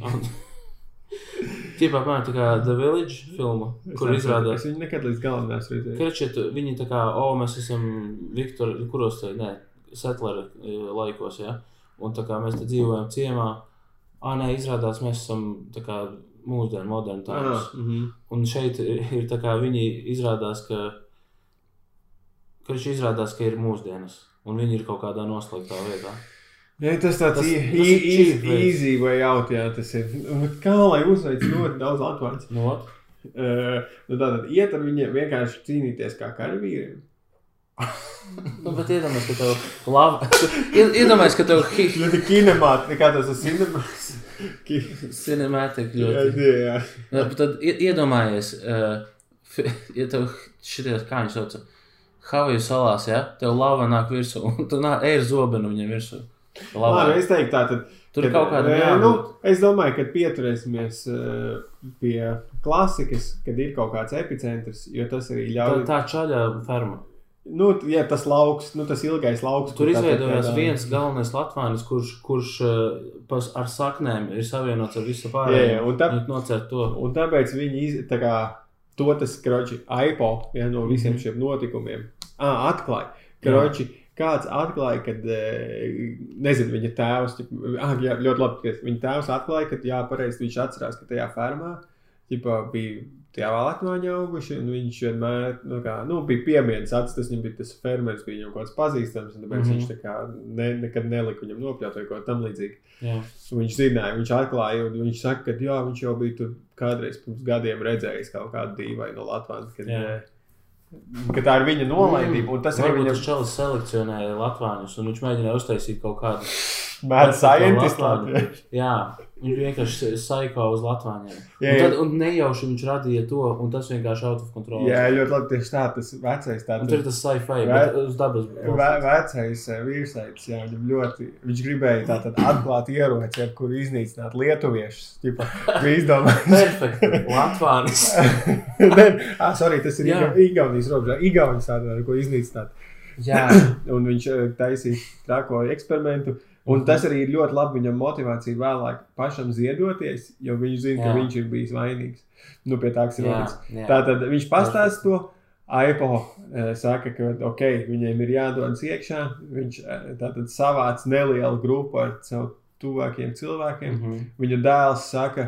Tipā apmēram tā kā The Village filma, kur Es izrādās. Es viņu nekad līdz galam neesmu redzējis. Kričet, viņi tā kā, o, mēs esam Viktor, kuros te, nē, settlera eh, laikos, ja? Un tā kā mēs te dzīvojam ciemā, ā, nē, izrādās mēs esam tā kā mūsdienu, modernu tādus. Ah, mhm. Un šeit ir ir tā kā viņi izrādās, ka, ka viņš izrādās, ka ir mūsdienas. Un viņi ir kaut kādā noslēgtā vietā. Jā, tas tāds Tas- i- tas i- i- easy way out, jā, tas ir. Bet Kā lai uzveic ļoti daudz? Nu, ot. Uh, nu tātad iet ar viņiem vienkārši cīnīties kā karavīriem. nu, bet iedomājieties, ka tev lava. Iedomājieties, ka tev hi- Ļoti kinemāti, kā tas ir cinemāts. Cinemātika Jā, ļoti. jā, jā. Jā, bet tad ie- iedomājies, uh, ja tev šitie, kā viņi sauc, Havaju salās, ja tev lava nāk virsū, un tu nāk ēr zobenu viņam virsū. Labi, Lava. es teiktu tā, tad Tur ir kaut kāda Nē, nu, jābūt. es domāju, ka pieturēsimies uh, pie klasikas, kad ir kaut kāds epicentrs, jo tas arī Tā, ļauj. tā čaļa ferma. Nu, ja tas lauks, nu, tas ilgais lauks. Tur tā- izveidojās tā- viens galvenais latvānis, kurš, kurš uh, pas, ar saknēm ir savienots ar visu Jā, pārējo. jā, un tā- Viņi Nocērt to. Un tāpēc viņi iz, tā kā, to tas kroči aipo ja, no visiem Mhm. šiem notikumiem à, atklāja. Kroči, kāds atklāja, ka, nezinu, viņa tēvs, ah, jā, ļoti labi, ka viņa tēvs atklāja, ka, jā, pareizi viņš atcerās, ka tajā fermā ķipa, bija tie valkāņi auguši, un viņš vienmēr nu, kā, nu, bija piemērs. Tas viņam bija tas fermeris, bija viņam kaut kāds pazīstams, un tāpēc mm. -hmm. viņš tā kā ne, nekad nelika viņam nopļaut vai kaut ko tamlīdzīgu. Jā. Un Viņš zināja, viņš atklāja, un viņš saka, ka jā, viņš jau bija tur kādreiz pirms gadiem redzējis kaut kādu dīvainu no Latvijas. Kad, Jā. eh, ka tā ir viņa nolaidība, un tas arī viņam čalis selekcionēja latvāņus, un viņš mēģināja uztaisīt kaut kādu. mēdz Latvāņu. scientist. Jā, viņš vienkārši saiko uz latvāņiem. Jā, Un, tad, un nejauši viņš radīja to, un tas vienkārši out of control. Jā, ļoti labi. Tieši tā, tas vecais tāds tur tas sci-fi, Vai- bet uz dabas. ve vecais eh, vīrsaitis. Jā, viņam ļoti, viņš gribēja tātad atklāt ieroci, ar kuru iznīcināt lietuviešus. Ķipa, Bija izdomājis. Perfekti. Latvānis. Nē, ah, sorry, tas ir. Iga- Igaunijas robežā. Igaunijas tāda, ar ko iznīcināt. Jā, un viņš eh, taisīja trako eksperimentu. Un tas arī ir ļoti labi viņam motivācija vēlāk pašam ziedoties, jo viņš zina, jā. ka viņš ir bijis vainīgs. Nu, pie tā, kas ir noticis. Tā tad viņš pastāsta to. AIPO e, saka, ka okay, viņiem ir jādodas iekšā. Viņš e, tātad savāc nelielu grupu ar savu tuvākiem cilvēkiem. Mm -hmm. Viņa dēls saka,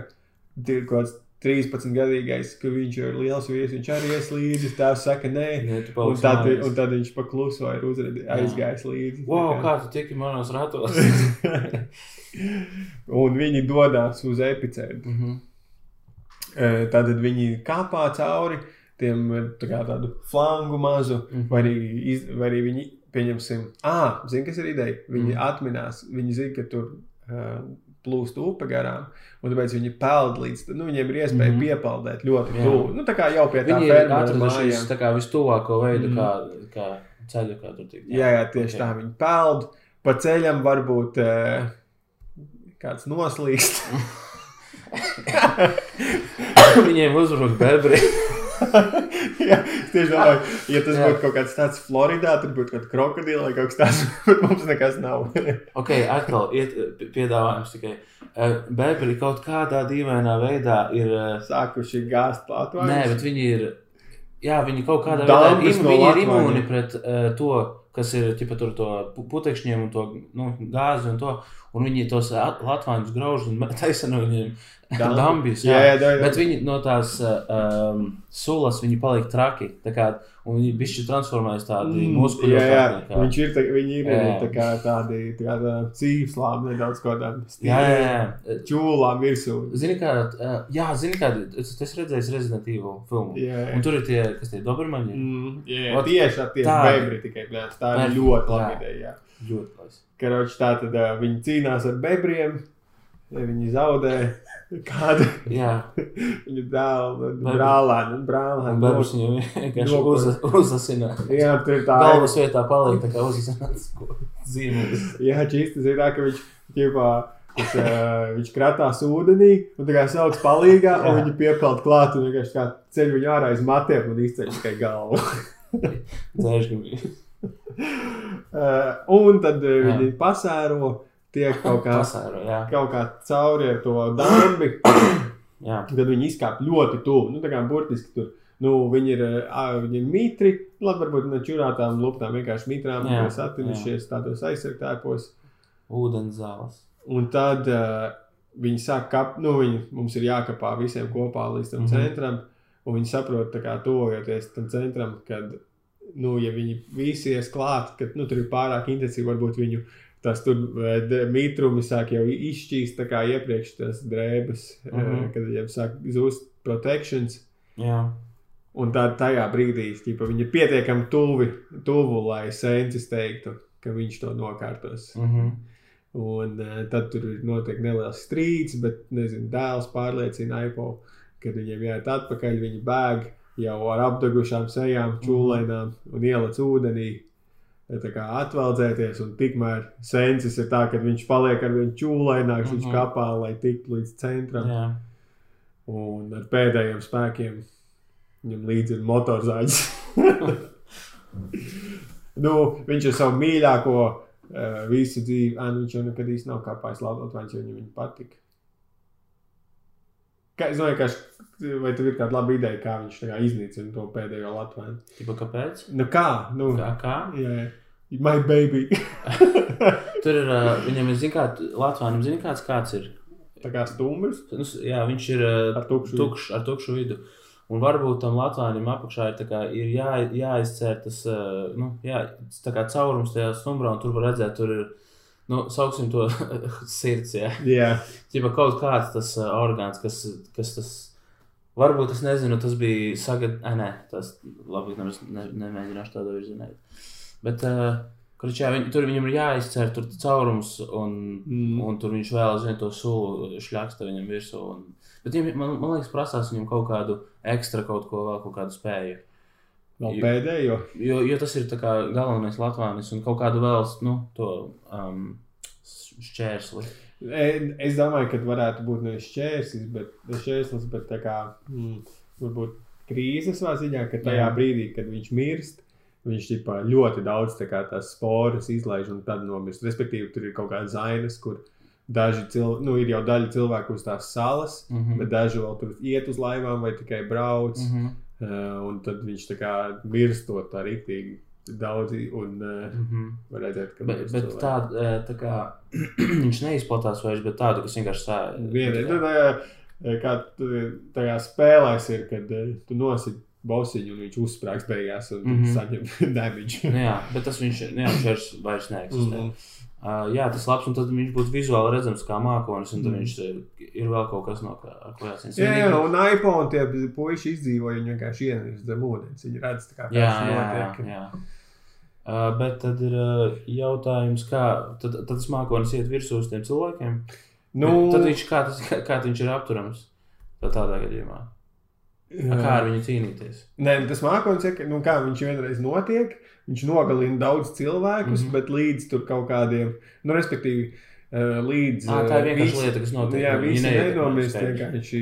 ka 13-gadīgais, ka viņš ir liels vīrs, viņš arī ies līdzi. Tā saka, nē, nē un, tad, un tad viņš pakluso ir uzredi, aizgājis līdzi. Wow, kā, kā tu tiki manos ratos? un viņi dodas uz epicentru. Mm -hmm. Tad viņi kāpā cauri tiem tā tādu flangu mazu, mm -hmm. vai, arī iz, vai arī viņi pieņemsim, ah, zini, kas ir ideja. Viņi mm -hmm. atminās, viņi zina, ka tur. Uh, plūst upe garām, un tāpēc viņi peld līdz, nu, viņiem ir iespēja Mhm. piepeldēt ļoti Jā. tuvu. Nu, tā kā jau pie tā Viņi ir atradušies tā kā vistuvāko veidu, Mhm. kā, kā ceļu, kā tur tikt. Jā, jā, tieši Ok. tā viņi peld. Pa ceļam varbūt uh, kāds noslīkst. Viņiem uzbruk bebri. Jā, es tieši domāju, ja tas būtu kaut kāds tāds Floridā, tad būtu kaut kāda krokodila vai kaut kas tāds, bet mums nekas nav. ok, atkal iet, piedāvājums tikai. Eh, Bebri kaut kādā dīvainā veidā ir. eh, Sākuši gāzt Latviju. Nē, bet viņi ir. Jā, viņi kaut kādā Dambis veidā im, no viņi ir imūni pret uh, to, kas ir ķipa, tur to pu- putekšņiem un to nu, gāzi un to. Un viņi tos at- latvāņus grauž un taisa no viņiem Dambi. dambis. Jā, jā, jā, jā. Bet viņi no tās uh, um, sulas viņi palika traki. tā Kā, un viņi bišķi transformējas tādi Mm, muskuļi. jā, jā. Viņš ir, tā, viņi ir Jā. tā kā tādi tā kā tā cīvslām, nedaudz kādām Jā, jā, jā. čūlām virsū. Zini, kā, uh, jā, zini, kā, es esmu redzējis Resident Evil filmu. Jā, jā. Un tur ir tie, kas tie Dobermaņi. Mm, jā, Ot, tieši tā, tieši tādi. bebri tikai, tā ir ļoti jā. laba ideja. jā. Ļoti labi. Karoči, tā tad uh, viņi cīnās ar bebriem, ja viņi zaudē kādu Jā, viņu dēlu, Bebri. brālēnu, brālēnu. bebrs viņu vienkārši Nopur. uza- uzasina. Jā, tur ir tā Galvas vietā paliek tā kā uzasināts zīmols. Jā, čīsti zina, ka viņš, ķipā, tas, uh, viņš kratās ūdenī un tā kā sauc palīgā, un viņi piepeld klāt un vienkārši kā ceļ viņu ārā aiz matiem un izceļ tikai galvu. Dzēžgumī. uh, un tad Jā. viņi pasēro, tiek kaut kā, Pasāro, jā. kaut kā cauri ar to dambi, Jā. tad viņi izkāp ļoti tuvu. Nu, tā kā burtiski tur. Nu, viņi ir, uh, viņi ir mitri, labi, varbūt ne čurātām luptām, vienkārši mitrām, kas attinušies tādos aizsargtēpos. Ūdens zāles. Un tad uh, viņi sāk, kap, nu, viņi, mums ir jākapā visiem kopā līdz tam mm. -hmm. centram. Un viņi saprot, tā kā tuvojoties tam centram, kad, nu, ja viņi visi ies klāt, ka nu, tur ir pārāk intensīvi, varbūt viņu tas tur eh, mitrumi sāk jau izšķīst, tā kā iepriekš tas drēbes, mm Mhm. -hmm. kad jau sāk zust protections. Jā. Un tā, tajā brīdī ķipa, viņi ir pietiekami tuvi, tuvu, lai sensis teiktu, ka viņš to nokārtos. Mhm. Un uh, tad tur ir notiek neliels strīds, bet nezinu, dēls pārliecina Aipo, ka viņiem jāiet atpakaļ. Viņi bēg jau ar apdegušām sejām, čūlēnām un ieliec ūdenī. tā kā atveldzēties, un tikmēr sensis ir tā, ka viņš paliek ar vienu čūlaināks, viņš Mhm. kapā, lai tiktu līdz centram. Jā. Un ar pēdējiem spēkiem viņam līdzi ir motorzāģis. nu, viņš ir savu mīļāko uh, visu dzīvi. Ah, nu, viņš jau nekad īsti nav kāpājis labi, vai viņš viņam viņa patika. Kā, es domāju, ka, vai tev ir kāda laba ideja, kā viņš kā iznīcina to pēdējo Latviju? Tipa, kāpēc? Nu, kā? Nu, Kā? kā? jā, jā. My baby. Tur ir, uh, viņam ir, zin kā, Latvijam, zini, kāds kāds ir. tā kā stumbrs Nu, jā, viņš ir uh, ar tukšu. tukšs, ar tukšu vidu. Un varbūt tam Latvijam apakšā ir, kā, ir jā, jāizcēr tas uh, nu, jā, caurums tajā stumbrā, un tur var redzēt, tur ir, nu, sauksim to sirds, jā. Jā, Ķipa kaut kāds tas uh, orgāns, kas, kas tas, varbūt es nezinu, tas bija sagad, ai, nē, tas, labi, nemaz ne, nemēģināšu tādā virzienā. Bet, uh, kurš, jā, viņ, tur viņam ir jāizcer tur caurums, un, Mm. un tur viņš vēl aizvien to sulu šļaksta viņam virsū. Un, bet viņam, man, man liekas, prasās viņam kaut kādu ekstra kaut ko, vēl kaut kādu spēju. Vēl pēdējo. Jo, jo tas ir galvenais latvānis un kaut kādu vēl, nu, to um, šķērsli. E- Es domāju, ka varētu būt nevis šķērslis, bet, šķērslis, bet tā kā mm, varbūt krīzes savā ziņā, ka tajā Jā. brīdī, kad viņš mirst, viņš ģipā, ļoti daudz tā kā, tās sporas izlaiž un tad nomirst. Respektīvi, tur ir kaut kādas zainas, kur daži cilvēki, nu, ir jau daļa cilvēku uz tās salas, Mm -hmm. bet daži vēl tur iet uz laivām vai tikai brauc. Mm -hmm. Uh, un tad viņš tā kā mirstot tā rīktīgi daudzi un uh, Mm -hmm. var redzēt, ka Bet, bet tāda, tā kā viņš neizplatās vairs, bet tādu, kas vienkārši sēž. Viena nu, tā, kā tu tajā spēlēs ir, kad eh, tu nosit bosiņu un viņš uzsprāgs beigās un mm. -hmm. saņem damage. Nu, jā, bet tas viņš, nu, jā, viņš vairs, neeksistē. Mm. -hmm. Uh, jā, tas labs, un tad viņš būtu vizuāli redzams kā mākonis, un tad mm. viņš ir vēl kaut kas no kā, ko jācīnās. Jā, jā, un iPhone tie puiši izdzīvoja, viņi vienkārši ienīst zem ūdens. Viņi redz, kā jā, jā, jā, notiek. jā. Uh, bet tad ir uh, jautājums, kā tad, tad tas mākonis iet virsū uz tiem cilvēkiem. Nu, Tad viņš, kā, tas, kā, kā viņš ir apturams tā tādā gadījumā. A, Kā ar viņu cīnīties? Nē, tas mākslinieks saka, nu, kā viņš vienreiz notiek. Viņš nogalina daudz cilvēkus, mm. -hmm. bet līdz tur kaut kādiem, nu, respektīvi, līdz. À, tā ir vienkārši visi- lieta, kas notiek. Jā, Viņi skaidrs. Vienkārši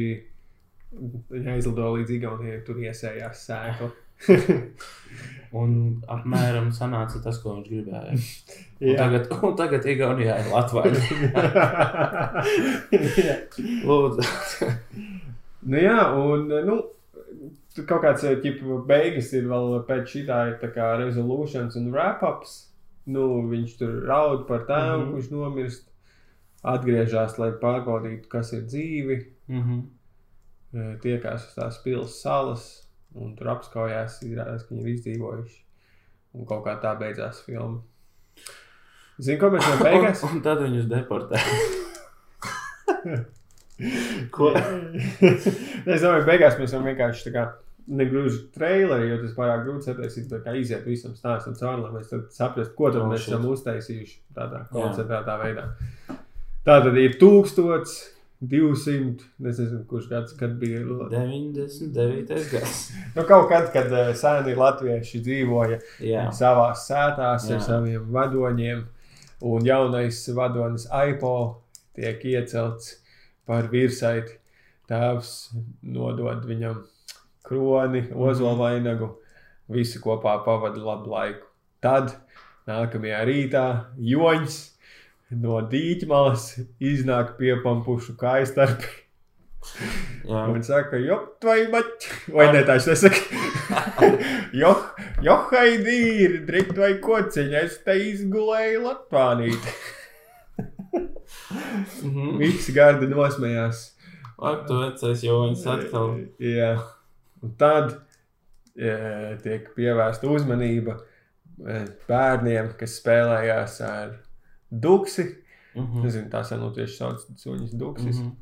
viņi aizlido līdz Igaunijai, tur iesējās sēkla. Un apmēram sanāca tas, ko viņš gribēja. Un tagad, un tagad Igaunijā ir Latvija. Lūdzu. Nu, jā, un nu, tur kaut kāds ķipa, beigas ir vēl pēc šī tā tā kā resolutions un wrap-ups. Nu, viņš tur raud par tēvu, mm. -hmm. kurš nomirst. Atgriežas, lai pārbaudītu, kas ir dzīvi. Mhm. Eh, Tiekās uz tās pilsētas salas un tur apskaujās, izrādās, ka viņi ir izdzīvojuši. Un kaut kā tā beidzās filma. Zini, ko mēs no beigās? Un, un tad viņus deportē. Ko? es domāju, beigās mēs varam vienkārši tā kā negluži traileri, jo tas pārāk grūti sataisīt, kā iziet visam stāstam cauri, lai mēs saprastu, ko tad Oh, mēs esam uztaisījuši tādā koncentrētā veidā. Tā tad ir 1200, es nezinu, kurš gads, kad bija. 99. gads. Nu, kaut kad, kad eh, sēni latvieši dzīvoja Jā. savā sētās ar Jā. saviem vadoņiem, un jaunais vadonis Aipo tiek iecelts par virsaiti. Tēvs nodod viņam kroni, ozolu vainagu, visi kopā pavada labu laiku. Tad nākamajā rītā joņš no dīķmalas iznāk piepampušu kājstarpi. Jā. Un saka, jo, vai maķi, vai ne tā, es nesaku. jo, jo, haidīri, drikt vai kociņa, es te izgulēju Latvānīt. Mhm. Visi gardi nosmējās. Ak, tu vecais joņas atkal. Jā. Un tad e, tiek pievērsta uzmanība e, bērniem, kas spēlējās ar duksi. Mhm. Nezinu, tā sen tieši sauc suņas duksis. Mhm.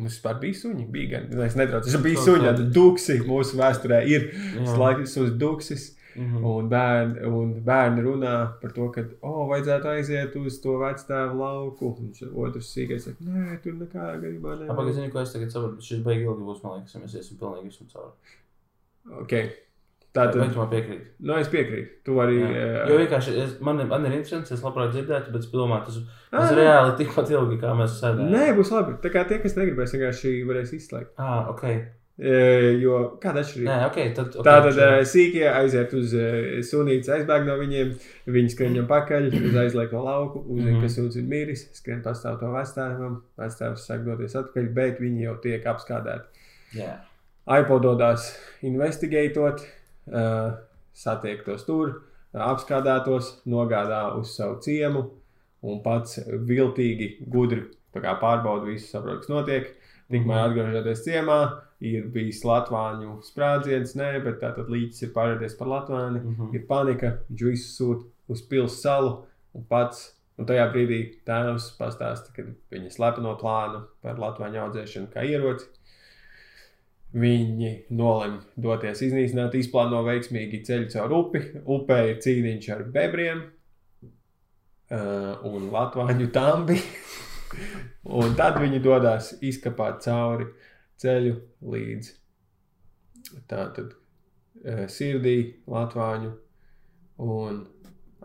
Mums vispār bija suņi, bija gan. Es netraucu, tas bija suņi, tad duksi mūsu vēsturē ir Jā. slēgts uz duksis. Mhm. Un bērni, un bērni runā par to, ka, oh, vajadzētu aiziet uz to vecāku lauku. Un otrs sīkais saka, nē, tur nekādā gadījumā Apakaļ, nevajag. zini, ko es tagad saprotu? Šis beigas ilgi būs, man liekas, ja mēs iesim pilnīgi visam cauri. Okay. Vai Tātad, tu man piekrīti? nu, es piekrītu. Tu arī. Jā. eh, Jo vienkārši es, man, man ir interesants, es labprāt dzirdētu, bet es domāju, tas Ah, būs reāli tikpat ilgi, kā mēs sēdējām. Nē, būs labi. Tā kā tie, kas negribēs, vienkārši varēs izslēgt. Ah, ok. E, jo kāda atšķirība? Nē, ok. Tad, okay Tātad eh, sīkie aiziet uz uh, sunītes, aizbēg no viņiem, viņi skrien viņam pakaļ, uz aizliegto lauku, uzzina, Mhm. ka suns ir miris, skrien pastāv to vectēvam, vectēvs sāk doties atpakaļ, bet viņi jau tiek apskādēti. Jā. iPod dodas investigatot, uh, satiek tos tur, apskādētos, nogādā uz savu ciemu un pats viltīgi, gudri pārbauda visu, saprot, kas notiek. Tikmēr atgriežoties ciemā, ir bijis latvāņu sprādziens, nē, bet tātad līķis ir pārēdies par latvāni. Mhm. Ir panika, viņš visu sūta uz pilsētu salu un pats. Un tajā brīdī tēvs pastāsta, ka viņa slepeno plānu par latvāņu audzēšanu kā ieroci. Viņi nolem doties iznīcināt, izplāno veiksmīgi ceļu caur upi. Upē ir cīniņš ar bebriem uh, un latvāņu tambi. un tad viņi dodas izkapāt cauri ceļu līdz tātad uh, sirdī latvāņu un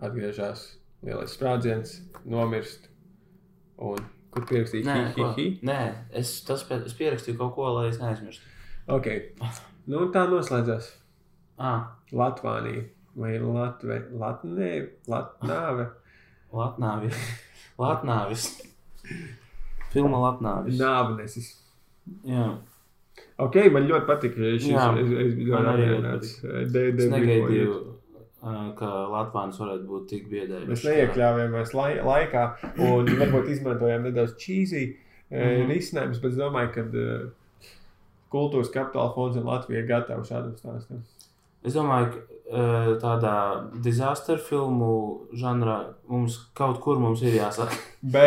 atgriežas lielais sprādziens, nomirst. Un kur pierakstīja Nē, hi, hi, hi? Nē, es, tas, es pierakstīju kaut ko, lai es neaizmirstu. Ok. Nu, tā noslēdzās. Ah, Latvānija vai Latvija? Latnē, Latnāve. Latnāvis. Latnāvis. Filma Latnāvis. Nāvnesis. Jā. Ok, man ļoti patīk šis. Jā, es, negaidīju, ka Latvijas varētu būt tik biedējoši. Mēs neiekļāvāmies lai, laikā, un varbūt izmantojām nedaudz čīzī mm Mhm. -hmm. risinājumus, bet es domāju, ka uh, kultūras kapitāla fonds un Latvija ir gatavi šādam stāstam. Es domāju, ka ā, tādā disaster filmu žanrā mums kaut kur mums ir jāsaka. B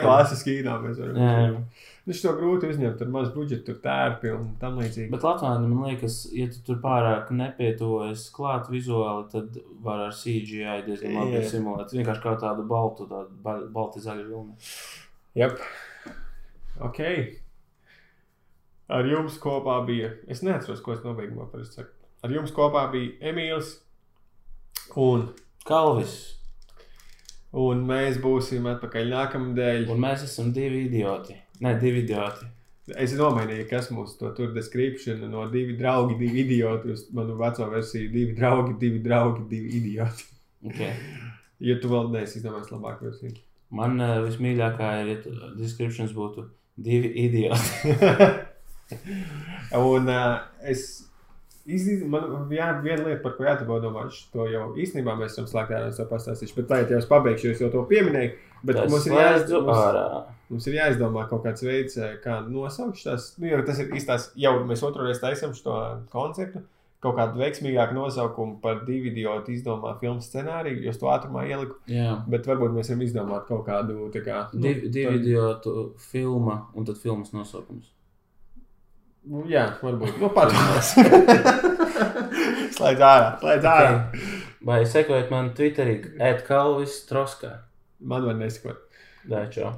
klāsts kīnā mēs varam. Jā, jā. Nu, šo grūti uzņemt, tur maz budžeta, tur tērpi un tam līdzīgi. Bet Latvijā man liekas, ja tu tur pārāk nepietuvojies klāt vizuāli, tad var ar CGI diezgan labi Jā. simulēt. Vienkārši kā tādu baltu, tādu ba- balti zaļu vilnu. Jep. Ok. Ar jums kopā bija. Es neatceros, ko es nobeigumā parasti saku. Ar jums kopā bija Emīls. Un, Kalvis. un mēs būsim atpakaļ nākamnedēļ. Un mēs esam divi idioti. Nē, divi idioti. Es nomainīju, kas mums to tur description no divi draugi, divi idioti. Uz manu veco versiju, divi draugi, divi draugi, divi idioti. Okay. Ja tu vēl neesi izdomājis labāku versiju. Man uh, vismīļākā ir, ja descriptions būtu divi idioti. Un uh, es izdarīju, man jā, viena lieta, par ko jāpadomā, to jau īstenībā mēs esam slēgti ar to pastāstījuši. Bet tagad jau es pabeigšu, jo es jau to pieminēju. Bet Tas mums ir, slēdzu jāiz, mums, mums ir jāizdomā kaut kāds veids, eh, kā nosaukt šīs. Nu, jo tas ir īstās, jau mēs otru reizi taisām šo konceptu. Kaut kādu veiksmīgāku nosaukumu par divu idiotu izdomā filmu scenāriju, jo to ātrumā ieliku. Jā. Bet varbūt mēs varam izdomāt kaut kādu tā kā. nu, divi tad- idiotu filma un tad filmas nosaukums. Nu, Jā, varbūt. Nu, padomās. slēdz ārā, slēdz ārā. Okay. Vai sekojat man Twitterī, ēd Kalvis Troskā? Man var nesekot. Dai, čau.